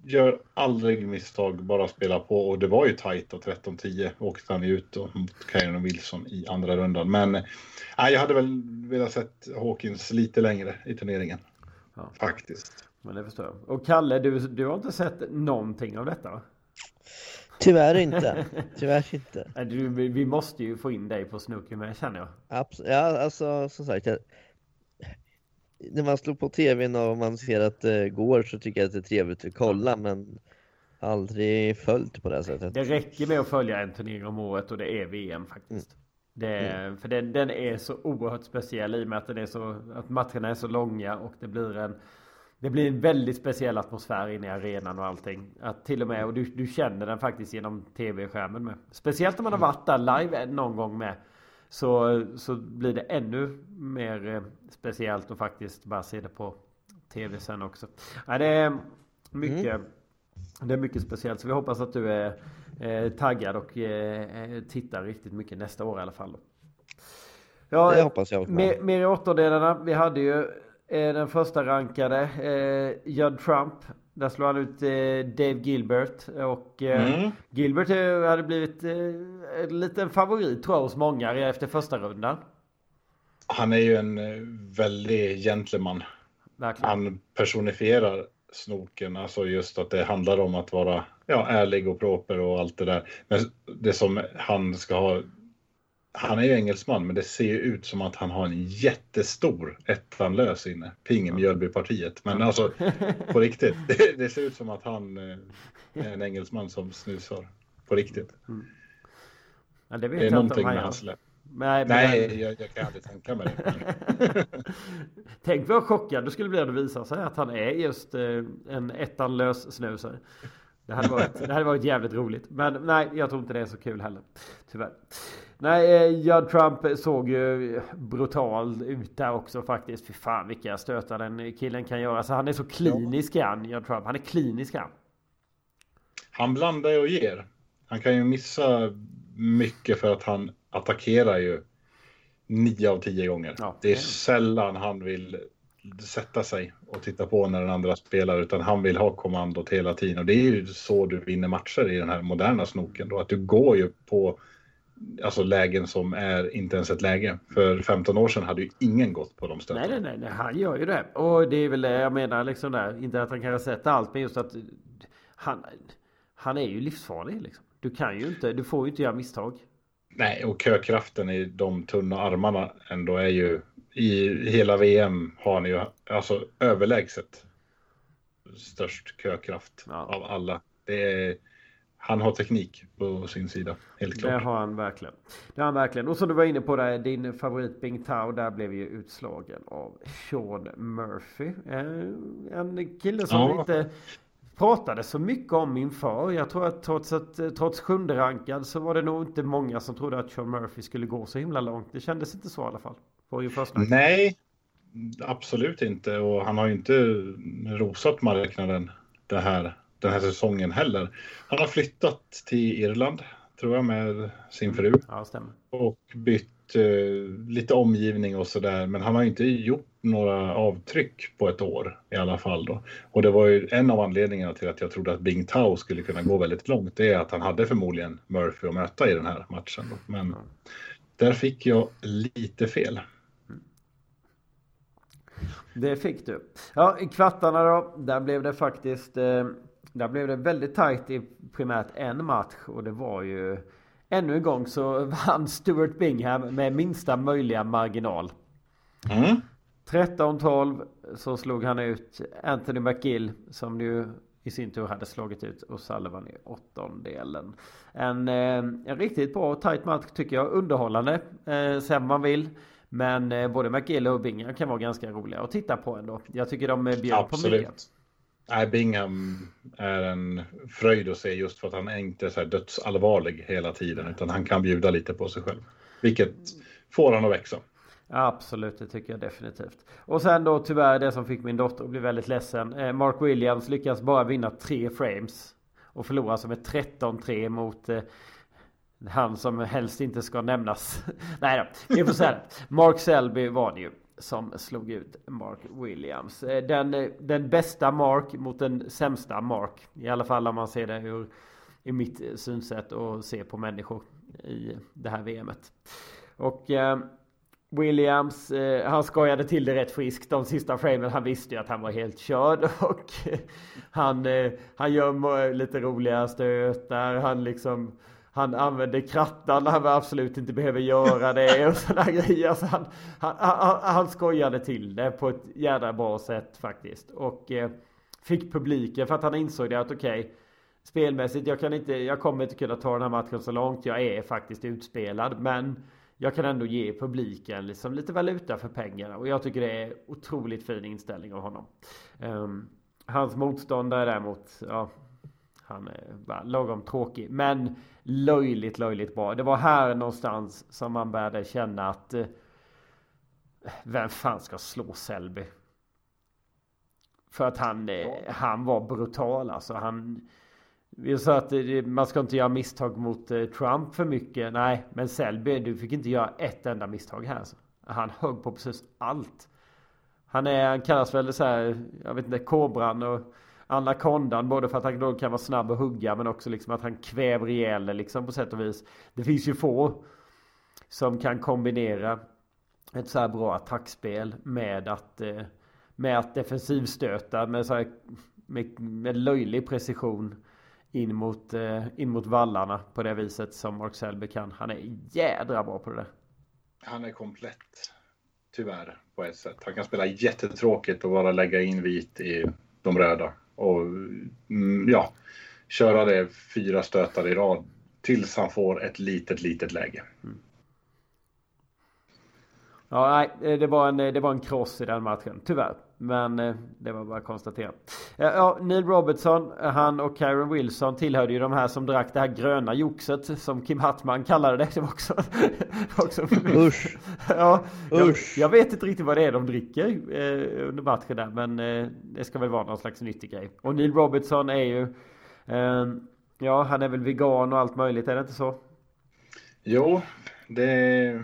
Speaker 3: gör aldrig misstag, bara spelar på. Och det var ju tajt och 13-10 åkte han ut då mot Kyron Wilson i andra rundan. Men eh, nej, jag hade väl velat sett Hawkins lite längre i turneringen.
Speaker 1: Ja.
Speaker 3: Faktiskt.
Speaker 1: Men det förstår jag. Och Kalle, du, du har inte sett någonting av detta?
Speaker 2: Tyvärr inte. Tyvärr inte.
Speaker 1: Du, vi måste ju få in dig på snooker med känner jag.
Speaker 2: Abs- ja, alltså som sagt. Jag, när man slår på tvn och man ser att det går så tycker jag att det är trevligt att kolla men aldrig följt på det här sättet.
Speaker 1: Det räcker med att följa en turnering om året och det är VM faktiskt. Det är, För den, den är så oerhört speciell i och med att, den är så, att matcherna är så långa och det blir en det blir en väldigt speciell atmosfär inne i arenan och allting. Att till och med, och du, du känner den faktiskt genom tv-skärmen med. Speciellt om man har varit där live någon gång med. Så, så blir det ännu mer eh, speciellt och faktiskt bara se det på tv sen också. Ja, det är mycket det är mycket speciellt så vi hoppas att du är eh, taggad och eh, eh, tittar riktigt mycket nästa år i alla fall. Då. Ja,
Speaker 2: Det hoppas jag med.
Speaker 1: mer, mer i åttondelarna. Vi hade ju den första rankade eh, Judd Trump. Där slog han ut eh, Dave Gilbert och eh,
Speaker 3: Mm.
Speaker 1: Gilbert eh, hade blivit eh, en liten favorit tror jag hos många efter första rundan.
Speaker 3: Han är ju en eh, väldig gentleman.
Speaker 1: Verkligen.
Speaker 3: Han personifierar snoken, alltså just att det handlar om att vara ja, ärlig och proper och allt det där. Men det som han ska ha, han är ju engelsman, men det ser ju ut som att han har en jättestor ettan lös inne, Ping Mjölbypartiet. Men alltså på riktigt, det, det ser ut som att han eh, är en engelsman som snusar. På riktigt.
Speaker 1: Ja, det
Speaker 3: Det är någonting med hans läpp.
Speaker 1: Nej, men-
Speaker 3: Nej, jag, jag kan aldrig tänka mig det.
Speaker 1: Tänk vad chockad du skulle bli om det visar sig att han är just eh, en ettanlös snusare. Det hade, varit, det hade varit jävligt roligt. Men nej, jag tror inte det är så kul heller. Tyvärr. Nej, eh, Judd Trump såg ju brutal ut där också faktiskt. Fy fan vilka stötar den killen kan göra. Så han är så klinisk ja. han, Judd Trump. Han är klinisk han.
Speaker 3: Han blandar och ger. Han kan ju missa mycket för att han attackerar ju nio av tio gånger. Ja, det är sällan han vill sätta sig och titta på när den andra spelar utan han vill ha kommandot hela tiden och det är ju så du vinner matcher i den här moderna snoken då att du går ju på alltså lägen som är inte ens ett läge. För 15 år sedan hade ju ingen gått på de ställena.
Speaker 1: Nej, nej, nej, han gör ju det. Och det är väl det jag menar liksom där. Inte att han kan sett allt, men just att han, han är ju livsfarlig liksom. Du kan ju inte, du får ju inte göra misstag.
Speaker 3: Nej, och kökraften i de tunna armarna ändå är ju i hela VM har ni ju alltså överlägset störst kökraft ja. av alla. Det är, han har teknik på sin sida, helt klart.
Speaker 1: Det har han verkligen. Det har han verkligen. Och som du var inne på där, din favorit Bing Tao, där blev ju utslagen av Sean Murphy. Eh, en kille som ja. inte pratade så mycket om inför. Jag tror att trots, att trots sjunde rankad så var det nog inte många som trodde att Sean Murphy skulle gå så himla långt. Det kändes inte så i alla fall.
Speaker 3: Nej, absolut inte. Och han har ju inte rosat marknaden det här, den här säsongen heller. Han har flyttat till Irland, tror jag, med sin fru.
Speaker 1: Ja, stämmer.
Speaker 3: Och bytt eh, lite omgivning och sådär. Men han har inte gjort några avtryck på ett år i alla fall. Då. Och det var ju en av anledningarna till att jag trodde att Bing Tao skulle kunna gå väldigt långt. Det är att han hade förmodligen Murphy att möta i den här matchen. Då. Men mm. där fick jag lite fel.
Speaker 1: Det fick du. Ja, i kvartarna då. Där blev det faktiskt... Eh, där blev det väldigt tajt i primärt en match. Och det var ju... Ännu en gång så vann Stuart Bingham med minsta möjliga marginal. Mm. 13-12 så slog han ut Anthony McGill som ju i sin tur hade slagit ut O'Sullivan i åttondelen. En, eh, en riktigt bra tight match tycker jag. Underhållande. Eh, sen man vill. Men eh, både McGill och Bingham kan vara ganska roliga att titta på ändå. Jag tycker de bjöd på mycket.
Speaker 3: Nej, Bingham är en fröjd att se just för att han är inte så här dödsallvarlig hela tiden utan han kan bjuda lite på sig själv. Vilket får han att växa.
Speaker 1: Absolut, det tycker jag definitivt. Och sen då tyvärr det som fick min dotter att bli väldigt ledsen. Eh, Mark Williams lyckas bara vinna tre frames. Och förlorar som ett 13-3 mot eh, han som helst inte ska nämnas. Nej då, vi får säga Mark Selby var det ju som slog ut Mark Williams. Eh, den, eh, den bästa Mark mot den sämsta Mark. I alla fall om man ser det ur ur mitt synsätt och ser på människor i det här VMet. Och eh, Williams, eh, han skojade till det rätt friskt de sista framen. Han visste ju att han var helt körd och han, eh, han gör lite roliga stötar. Han liksom han använder krattan när han absolut inte behöver göra det och sådana grejer. Så han, han, han, han skojade till det på ett jädra bra sätt faktiskt. Och eh, fick publiken för att han insåg det att okej okay, Spelmässigt, jag, kan inte, jag kommer inte kunna ta den här matchen så långt. Jag är faktiskt utspelad. Men jag kan ändå ge publiken liksom lite valuta för pengarna. Och jag tycker det är otroligt fin inställning av honom. Um, hans motståndare däremot, ja, han är bara lagom tråkig. Men löjligt, löjligt bra. Det var här någonstans som man började känna att eh, vem fan ska slå Selby? För att han, eh, han var brutal alltså. Han, vi sa att man ska inte göra misstag mot eh, Trump för mycket. Nej, men Selby, du fick inte göra ett enda misstag här. Alltså. Han högg på precis allt. Han är, han kallas väl så här, jag vet inte, kobran och anakondan. Både för att han då kan vara snabb och hugga men också liksom att han kväver ihjäl liksom på sätt och vis. Det finns ju få som kan kombinera ett så här bra attackspel med att eh, med att defensivstöta med, så här, med, med löjlig precision in mot, eh, in mot vallarna på det viset som Mark Selby kan. Han är jädra bra på det där.
Speaker 3: Han är komplett. Tyvärr på ett sätt. Han kan spela jättetråkigt och bara lägga in vit i de röda. Och mm, ja, köra det fyra stötar i rad tills han får ett litet, litet läge. Mm.
Speaker 1: Ja, nej, det var en, det var en kross i den matchen, tyvärr. Men eh, det var bara att konstatera. Ja, Neil Robertson, han och Kyron Wilson tillhörde ju de här som drack det här gröna joxet som Kim Hattman kallade det. Det var också... också
Speaker 2: Usch!
Speaker 1: ja, jag,
Speaker 2: Usch.
Speaker 1: jag vet inte riktigt vad det är de dricker eh, under matchen där. Men eh, det ska väl vara någon slags nyttig grej. Och Neil Robertson är ju... Eh, ja, han är väl vegan och allt möjligt, är det inte så?
Speaker 3: Jo, det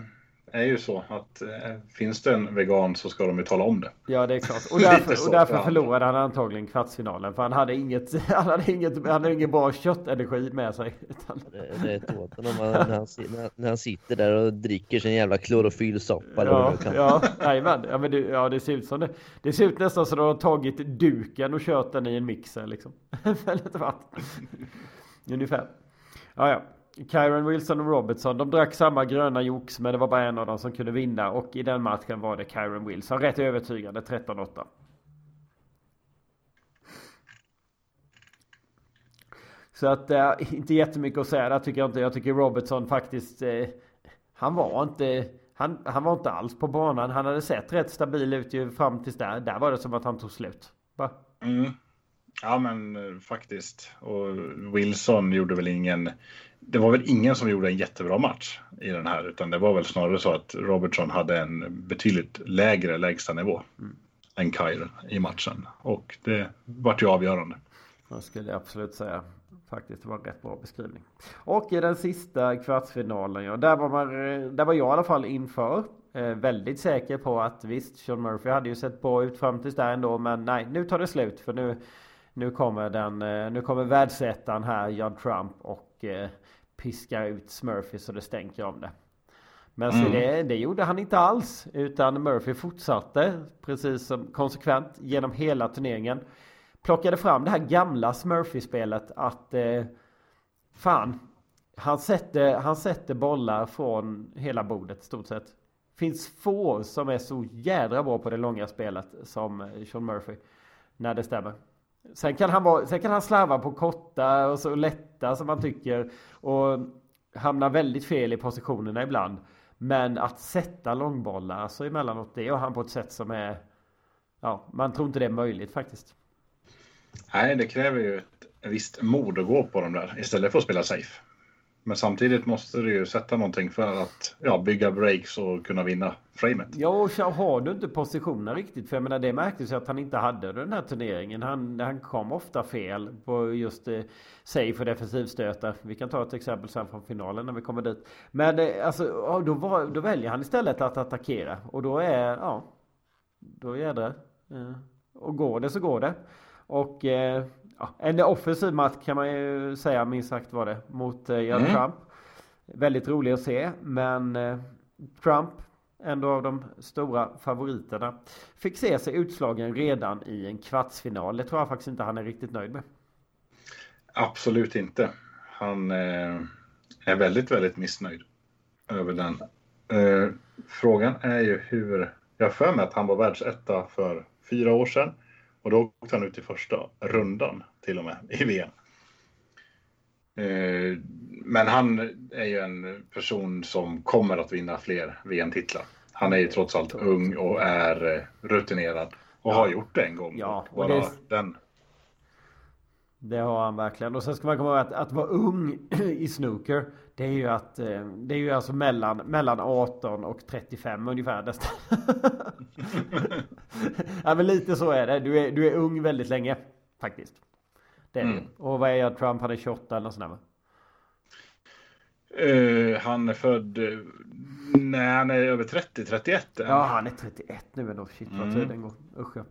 Speaker 3: är ju så att eh, finns det en vegan så ska de ju tala om det.
Speaker 1: Ja det är klart. Och därför,
Speaker 3: så,
Speaker 1: och därför
Speaker 3: ja.
Speaker 1: förlorade han antagligen kvartsfinalen. För han hade inget, han hade inget, han hade ingen bra köttenergi med sig. Utan,
Speaker 2: Det, det är honom när han, när, han sitter där och dricker sin jävla klorofyllsoppa vad
Speaker 1: ja, ja, jajamän. Ja, men det, ja, det ser ut som det. Det ser ut nästan som att de har tagit duken och kört den i en mixer liksom. Väldigt vatt. Ungefär. Ja, ja. Kyron Wilson och Robertson, de drack samma gröna jox men det var bara en av dem som kunde vinna och i den matchen var det Kyron Wilson. Rätt övertygande, 13-8. Så att äh, inte jättemycket att säga där tycker jag inte. Jag tycker Robertson faktiskt, eh, han var inte, han, han var inte alls på banan. Han hade sett rätt stabil ut ju fram tills där. Där var det som att han tog slut. Va?
Speaker 3: Mm. Ja, men eh, faktiskt. Och Wilson gjorde väl ingen... Det var väl ingen som gjorde en jättebra match i den här, utan det var väl snarare så att Robertson hade en betydligt lägre lägsta nivå än Kyren i matchen. Och det vart ju avgörande.
Speaker 1: Jag skulle absolut säga faktiskt det var en rätt bra beskrivning. Och i den sista kvartsfinalen, ja, där var, man, eh, där var jag i alla fall inför. Eh, väldigt säker på att visst, Sean Murphy hade ju sett bra ut fram tills där ändå. Men nej, nu tar det slut för nu, nu kommer den, eh, nu kommer världsettan här, Judd Trump och eh, piskar ut Smurfy så det stänker om det. Men så
Speaker 3: Mm.
Speaker 1: det, det gjorde han inte alls. Utan Murphy fortsatte precis som konsekvent genom hela turneringen. Plockade fram det här gamla Smurfy-spelet att eh, fan, han sätter, han sätter bollar från hela bordet stort sett. Finns få som är så jädra bra på det långa spelet som eh, Sean Murphy. När det stämmer. Sen kan han, vara, sen kan han slarva på korta och så lätta som man tycker. Och hamna väldigt fel i positionerna ibland. Men att sätta långbollar, alltså emellanåt, det gör han på ett sätt som är... Ja, man tror inte det är möjligt faktiskt.
Speaker 3: Nej, det kräver ju ett visst mod att gå på dem där istället för att spela safe. Men samtidigt måste du ju sätta någonting för att ja, bygga breaks och kunna vinna framet.
Speaker 1: Ja, och så har du inte positionen riktigt. För jag menar, det märktes ju att han inte hade den här turneringen. Han, han kom ofta fel på just eh, safe och defensivstötar. Vi kan ta ett exempel sen från finalen när vi kommer dit. Men eh, alltså, ja, då, var, då väljer han istället att attackera. Och då är, ja, då jädrar. Eh, och går det så går det. Och eh, ja, en offensiv match kan man ju säga minst sagt var det mot eh,
Speaker 3: Mm.
Speaker 1: Trump. Väldigt rolig att se, men eh, Trump, ändå av de stora favoriterna, fick se sig utslagen redan i en kvartsfinal. Det tror jag faktiskt inte han är riktigt nöjd med.
Speaker 3: Absolut inte. Han eh, är väldigt, väldigt missnöjd över den. Eh, frågan är ju hur... Jag har för mig att han var världsetta för fyra år sedan. Och då åkte han ut i första rundan till och med i VM. Eh, men han är ju en person som kommer att vinna fler VM-titlar. Han är ju trots allt ung och är eh, rutinerad. Och har gjort det en gång.
Speaker 1: Ja, och det-
Speaker 3: den
Speaker 1: Det har han verkligen. Och sen ska man komma ihåg att, att vara ung i snooker. Det är ju att eh, det är ju alltså mellan, mellan 18 och 35 ungefär nästan. ja men lite så är det. Du är, du är ung väldigt länge. Faktiskt. Det är
Speaker 3: Mm.
Speaker 1: det. Och vad är jag? Trump? Han är 28 eller något sånt där?
Speaker 3: Eh, han är född... eh, Nej, han är över 30, 31. än.
Speaker 1: Ja han är 31 nu ändå. Shit vad
Speaker 3: Mm.
Speaker 1: tiden går. Usch ja.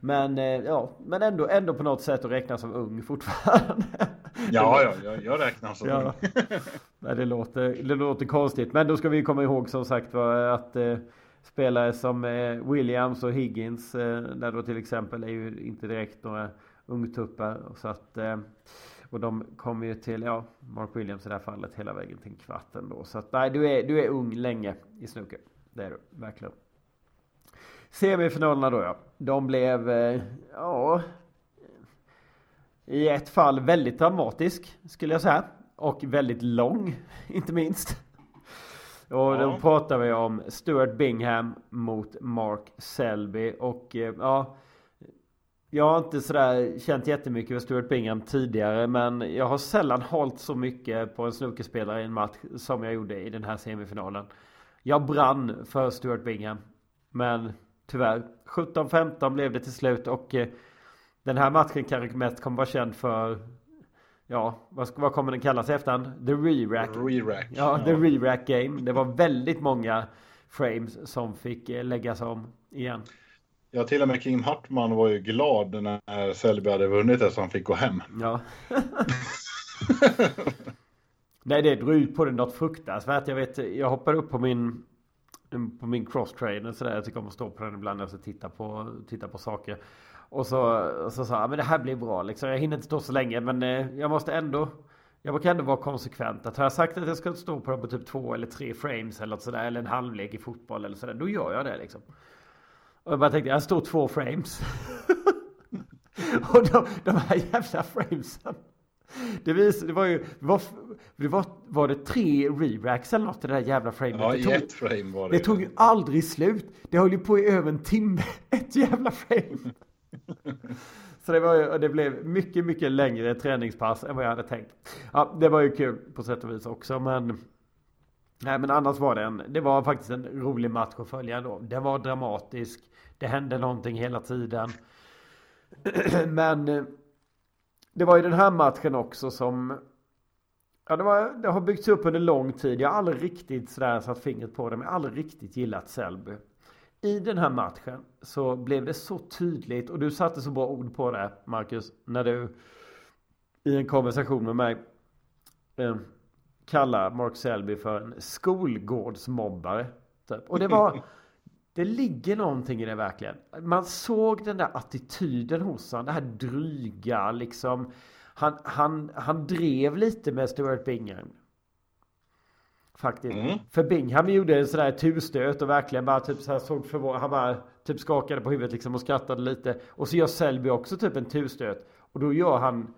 Speaker 1: Men eh, ja. Men ändå, ändå på något sätt att räkna som ung fortfarande.
Speaker 3: ja, ja jag, jag räknar som
Speaker 1: Ja. Nej, det, låter, det låter konstigt. Men då ska vi komma ihåg som sagt var att eh, spelare som eh, Williams och Higgins, eh, där då till exempel är ju inte direkt några ungtuppar. Och Så att, eh, och de kommer ju till, ja, Mark Williams i det här fallet hela vägen till en kvart ändå. Så att nej, du är, du är ung länge i snooker. Det är du, verkligen. Semifinalerna då ja. De blev, eh, ja, i ett fall väldigt dramatisk skulle jag säga. Och väldigt lång, inte minst. Och då pratar vi om Stuart Bingham mot Mark Selby. Och eh, ja, jag har inte sådär känt jättemycket för Stuart Bingham tidigare. Men jag har sällan hållit så mycket på en snookerspelare i en match som jag gjorde i den här semifinalen. Jag brann för Stuart Bingham. Men tyvärr, 17-15 blev det till slut. Och eh, den här matchen kanske mest kommer vara känd för Ja, vad, vad kommer den kallas i efterhand? The Re-Rack.
Speaker 3: Re-rack.
Speaker 1: Ja, the re-rack game. Det var väldigt många frames som fick eh, läggas om igen.
Speaker 3: Ja, till och med Kim Hartman var ju glad när Selby hade vunnit det så han fick gå hem.
Speaker 1: Ja. Nej, det drog ut på det något fruktansvärt. Jag vet, jag hoppade upp på min på min cross-trainer sådär. Jag tycker om att stå på den ibland och titta på, titta på saker. Och så, så sa jag, men det här blir bra liksom. Jag hinner inte stå så länge men eh, jag måste ändå jag brukar ändå vara konsekvent. Att har jag sagt att jag ska stå på den på typ två eller tre frames eller sådär. Eller en halvlek i fotboll eller sådär. Då gör jag det liksom. Och jag bara tänkte, jag står två frames. och de, de här jävla framesen. Det, vis, det var ju, var, det var, var det tre re-racks eller något i det där jävla framet?
Speaker 3: Ja,
Speaker 1: det, tog,
Speaker 3: ett frame var det.
Speaker 1: det tog ju aldrig slut. Det höll ju på i över en timme. Ett jävla frame. Så det var ju, det blev mycket, mycket längre träningspass än vad jag hade tänkt. Ja, det var ju kul på sätt och vis också, men Nej men annars var det en, det var faktiskt en rolig match att följa ändå. Den var dramatisk. Det hände någonting hela tiden. men eh, det var ju den här matchen också som Ja, det, var, det har byggts upp under lång tid. Jag har aldrig riktigt sådär satt fingret på det, men jag har aldrig riktigt gillat Selby. I den här matchen så blev det så tydligt och du satte så bra ord på det, Marcus, när du i en konversation med mig eh, kallar Mark Selby för en skolgårdsmobbare. Typ. Och det var det ligger någonting i det verkligen. Man såg den där attityden hos honom. Det här dryga liksom. Han, han, han drev lite med Stuart Bingham. Faktiskt.
Speaker 3: Mm.
Speaker 1: För Bingham gjorde en sådär turstöt och verkligen bara typ så här såg förvånad. Han bara typ skakade på huvudet liksom och skrattade lite. Och så gör Selby också typ en turstöt. Och då gör han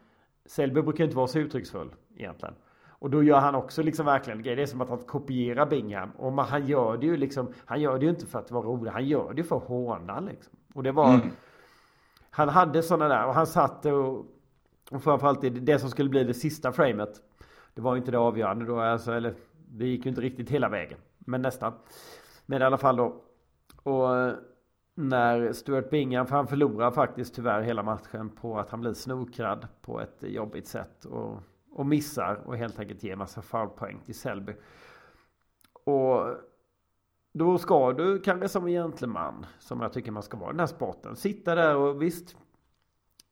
Speaker 1: Selby brukar inte vara så uttrycksfull egentligen. Och då gör han också liksom verkligen grejer. Det är som att han kopierar Bingham. Och man, han gör det ju liksom. Han gör det ju inte för att vara rolig. Han gör det ju för att håna liksom. Och det var.
Speaker 3: Mm.
Speaker 1: Han hade sådana där och han satt och. Och framförallt det, det som skulle bli det sista framet. Det var ju inte det avgörande då. Alltså, eller det gick ju inte riktigt hela vägen. Men nästan. Men i alla fall då. Och när Stuart Bingham, för han förlorar faktiskt tyvärr hela matchen på att han blir snokrad på ett jobbigt sätt. Och, och missar och helt enkelt ger massa foulpoäng till Selby. Och då ska du kanske som en gentleman, som jag tycker man ska vara i den här sporten, sitta där och visst.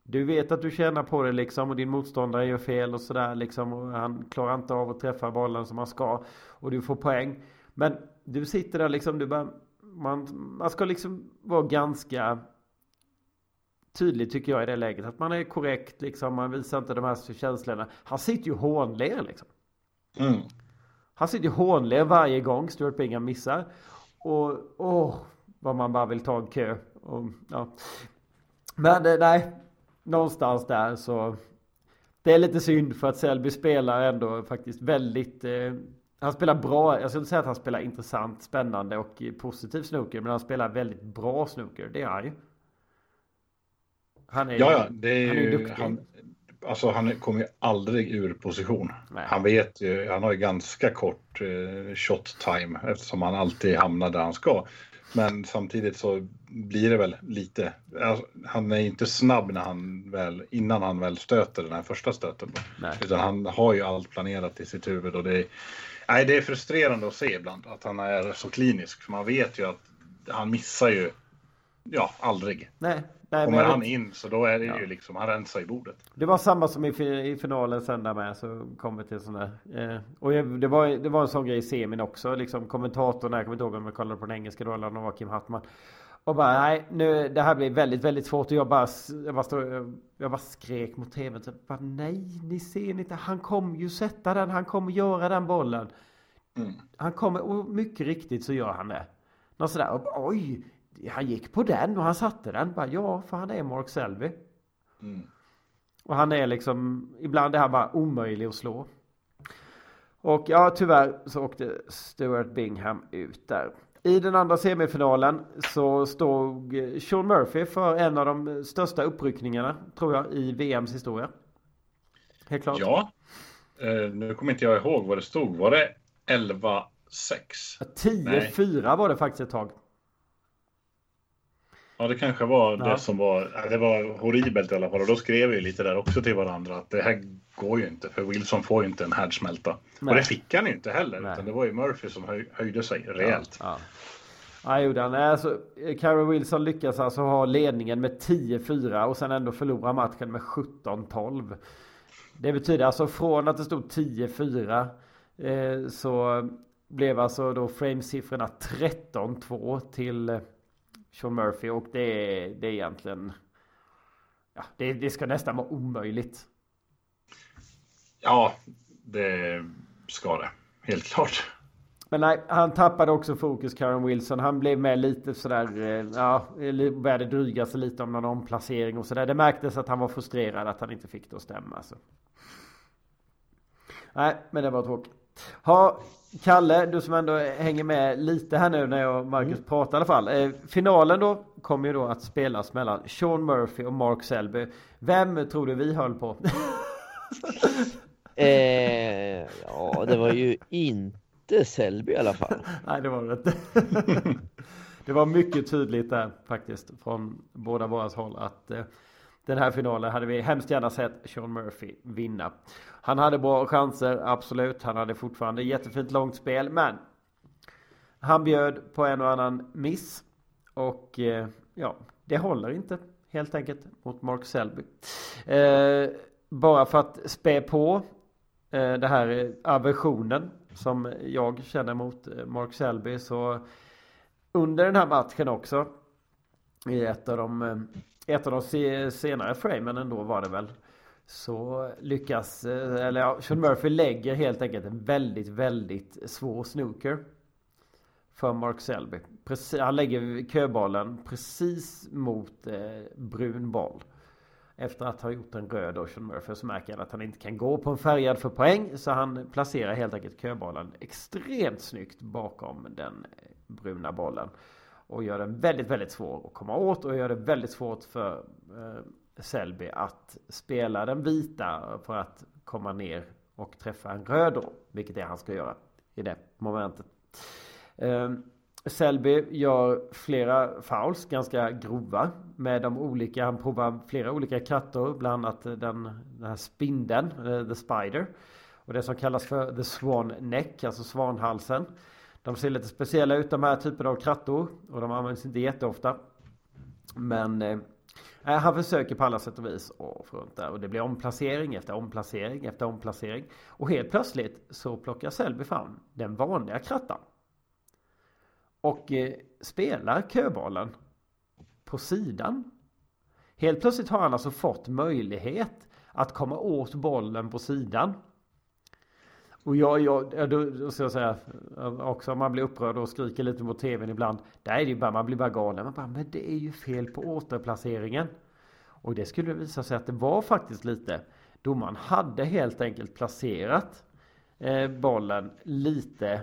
Speaker 1: Du vet att du tjänar på det liksom och din motståndare gör fel och sådär liksom och han klarar inte av att träffa bollen som han ska och du får poäng. Men du sitter där liksom, du bara, man, man ska liksom vara ganska tydlig tycker jag i det läget. Att man är korrekt liksom, man visar inte de här känslorna. Han sitter ju hånler liksom.
Speaker 3: Mm.
Speaker 1: Han sitter ju hånler varje gång Stuart Bingham missar. Och åh, vad man bara vill ta en kö. Och, ja. Men eh, nej, någonstans där så. Det är lite synd för att Selby spelar ändå faktiskt väldigt. Eh, han spelar bra. Jag skulle inte säga att han spelar intressant, spännande och positiv snooker. Men han spelar väldigt bra snooker. Det är han ju. Han är
Speaker 3: Ja, ja, det är
Speaker 1: han är
Speaker 3: ju...
Speaker 1: duktig.
Speaker 3: Han, alltså han kommer ju aldrig ur position.
Speaker 1: Nej.
Speaker 3: Han vet ju, han har ju ganska kort eh, shot time eftersom han alltid hamnar där han ska. Men samtidigt så blir det väl lite, alltså, han är inte snabb när han väl, innan han väl stöter den här första stöten. Då. Utan han har ju allt planerat i sitt huvud och det är, nej, det är frustrerande att se ibland att han är så klinisk. För man vet ju att han missar ju, ja, aldrig.
Speaker 1: Nej, nej
Speaker 3: Kommer han
Speaker 1: vet-
Speaker 3: in så då är det
Speaker 1: Ja.
Speaker 3: ju liksom, han rensar i bordet.
Speaker 1: Det var samma som i, i finalen sen där med så kom vi till sån där. Eh, och det, var, det var en sån grej i semin också. Liksom kommentatorn, jag kommer inte ihåg om jag kollade på den engelska då eller om det var Kim Hartman. Och bara nej, nu, det här blir väldigt, väldigt svårt. Och jag bara, jag bara, stod, jag bara skrek mot tvn. Så bara, nej, ni ser inte. Han kommer ju sätta den. Han kommer göra den bollen.
Speaker 3: Mm.
Speaker 1: Han kommer, och mycket riktigt så gör han det. Något sådär, och, oj, han gick på den och han satte den. Bara, ja, för han är Mark Selby.
Speaker 3: Mm.
Speaker 1: Och han är liksom, ibland är han bara omöjlig att slå. Och ja, tyvärr så åkte Stuart Bingham ut där. I den andra semifinalen så stod Sean Murphy för en av de största uppryckningarna, tror jag, i VMs historia. Helt klart.
Speaker 3: Ja. Eh, nu kommer inte jag ihåg vad det stod. Var det 11-6?
Speaker 1: 10-4 var det faktiskt ett tag.
Speaker 3: Ja, det kanske var
Speaker 1: Ja.
Speaker 3: det som var. Det var horribelt i alla fall. Och då skrev vi lite där också till varandra att det här går ju inte. För Wilson får ju inte en härdsmälta.
Speaker 1: Nej.
Speaker 3: Och det fick han ju inte heller.
Speaker 1: Nej.
Speaker 3: Utan det var ju Murphy som höj, höjde sig rejält.
Speaker 1: Ja, ja. gjorde han. Alltså, Karen Wilson lyckas alltså ha ledningen med 10-4 och sen ändå förlora matchen med 17-12. Det betyder alltså från att det stod 10-4 eh, så blev alltså då framesiffrorna 13-2 till Sean Murphy och det är, det är egentligen Ja, det, det ska nästan vara omöjligt.
Speaker 3: Ja, det ska det. Helt klart.
Speaker 1: Men nej, han tappade också fokus, Karen Wilson. Han blev med lite sådär, eh, ja, började dryga sig lite om någon omplacering och sådär. Det märktes att han var frustrerad att han inte fick det att stämma. Så. Nej, men det var tråkigt. Ha, Kalle, du som ändå hänger med lite här nu när jag och Marcus pratar i alla fall. Eh, finalen då kommer ju då att spelas mellan Sean Murphy och Mark Selby. Vem tror du vi höll på?
Speaker 2: Eh, ja, det var ju inte Selby i alla fall.
Speaker 1: Nej, det var det inte. det var mycket tydligt där faktiskt från båda våras håll att eh, den här finalen hade vi hemskt gärna sett Sean Murphy vinna. Han hade bra chanser, absolut. Han hade fortfarande jättefint långt spel, men han bjöd på en och annan miss och eh, ja, det håller inte helt enkelt mot Mark Selby. Eh, bara för att spä på eh, det här eh, aversionen som jag känner mot eh, Mark Selby så under den här matchen också i ett av de, eh, ett av de senare framen ändå var det väl så lyckas, eh, eller ja, Sean Murphy lägger helt enkelt en väldigt, väldigt svår snooker för Mark Selby. Preci- han lägger köbollen precis mot eh, brun boll. Efter att ha gjort en röd Ocean Murphy så märker han att han inte kan gå på en färgad för poäng. Så han placerar helt enkelt köbollen extremt snyggt bakom den eh, bruna bollen. Och gör den väldigt, väldigt svår att komma åt och gör det väldigt svårt för eh, Selby att spela den vita för att komma ner och träffa en röd då. Vilket är han ska göra i det momentet. Eh, Selby gör flera fouls, ganska grova. Med de olika, han provar flera olika kattor, bland annat den, den här spindeln, eh, the spider. Och det som kallas för the swan neck, alltså svanhalsen. De ser lite speciella ut de här typerna av krattor och de används inte jätteofta. Men eh, eh han försöker på alla sätt och vis och få runt där och det blir omplacering efter omplacering efter omplacering. Och helt plötsligt så plockar Selby fram den vanliga krattan. Och eh, spelar köbollen på sidan. Helt plötsligt har han alltså fått möjlighet att komma åt bollen på sidan. Och jag, jag, ja, då, då ska jag säga eh, också om man blir upprörd och skriker lite mot tvn ibland. Där är det ju bara, man blir bara galen. Man bara, men det är ju fel på återplaceringen. Och det skulle visa sig att det var faktiskt lite. Domaren hade helt enkelt placerat eh, bollen lite,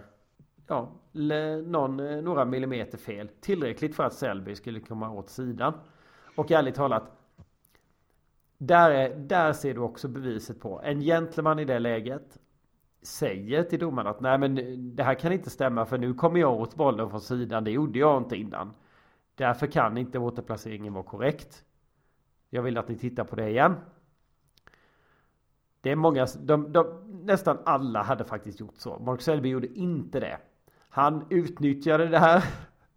Speaker 1: ja, le, någon, eh, några millimeter fel. Tillräckligt för att Selby skulle komma åt sidan. Och ärligt talat, där, är, där ser du också beviset på. En gentleman i det läget säger till domaren att nej men det här kan inte stämma för nu kommer jag åt bollen från sidan. Det gjorde jag inte innan. Därför kan inte återplaceringen vara korrekt. Jag vill att ni tittar på det igen. Det är många, de, de, nästan alla hade faktiskt gjort så. Mark Selby gjorde inte det. Han utnyttjade det här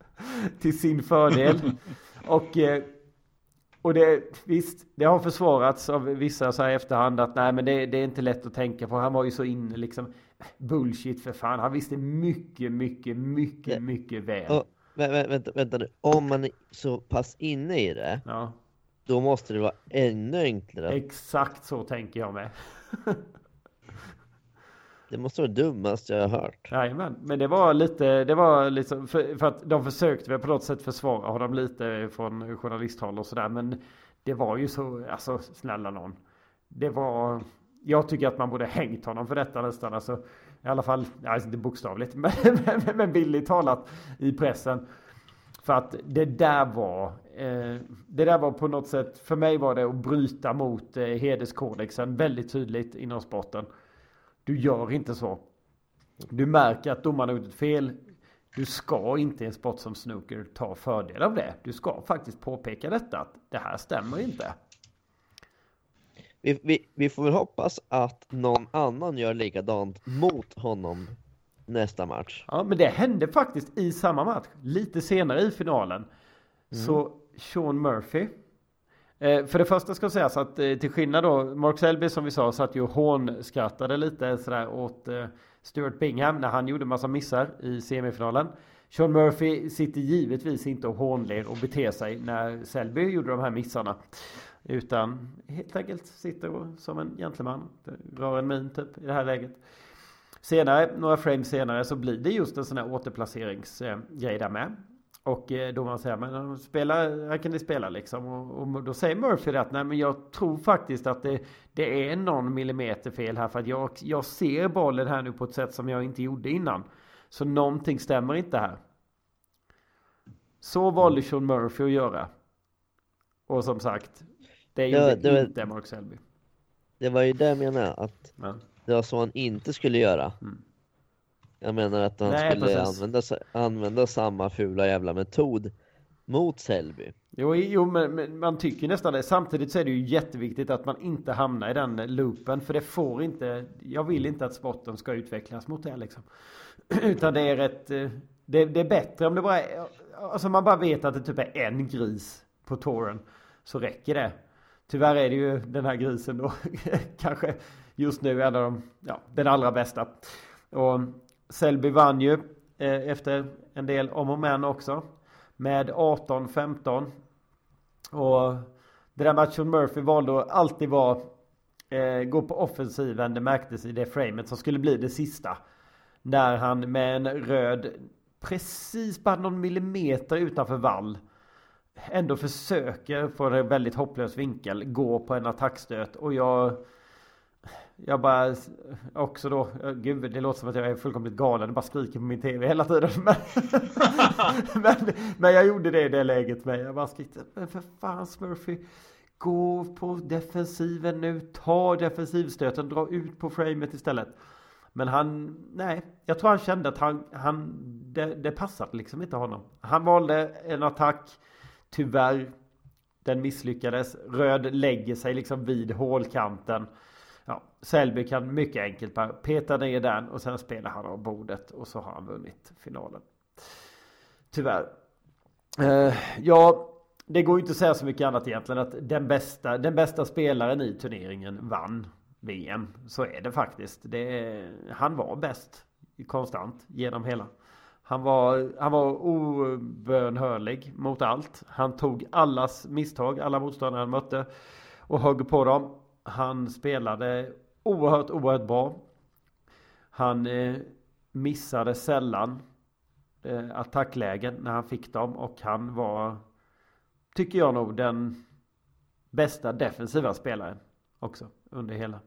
Speaker 1: till sin fördel. Och, eh, och det, visst, det har försvarats av vissa så här i efterhand att nej men det, det är inte lätt att tänka på. Han var ju så inne liksom. Bullshit för fan. Han visste mycket, mycket, mycket, mycket väl.
Speaker 2: Och, vä vänta, vänta nu. Om man är så pass inne i det,
Speaker 1: Ja,
Speaker 2: då måste det vara ännu enklare.
Speaker 1: exakt så tänker jag med.
Speaker 2: Det måste vara det dummaste jag har hört.
Speaker 1: Jajamän, men det var lite, det var liksom, för, för att de försökte väl på något sätt försvara honom lite från journalisthåll och sådär. Men det var ju så, alltså snälla någon. Det var, jag tycker att man borde hängt honom för detta nästan. Alltså, I alla fall, alltså inte bokstavligt, men, men, men bildligt talat i pressen. För att det där var, eh, det där var på något sätt, för mig var det att bryta mot eh, hederskodexen väldigt tydligt inom sporten. Du gör inte så. Du märker att domaren har gjort ett fel. Du ska inte i en sport som snooker ta fördel av det. Du ska faktiskt påpeka detta att det här stämmer inte.
Speaker 2: Vi, vi, vi får väl hoppas att någon annan gör likadant mot honom nästa match.
Speaker 1: Ja, men det hände faktiskt i samma match. Lite senare i finalen. Så Sean Murphy. Eh, för det första ska sägas att eh, till skillnad då, Mark Selby som vi sa satt ju och hånskrattade lite sådär åt eh, Stuart Bingham när han gjorde massa missar i semifinalen. Sean Murphy sitter givetvis inte och hånler och beter sig när Selby gjorde de här missarna. Utan helt enkelt sitter och, som en gentleman, rör en min typ i det här läget. Senare, några frames senare, så blir det just en sån här återplaceringsgrej där med. Och eh, då man säger, men spela, här kan ni spela liksom. Och, och då säger Murphy det att, nej men jag tror faktiskt att det, det är någon millimeter fel här. För att jag, jag ser bollen här nu på ett sätt som jag inte gjorde innan. Så någonting stämmer inte här. Så valde Sean Murphy att göra. Och som sagt, det
Speaker 2: Ja,
Speaker 1: gjorde
Speaker 2: det var-
Speaker 1: inte Mark Selby.
Speaker 2: Det var ju det jag menade, att
Speaker 1: Men,
Speaker 2: det var så han inte skulle göra.
Speaker 1: Mm.
Speaker 2: Jag menar att han
Speaker 1: Nej,
Speaker 2: skulle
Speaker 1: precis.
Speaker 2: använda, använda samma fula jävla metod mot Selby.
Speaker 1: Jo, jo men, men man tycker nästan det. Samtidigt så är det ju jätteviktigt att man inte hamnar i den loopen. För det får inte... Jag vill inte att sporten ska utvecklas mot det liksom. Utan det är rätt... eh, Det, det är bättre om det bara är... Alltså man bara vet att det typ är en gris på touren. Så räcker det. Tyvärr är det ju den här grisen då. kanske just nu av de... Ja, den allra bästa. Och Selby vann ju eh, efter en del om och men också. Med 18-15. Och det där matchen Murphy valde att alltid vara eh, gå på offensiven. Det märktes i det framet som skulle bli det sista. När han med en röd precis bara någon millimeter utanför vall ändå försöker från en väldigt hopplös vinkel gå på en attackstöt och jag jag bara också då, eh, gud det låter som att jag är fullkomligt galen och bara skriker på min tv hela tiden. Men, men, men jag gjorde det i det läget med. Jag bara skrikte, men för fan Smurfy. Gå på defensiven nu, ta defensivstöten, dra ut på framet istället. Men han, nej, jag tror han kände att han, han det, det passade liksom inte honom. Han valde en attack, tyvärr, den misslyckades. Röd lägger sig liksom vid hålkanten. Ja, Selby kan mycket enkelt bara peta ner den och sen spelar han av bordet och så har han vunnit finalen. Tyvärr. Eh, ja, det går ju inte att säga så mycket annat egentligen att den bästa, den bästa spelaren i turneringen vann VM. Så är det faktiskt. Det, han var bäst konstant genom hela. Han var, han var obönhörlig mot allt. Han tog allas misstag, alla motståndare han mötte och högg på dem. Han spelade oerhört, oerhört bra. Han eh, missade sällan eh, attacklägen när han fick dem och han var, tycker jag nog, den bästa defensiva spelaren också under hela,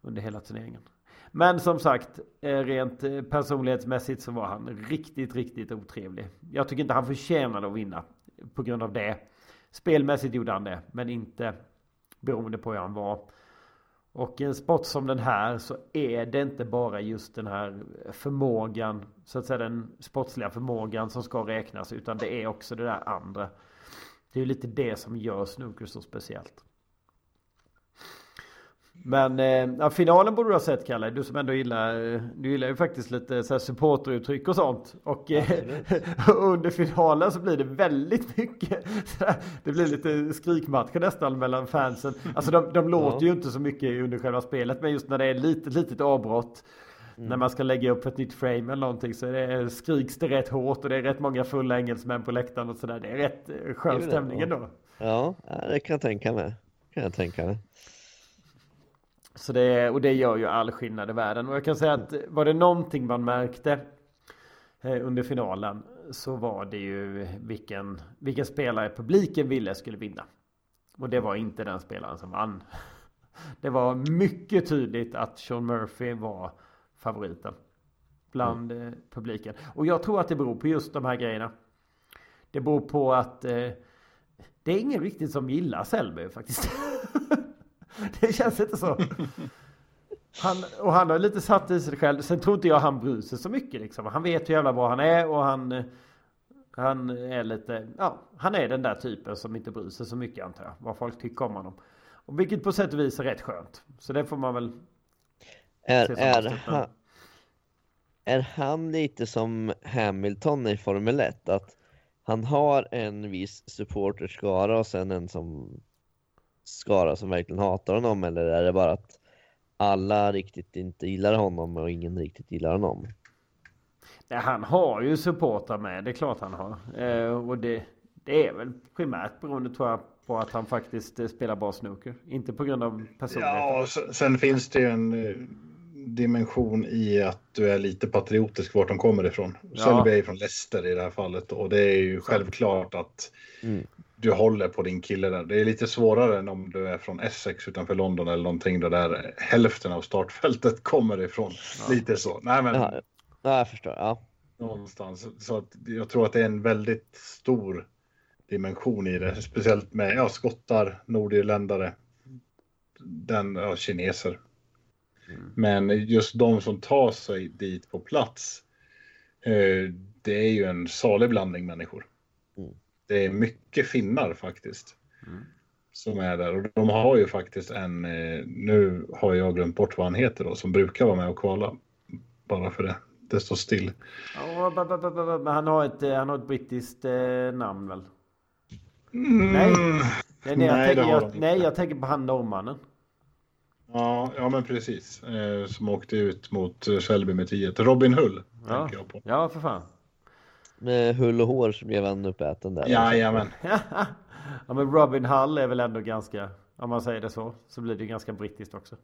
Speaker 1: under hela turneringen. Men som sagt, eh, rent eh, personlighetsmässigt så var han riktigt, riktigt otrevlig. Jag tycker inte han förtjänade att vinna på grund av det. Spelmässigt gjorde han det, men inte beroende på hur han var. Och i en sport som den här så är det inte bara just den här förmågan, så att säga den sportsliga förmågan som ska räknas, utan det är också det där andra. Det är ju lite det som gör snooker så speciellt. Men eh, ja, finalen borde du ha sett Kalle. Du som ändå gillar, eh, du gillar ju faktiskt lite så här supporteruttryck och sånt. Och eh, under finalen så blir det väldigt mycket. Här, det blir lite skrikmatcher nästan mellan fansen. Alltså de, de låter ju inte så mycket under själva spelet. Men just när det är litet, litet avbrott. När man ska lägga upp ett nytt frame eller någonting så det, skriks det rätt hårt och det är rätt många fulla engelsmän på läktaren och sådär. Det är rätt skön stämning
Speaker 2: ja.
Speaker 1: ändå.
Speaker 2: Ja, det kan jag tänka mig. Kan jag tänka mig.
Speaker 1: Så det, och det gör ju all skillnad i världen. Och jag kan säga att var det någonting man märkte eh, under finalen så var det ju vilken, vilken spelare publiken ville skulle vinna. Och det var inte den spelaren som vann. Det var mycket tydligt att Sean Murphy var favoriten. bland mm. publiken. Och jag tror att det beror på just de här grejerna. Det beror på att eh, det är ingen riktigt som gillar Selby faktiskt. det känns inte så. Han, och han har lite satt i sig själv. Sen tror inte jag han bryr sig så mycket liksom. Han vet hur jävla bra han är och han... Han är lite... Ja, han är den där typen som inte bryr sig så mycket antar jag. Vad folk tycker om honom. Och vilket på sätt och vis är rätt skönt. Så det får man väl...
Speaker 2: Är, är,
Speaker 1: avslut, men-
Speaker 2: han, är han lite som Hamilton i Formel 1? Att han har en viss supporterskara och sen en som skara som verkligen hatar honom eller är det bara att alla riktigt inte gillar honom och ingen riktigt gillar honom?
Speaker 1: Nej, han har ju supportrar med. Det är klart han har. Eh, och det, det är väl primärt beroende tror jag på att han faktiskt eh, spelar bra snooker. Inte på grund av personligheten.
Speaker 3: Ja, och sen, finns det ju en eh, dimension i att du är lite patriotisk vart de kommer ifrån.
Speaker 1: Ja.
Speaker 3: Selby är ju från Leicester i det här fallet och det är ju självklart att
Speaker 2: Mm.
Speaker 3: Du håller på din kille där. Det är lite svårare än om du är från Essex utanför London eller någonting där, där hälften av startfältet kommer ifrån. Lite så. Nej, men
Speaker 2: Ja, ja, jag förstår. Ja.
Speaker 3: någonstans. Så att jag tror att det är en väldigt stor dimension i det. Speciellt med ja, skottar, nordirländare, den, ja, kineser. Men just de som tar sig dit på plats, eh, det är ju en salig blandning människor. Det är mycket finnar faktiskt.
Speaker 1: Mm.
Speaker 3: Som är där och de har ju faktiskt en, eh, nu har jag glömt bort vad han heter då, som brukar vara med och kvala. Bara för det, det står still.
Speaker 1: Men han har ett, eh, han har ett brittiskt eh, namn väl?
Speaker 3: Mm.
Speaker 1: Nej. Nej, nej, jag,
Speaker 3: Nej,
Speaker 1: tänker, jag, nej jag tänker på han norrmannen.
Speaker 3: Ja, ja men precis. Eh, som åkte ut mot Shelby med 10. Robin Hull
Speaker 1: Ja.
Speaker 3: tänker jag på.
Speaker 1: Ja, för fan.
Speaker 2: Med hull och hår så blev han uppäten där.
Speaker 3: Jajamän.
Speaker 1: ja, men Robin Hull är väl ändå ganska, om man säger det så, så blir det ju ganska brittiskt också.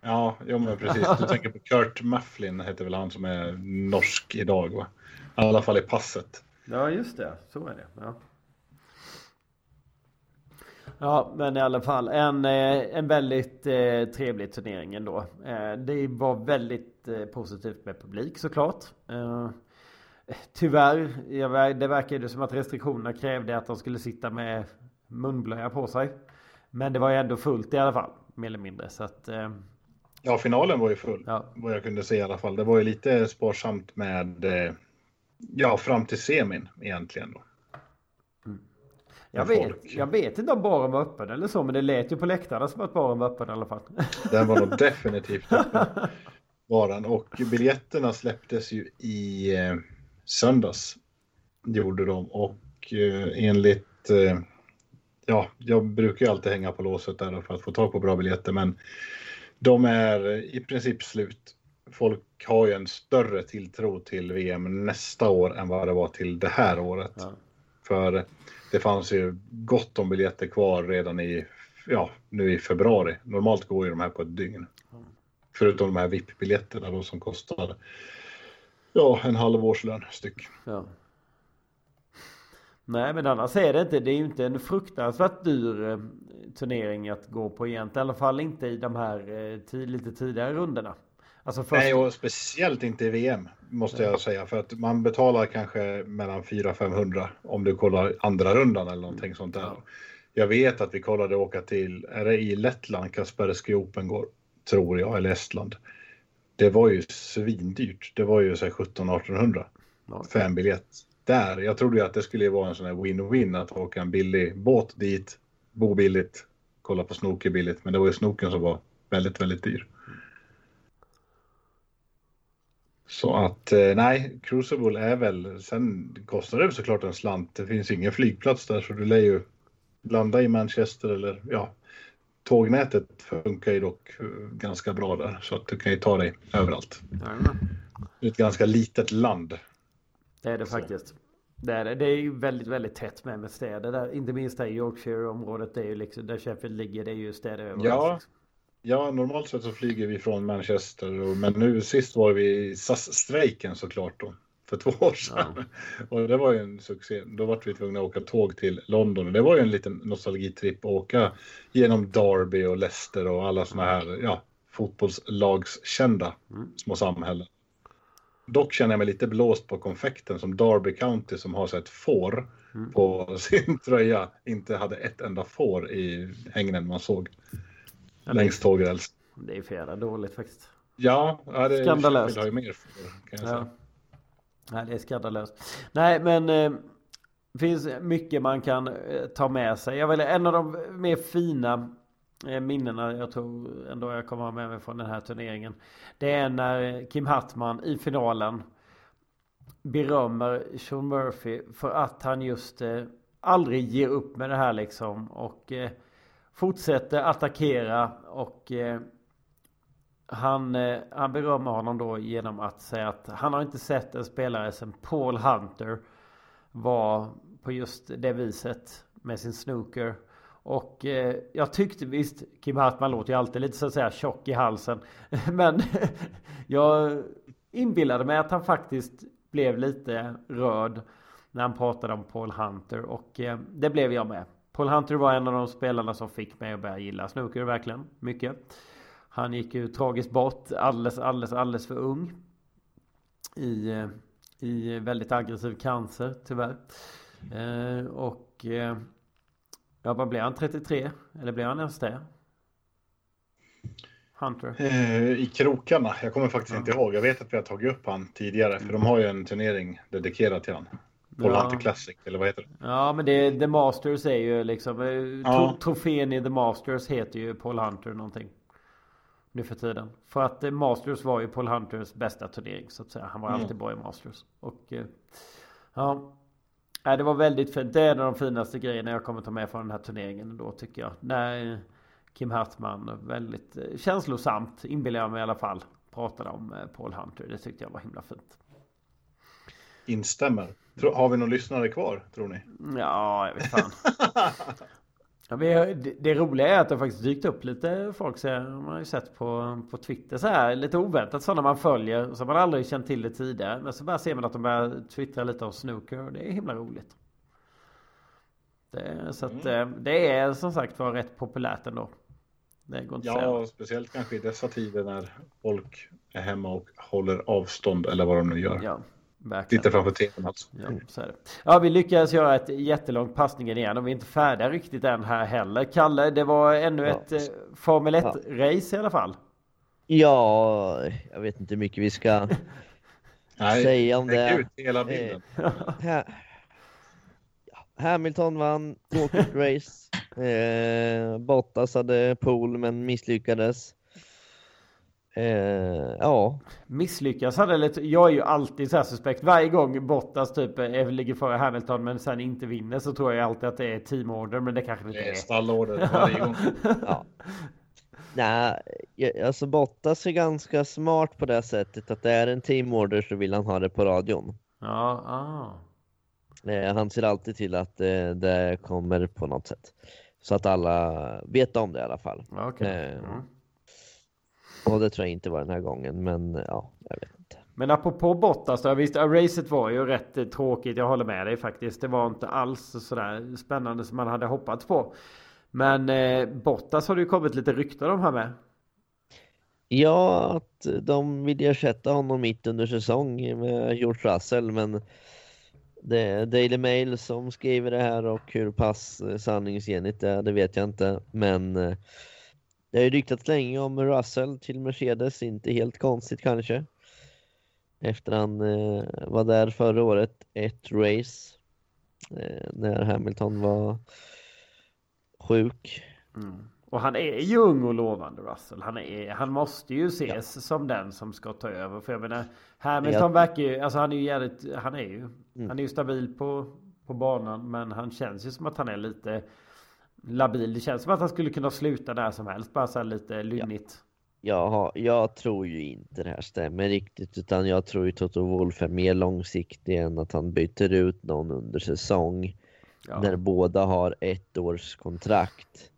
Speaker 3: Ja, ja men precis. Du tänker på Kurt Mufflin heter väl han som är norsk idag va? I alla fall i passet.
Speaker 1: Ja, just det. Så är det. Ja. Ja, men i alla fall en, eh, en väldigt eh, trevlig turnering ändå. Eh, det var väldigt eh, positivt med publik såklart. Tyvärr, jag, det verkar ju som att restriktionerna krävde att de skulle sitta med munblöja på sig. Men det var ju ändå fullt i alla fall, mer eller mindre. Så att, eh,
Speaker 3: Ja, finalen var ju full.
Speaker 1: ja.
Speaker 3: Vad jag kunde se i alla fall. Det var ju lite sparsamt med, eh, ja, fram till semin egentligen. Då.
Speaker 1: Jag
Speaker 3: Med
Speaker 1: vet,
Speaker 3: folk.
Speaker 1: jag vet inte om baren var öppen eller så, men det lät ju på läktarna som att baren var öppen i alla fall.
Speaker 3: Den var nog definitivt öppen. Var den. Och biljetterna släpptes ju i eh, söndags. Gjorde de. Och eh, enligt... Eh, ja, jag brukar ju alltid hänga på låset där för att få tag på bra biljetter. Men de är i princip slut. Folk har ju en större tilltro till VM nästa år än vad det var till det här året.
Speaker 1: Ja.
Speaker 3: För det fanns ju gott om biljetter kvar redan i, ja, nu i februari. Normalt går ju de här på ett dygn. Förutom de här VIP-biljetterna då som kostar ja, en halv årslön styck.
Speaker 1: Ja. Nej men annars är det inte. Det är ju inte en fruktansvärt dyr eh, turnering att gå på egentligen. I alla fall inte i de här eh, lite tidigare rundorna. Alltså först...
Speaker 3: Nej, och speciellt inte i VM måste jag säga. För att man betalar kanske mellan 400-500 om du kollar andra rundan eller någonting sånt där.
Speaker 1: Ja.
Speaker 3: Jag vet att vi kollade åka till, är det i Lettland Kaspersky Open går? Tror jag, eller Estland. Det var ju svindyrt. Det var ju så här 1700-1800
Speaker 1: Ja.
Speaker 3: för en biljett. Där, jag trodde ju att det skulle vara en sån här win-win att åka en billig båt dit, bo billigt, kolla på snooker billigt. Men det var ju snoken som var väldigt, väldigt dyr. Så att eh, nej, Crucible är väl, sen kostar det såklart en slant. Det finns ingen flygplats där så du lär ju landa i Manchester eller ja, tågnätet funkar ju dock eh, ganska bra där så att du kan ju ta dig överallt.
Speaker 1: Jajamän.
Speaker 3: Det är ett ganska litet land.
Speaker 1: Det är det
Speaker 3: Så.
Speaker 1: faktiskt. Det är det. Det är ju väldigt, väldigt tätt med med städer där. Inte minst där i Yorkshire-området. Det är ju liksom där Sheffield ligger. Det är ju städer överallt.
Speaker 3: Ja. Ja, normalt sett så flyger vi från Manchester, men nu sist var vi i SAS-strejken såklart då, för två år sedan. Och det var ju en succé. Då var vi tvungna att åka tåg till London och det var ju en liten nostalgitripp att åka genom Derby och Leicester och alla såna här ja, fotbollslagskända
Speaker 1: Mm.
Speaker 3: små samhällen. Dock känner jag mig lite blåst på konfekten som Derby County som har så ett får mm. på sin tröja inte hade ett enda får i hängnen man såg ja, längs tågräls.
Speaker 1: Det är för jävla dåligt faktiskt.
Speaker 3: Ja, ja det
Speaker 1: skandalöst.
Speaker 3: Har ju mer får, kan jag ja. säga.
Speaker 1: Nej, det är skandalöst. Nej, men eh, det finns mycket man kan eh, ta med sig. Jag vill, en av de mer fina eh, minnena jag tror ändå jag kommer ha med mig från den här turneringen. Det är när Kim Hartman i finalen berömmer Sean Murphy för att han just eh, aldrig ger upp med det här liksom och eh, fortsätter attackera och eh, han, eh, han berömmer honom då genom att säga att han har inte sett en spelare som Paul Hunter var på just det viset med sin snooker. Och eh, jag tyckte visst, Kim Hartman låter ju alltid lite så att säga tjock i halsen. Men jag inbillade mig att han faktiskt blev lite rörd när han pratade om Paul Hunter och eh, det blev jag med. Paul Hunter var en av de spelarna som fick mig att börja gilla snooker verkligen mycket. Han gick ju tragiskt bort alldeles, alldeles, alldeles för ung. I, eh, i väldigt aggressiv cancer tyvärr. Eh, och eh, ja, vad blev han? 33? Eller blev han ens det? Hunter?
Speaker 3: Eh, I krokarna. Jag kommer faktiskt ja. inte ihåg. Jag vet att vi har tagit upp han tidigare. För de har ju en turnering dedikerad till han. Paul ja. Hunter Classic, eller vad heter det?
Speaker 1: Ja, men det, The Masters är ju liksom... Eh, ja. Trofén i The Masters heter ju Paul Hunter någonting. Nu för tiden. För att eh, Masters var ju Paul Hunters bästa turnering så att säga. Han var mm. alltid bra i Masters. Och ja... Nej, det var väldigt fint. Det är en av de finaste grejerna jag kommer ta med från den här turneringen då tycker jag. När Kim Hartman väldigt eh, känslosamt, inbillar jag mig i alla fall, pratade om eh, Paul Hunter. Det tyckte jag var himla fint.
Speaker 3: Instämmer. Har vi någon lyssnare kvar, tror ni?
Speaker 1: Ja, jag vet fan. Ja, det, det roliga är att det faktiskt dykt upp lite folk så man har ju sett på, på Twitter så här lite oväntat sådana man följer så man aldrig känt till det tidigare. Men så bara ser man att de börjar twittra lite om snooker och det är himla roligt. Det, så att mm. det är som sagt var rätt populärt ändå.
Speaker 3: Det går inte ja, speciellt kanske i dessa tider när folk är hemma och håller avstånd eller vad de nu gör.
Speaker 1: Ja,
Speaker 3: Verkligen. Sitter framför tvn alltså.
Speaker 1: Ja, så är det. ja, vi lyckades göra ett jättelångt passningen igen och vi är inte färdiga riktigt än här heller. Kalle, det var ännu ja. ett eh, Formel 1-race ja. i alla fall.
Speaker 2: Ja, jag vet inte hur mycket vi ska säga om det.
Speaker 3: Ut hela bilden.
Speaker 2: Eh, Hamilton vann, race. Eh, Bottas hade pole men misslyckades. Eh, ja.
Speaker 1: Misslyckas hade lite, jag är ju alltid så här suspekt. Varje gång Bottas typ är, ligger före Hamilton men sen inte vinner så tror jag alltid att det är teamorder men det kanske det inte är. Det är
Speaker 3: stallorder varje gång.
Speaker 2: ja. Nej, alltså Bottas är ganska smart på det sättet att det är en teamorder så vill han ha det på radion.
Speaker 1: Ja, ah.
Speaker 2: Eh, han ser alltid till att eh, det kommer på något sätt. Så att alla vet om det i alla fall.
Speaker 1: Okay. Eh, mm.
Speaker 2: Och det tror jag inte var den här gången, men ja, jag vet inte.
Speaker 1: Men apropå Bottas då, visst, racet var ju rätt eh, tråkigt, jag håller med dig faktiskt. Det var inte alls sådär spännande som man hade hoppats på. Men eh, Bottas har det ju kommit lite rykten om här med.
Speaker 2: Ja, att de vill ersätta honom mitt under säsong med George Russell, men det är Daily Mail som skriver det här och hur pass eh, sanningsenligt det är, det vet jag inte. Men eh, det har ju ryktats länge om Russell till Mercedes, inte helt konstigt kanske. Efter han eh, var där förra året, ett race, eh, när Hamilton var sjuk.
Speaker 1: Mm. Och han är ju ung och lovande Russell. Han, är, han måste ju ses ja. som den som ska ta över. För jag menar Hamilton jag... verkar ju, alltså han är ju jävligt, han är ju, mm. han är ju stabil på, på banan. Men han känns ju som att han är lite labil. Det känns som att han skulle kunna sluta där som helst. Bara så lite lynnigt.
Speaker 2: Ja. Jag, jag tror ju inte det här stämmer riktigt. Utan jag tror ju Toto Wolff är mer långsiktig än att han byter ut någon under säsong. Ja. När båda har ett års kontrakt.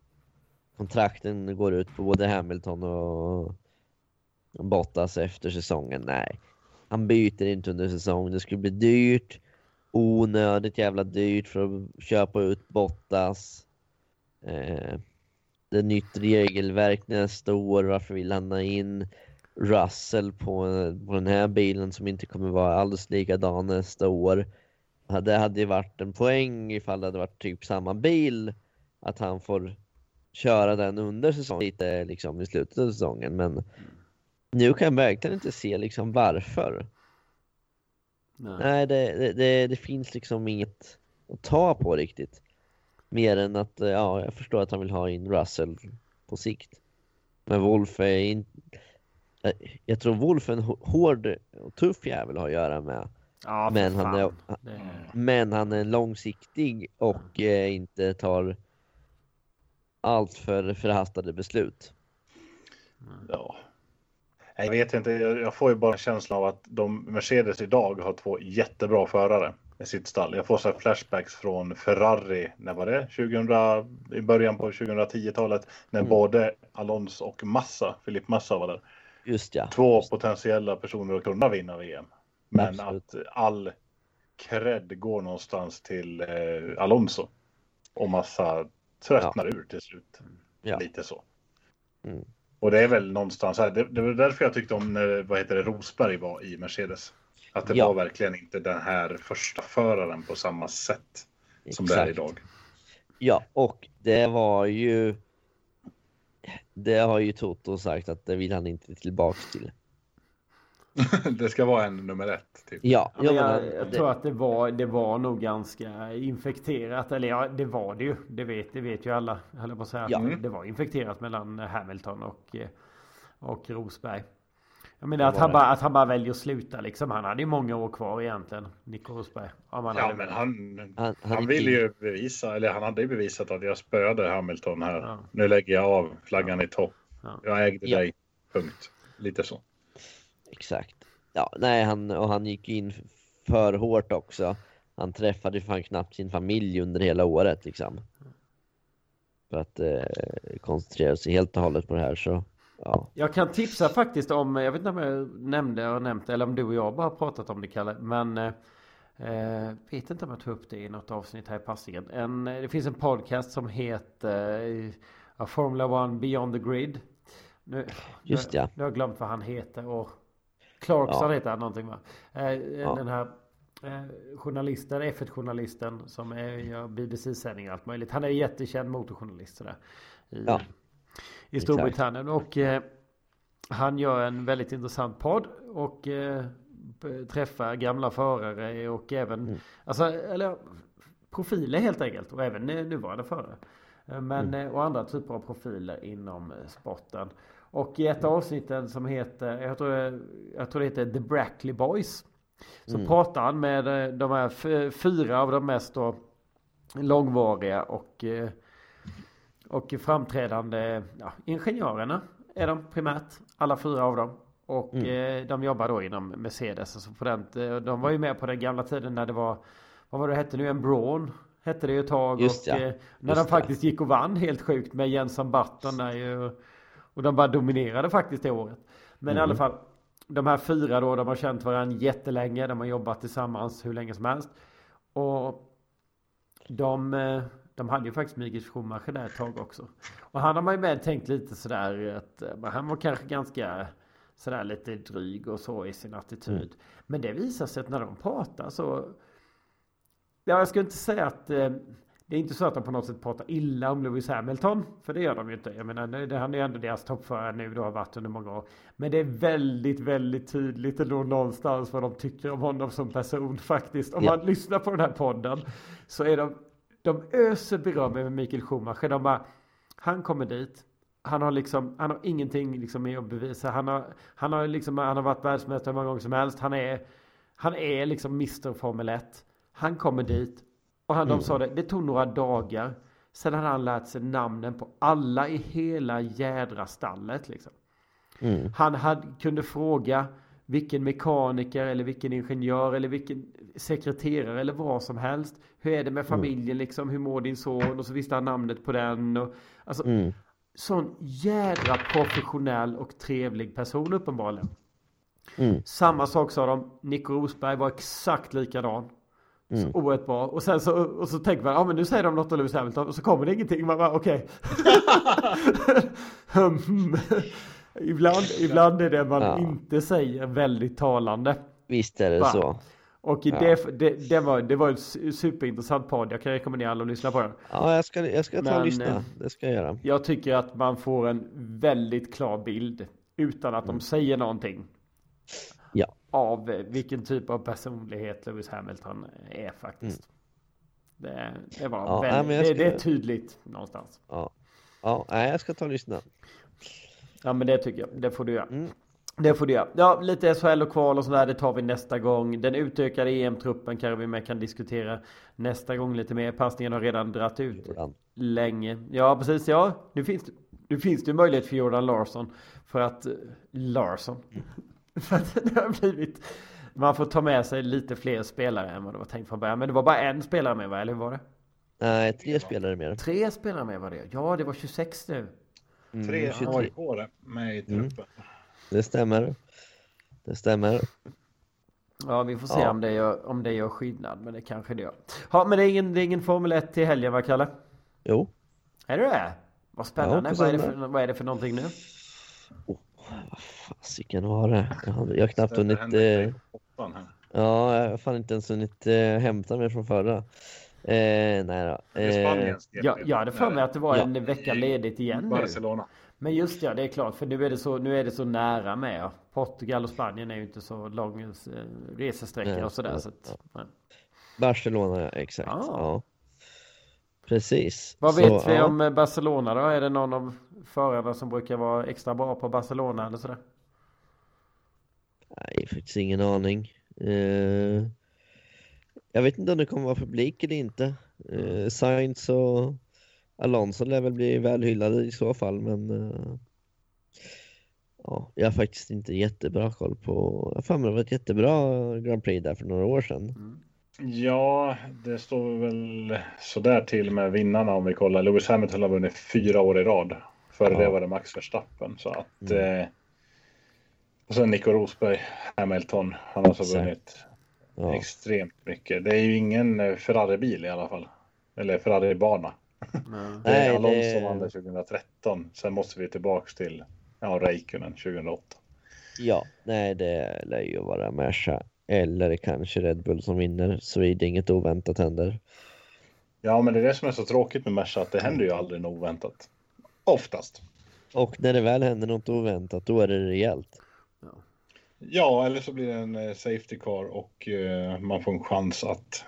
Speaker 2: Kontrakten går ut på både Hamilton och Bottas efter säsongen. Nej, han byter inte under säsong. Det skulle bli dyrt. Onödigt jävla dyrt för att köpa ut Bottas. Eh, det är nytt regelverk nästa år, varför vill han ha in Russell på, på den här bilen som inte kommer vara alldeles likadan nästa år. Det hade ju varit en poäng ifall det hade varit typ samma bil, att han får köra den under säsongen, lite liksom i slutet av säsongen. Men nu kan jag verkligen inte se liksom varför.
Speaker 1: Nej.
Speaker 2: Nej, det, det, det, det finns liksom inget att ta på riktigt. Mer än att, eh, ja, jag förstår att han vill ha in Russell på sikt. Men Wolf är inte... Jag tror Wolf är en hå- hård och tuff jävel att ha att göra med.
Speaker 1: Ja,
Speaker 2: Men han är, men han är långsiktig och eh, inte tar allt för förhastade beslut.
Speaker 3: Ja. Jag vet inte, jag får ju bara en känsla av att de Mercedes idag har två jättebra förare i sitt stall. Jag får så flashbacks från Ferrari, när var det? 2000, I början på 2010-talet när
Speaker 2: Mm.
Speaker 3: både Alonso och Massa, Filip Massa var där.
Speaker 2: Just ja.
Speaker 3: Två potentiella personer att kunna vinna VM. Men
Speaker 2: Absolut.
Speaker 3: att all cred går någonstans till eh, Alonso. Och Massa tröttnar ur till slut.
Speaker 2: Ja.
Speaker 3: Lite så.
Speaker 2: Mm.
Speaker 3: Och det är väl någonstans här. Det, det var därför jag tyckte om när vad heter det, Rosberg var i Mercedes. Att det
Speaker 2: Ja.
Speaker 3: var verkligen inte den här första föraren på samma sätt som det är
Speaker 2: Exakt.
Speaker 3: idag.
Speaker 2: Ja, och det var ju... Det har ju Toto sagt att det vill han inte tillbaks till.
Speaker 3: det ska vara en nummer ett. Typ.
Speaker 2: Ja,
Speaker 1: Ja,
Speaker 2: ja,
Speaker 1: men
Speaker 2: men
Speaker 1: jag,
Speaker 2: han,
Speaker 1: jag
Speaker 2: det,
Speaker 1: tror att det var, det var nog ganska infekterat. Eller ja, det var det ju. Det vet, det vet ju alla. Jag på att säga.
Speaker 2: Ja.
Speaker 1: Det var infekterat mellan Hamilton och, eh, och Rosberg. Jag menar att han, bara, att han bara väljer att sluta liksom. Han hade ju många år kvar egentligen. Nico Rosberg.
Speaker 3: Ja, men han,
Speaker 2: han,
Speaker 3: han ville ju bevisa, eller han hade ju bevisat att jag spöade Hamilton här.
Speaker 1: Ja.
Speaker 3: Nu lägger jag av flaggan i topp.
Speaker 1: Ja.
Speaker 3: Jag ägde
Speaker 2: Ja.
Speaker 3: dig. Punkt. Lite så.
Speaker 2: Exakt. Ja, nej, han, och han gick in för hårt också. Han träffade fan knappt sin familj under hela året liksom. För att eh, koncentrera sig helt och hållet på det här så, ja.
Speaker 1: Jag kan tipsa faktiskt om, jag vet inte om jag nämnde och nämnt eller om du och jag bara pratat om det Kalle. Men eh, vet inte om jag tog upp det i något avsnitt här i passningen. En, det finns en podcast som heter eh, Formula One Beyond the Grid. Nu,
Speaker 2: Just ja.
Speaker 1: Nu har jag glömt vad han heter och Clarkson
Speaker 2: Ja.
Speaker 1: heter han någonting va? Eh, Den här eh, journalisten, F1-journalisten som är, gör BBC-sändningar och allt möjligt. Han är jättekänd motorjournalist sådär. I,
Speaker 2: Ja.
Speaker 1: I Storbritannien. Och eh, han gör en väldigt intressant podd. Och eh, träffar gamla förare och även
Speaker 2: Mm.
Speaker 1: alltså, eller, profiler helt enkelt. Och även nuvarande förare. Eh, Men
Speaker 2: Mm.
Speaker 1: eh, och andra typer av profiler inom eh, sporten. Och i ett avsnitt som heter, jag tror, det- jag tror det heter The Brackley Boys. Så
Speaker 2: Mm.
Speaker 1: pratar han med de här fyra av de mest då långvariga och, eh, och framträdande ja, ingenjörerna är de primärt. Alla fyra av dem. Och
Speaker 2: Mm.
Speaker 1: eh, de jobbar då inom Mercedes. Alltså på den, eh, de var ju med på den gamla tiden när det var, vad var det hette nu, en Braun hette det ju ett tag.
Speaker 2: Just
Speaker 1: och
Speaker 2: ja.
Speaker 1: eh, när
Speaker 2: Just
Speaker 1: de faktiskt gick och vann helt sjukt med Jenson Button där ju. Och de bara dominerade faktiskt det året. Men i
Speaker 2: Mm.
Speaker 1: alla fall. De här fyra då, de har känt varandra jättelänge. De har jobbat tillsammans hur länge som helst. Och de, eh, de hade ju faktiskt Mikael Schumacher där ett tag också. Och han har man ju med tänkt lite sådär att eh, han var kanske ganska sådär lite dryg och så i sin attityd.
Speaker 2: Mm.
Speaker 1: Men det visar sig att när de pratar så Ja, jag skulle inte säga att eh, det är inte så att de på något sätt pratar illa om Lewis Hamilton. För det gör de ju inte. Jag menar, det, han är ju ändå deras toppförare nu. Det har varit under många år. Men det är väldigt, väldigt tydligt ändå någonstans vad de tycker om honom som person faktiskt. Om
Speaker 2: Ja.
Speaker 1: man lyssnar på den här podden så är de, de öser beröm över Mikael Schumacher. De bara, han kommer dit. Han har liksom, han har ingenting liksom med att bevisa. Han har, han har liksom, han har varit världsmästare hur många gånger som helst. Han är, han är liksom Mr Formel 1. Han kommer dit. Och han, de sa det, det tog några dagar. Sen hade han lärt sig namnen på alla i hela jädra stallet liksom.
Speaker 2: Mm.
Speaker 1: Han hade, kunde fråga vilken mekaniker eller vilken ingenjör eller vilken sekreterare eller vad som helst. Hur är det med familjen liksom? Hur mår din son? Och så visste han namnet på den. Och, alltså,
Speaker 2: Mm.
Speaker 1: sån jädra professionell och trevlig person uppenbarligen.
Speaker 2: Mm.
Speaker 1: Samma sak sa de. Nico Rosberg var exakt likadan.
Speaker 2: Mm.
Speaker 1: Så oerhört bra. Och sen så, och så tänker man, ja men nu säger de något om Lewis Hamilton och så kommer det ingenting. Man bara okej. Hmm. Ibland, ibland är det man
Speaker 2: Ja.
Speaker 1: inte säger väldigt talande.
Speaker 2: Visst är det
Speaker 1: Va?
Speaker 2: så.
Speaker 1: Och
Speaker 2: Ja.
Speaker 1: det, det, det, var, det var en su- superintressant podd. Jag kan rekommendera alla att lyssna på den.
Speaker 2: Ja, jag ska, jag ska ta och
Speaker 1: Men,
Speaker 2: lyssna.
Speaker 1: eh,
Speaker 2: Det ska jag göra.
Speaker 1: Jag tycker att man får en väldigt klar bild utan att de säger någonting.
Speaker 2: Mm. Ja.
Speaker 1: Av eh, vilken typ av personlighet Lewis Hamilton är faktiskt. Det, det var
Speaker 2: Mm. Ja,
Speaker 1: väldigt,
Speaker 2: nej, ska-
Speaker 1: det är tydligt någonstans.
Speaker 2: Ja, ja nej, jag ska ta och lyssna.
Speaker 1: Ja men det tycker jag. Det får du göra.
Speaker 2: Mm.
Speaker 1: Det får du göra. Ja lite SHL och kval och sådär. Det tar vi nästa gång. Den utökade EM-truppen kanske vi med kan diskutera nästa gång lite mer. Passningen har redan dratt ut
Speaker 2: Jordan.
Speaker 1: länge. Ja precis ja. Nu finns det, nu finns det ju möjlighet för Jordan Larsson. För att Larsson. för att det har blivit. Man får ta med sig lite fler spelare än vad det var tänkt från början. Men det var bara en spelare med va? Eller hur var det?
Speaker 2: Nej, tre spelare mer.
Speaker 1: Tre spelare med var det. Ja det var 26 nu.
Speaker 2: Mm,
Speaker 3: Tre
Speaker 2: 23.
Speaker 3: AIK med i
Speaker 2: Mm.
Speaker 3: truppen.
Speaker 2: Det stämmer. Det stämmer.
Speaker 1: Ja, vi får se
Speaker 2: Ja.
Speaker 1: om, det gör, om det gör skillnad, men det kanske det gör. Ja, men det är ingen, det är ingen Formel 1 till helgen va, Kalle?
Speaker 2: Jo.
Speaker 1: Är det det? Vad spännande.
Speaker 2: Ja,
Speaker 1: vad, är det för, vad är det för någonting nu?
Speaker 2: Fasiken var det? Jag har, jag har knappt hunnit... Eh, ja, jag har fan inte ens hunnit eh, hämta mig från förra. Eh, nej då. Eh,
Speaker 3: Spaniens GP.
Speaker 1: Ja, jag hade för mig att det var
Speaker 2: Ja.
Speaker 1: en vecka ledigt igen nu.
Speaker 3: Barcelona.
Speaker 1: Men just ja, det är klart. För nu är det så, nu är det så nära med. Ja. Portugal och Spanien är ju inte så lång eh, resesträcka
Speaker 2: Nej,
Speaker 1: och sådär.
Speaker 2: ja,
Speaker 1: Så att, nej.
Speaker 2: Barcelona, ja, exakt.
Speaker 1: Ah.
Speaker 2: Ja. Precis.
Speaker 1: Vad
Speaker 2: Så,
Speaker 1: vet vi
Speaker 2: ja.
Speaker 1: om eh, Barcelona då? Är det någon av förarna som brukar vara extra bra på Barcelona eller sådär?
Speaker 2: Nej, faktiskt ingen aning. Eh, jag vet inte om det kommer vara publik eller inte. Eh, Sainz och Alonso lär väl bli väl hyllade i så fall, men eh, ja, jag har faktiskt inte jättebra koll på. Jag har det var ett jättebra Grand Prix där för några år sedan.
Speaker 3: Ja, det står väl sådär till med vinnarna om vi kollar. Lewis Hamilton har vunnit fyra år i rad. Före
Speaker 2: Ja.
Speaker 3: det var det Max Verstappen. Så att,
Speaker 2: Mm.
Speaker 3: eh, och sen Nico Rosberg, Hamilton. Han har
Speaker 2: Exakt.
Speaker 3: vunnit
Speaker 2: Ja,
Speaker 3: extremt mycket. Det är ju ingen eh, Ferrari-bil i alla fall. Eller Ferrari-bana.
Speaker 1: Nej.
Speaker 3: Det är Alonso
Speaker 2: det-
Speaker 3: som vann det 2013. Sen måste vi tillbaks till ja, Räikkönen 2008.
Speaker 2: ja, nej det lär ju vara Merca eller kanske Red Bull som vinner, såvida inget oväntat händer.
Speaker 3: Ja, men det är det som är så tråkigt med Merca, att det händer ju aldrig något oväntat. Oftast.
Speaker 2: Och när det väl händer något oväntat, då är det rejält.
Speaker 3: Ja, eller så blir det en eh, safety car och eh, man får en chans att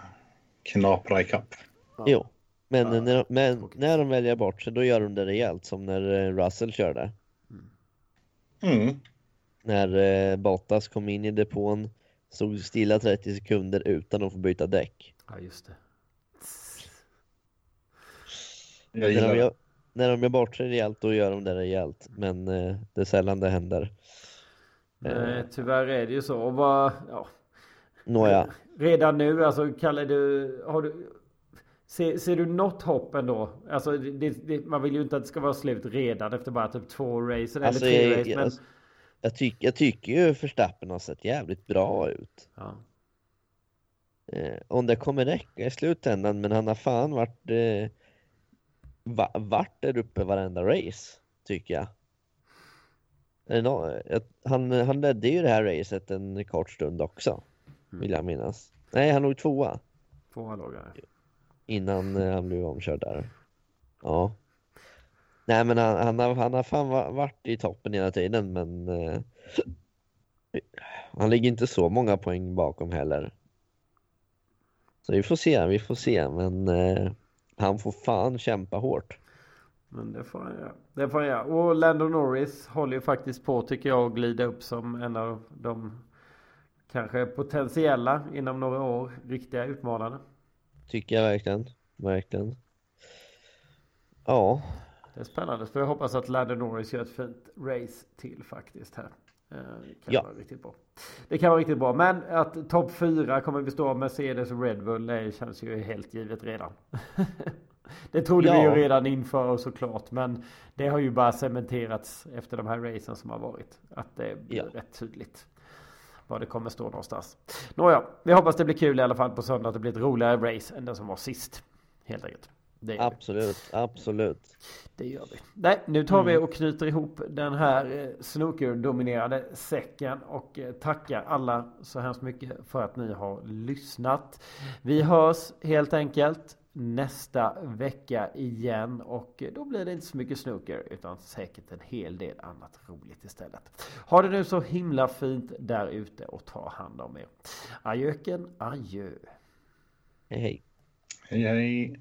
Speaker 3: knapra ikapp.
Speaker 2: Jo, men,
Speaker 1: Ja,
Speaker 2: när, men
Speaker 1: tråkigt.
Speaker 2: när de väljer bort sig då gör de det rejält som när eh, Russell körde.
Speaker 3: Mm.
Speaker 2: När eh, Bottas kom in i depån, stod stilla 30 sekunder utan att få byta däck.
Speaker 1: Ja, just det.
Speaker 3: Jag
Speaker 2: När
Speaker 3: gillar
Speaker 2: de,
Speaker 3: det.
Speaker 2: gör, när de gör bort sig rejält då gör de det rejält. Men eh, det är sällan det händer.
Speaker 1: Nej, tyvärr är det ju så. Och vad, ja,
Speaker 2: Nåja,
Speaker 1: redan nu, alltså Kalle, du, har du, ser, ser du något hopp ändå? Alltså, det, det, man vill ju inte att det ska vara slut redan efter bara typ två race eller
Speaker 2: Alltså,
Speaker 1: tre
Speaker 2: jag-
Speaker 1: race. Men,
Speaker 2: alltså- jag, tyck, jag tycker ju Verstappen har sett jävligt bra ut.
Speaker 1: ja.
Speaker 2: Eh, om det kommer räcka i slutändan, men han har fan varit, eh, va, varit där uppe varenda race, tycker jag. Är det nå- jag- han, han ledde ju det här racet en kort stund också, vill jag minnas. Nej, han låg tvåa
Speaker 1: Två lågar.
Speaker 2: innan eh, han blev omkörd där. Ja. Nej, men han, han, har, han har fan va- varit i toppen hela tiden, men eh, han ligger inte så många poäng bakom heller. Så vi får se, vi får se, men eh, han får fan kämpa hårt.
Speaker 1: Men det får han göra. Det får han göra. Och Lando Norris håller ju faktiskt på tycker jag att glida upp som en av de kanske potentiella inom några år riktiga utmanarna.
Speaker 2: Tycker jag verkligen, verkligen. Ja,
Speaker 1: Det är spännande. Så jag hoppas att Lando Norris gör ett fint race till faktiskt här. Eh, Det kan
Speaker 2: Ja.
Speaker 1: vara riktigt bra. Det kan vara riktigt bra. Men att topp 4 kommer bestå av Mercedes och Red Bull det känns ju helt givet redan. det trodde vi ju
Speaker 2: Ja.
Speaker 1: redan inför såklart. Men det har ju bara cementerats efter de här racen som har varit. Att det blir
Speaker 2: Ja.
Speaker 1: rätt tydligt. Var det kommer stå någonstans. Nåja, vi hoppas det blir kul i alla fall på söndag. Att det blir ett roligare race än det som var sist. Helt enkelt.
Speaker 2: Absolut, vi. absolut.
Speaker 1: Det gör vi. Nej, nu tar mm. vi och knyter ihop den här eh, snooker-dominerade säcken och eh, tackar alla så hemskt mycket för att ni har lyssnat. Vi hörs helt enkelt nästa vecka igen och då blir det inte så mycket snooker utan säkert en hel del annat roligt istället. Ha det nu så himla fint där ute och ta hand om er. Adjöken, adjö.
Speaker 2: Hej hej.
Speaker 3: Hej hej.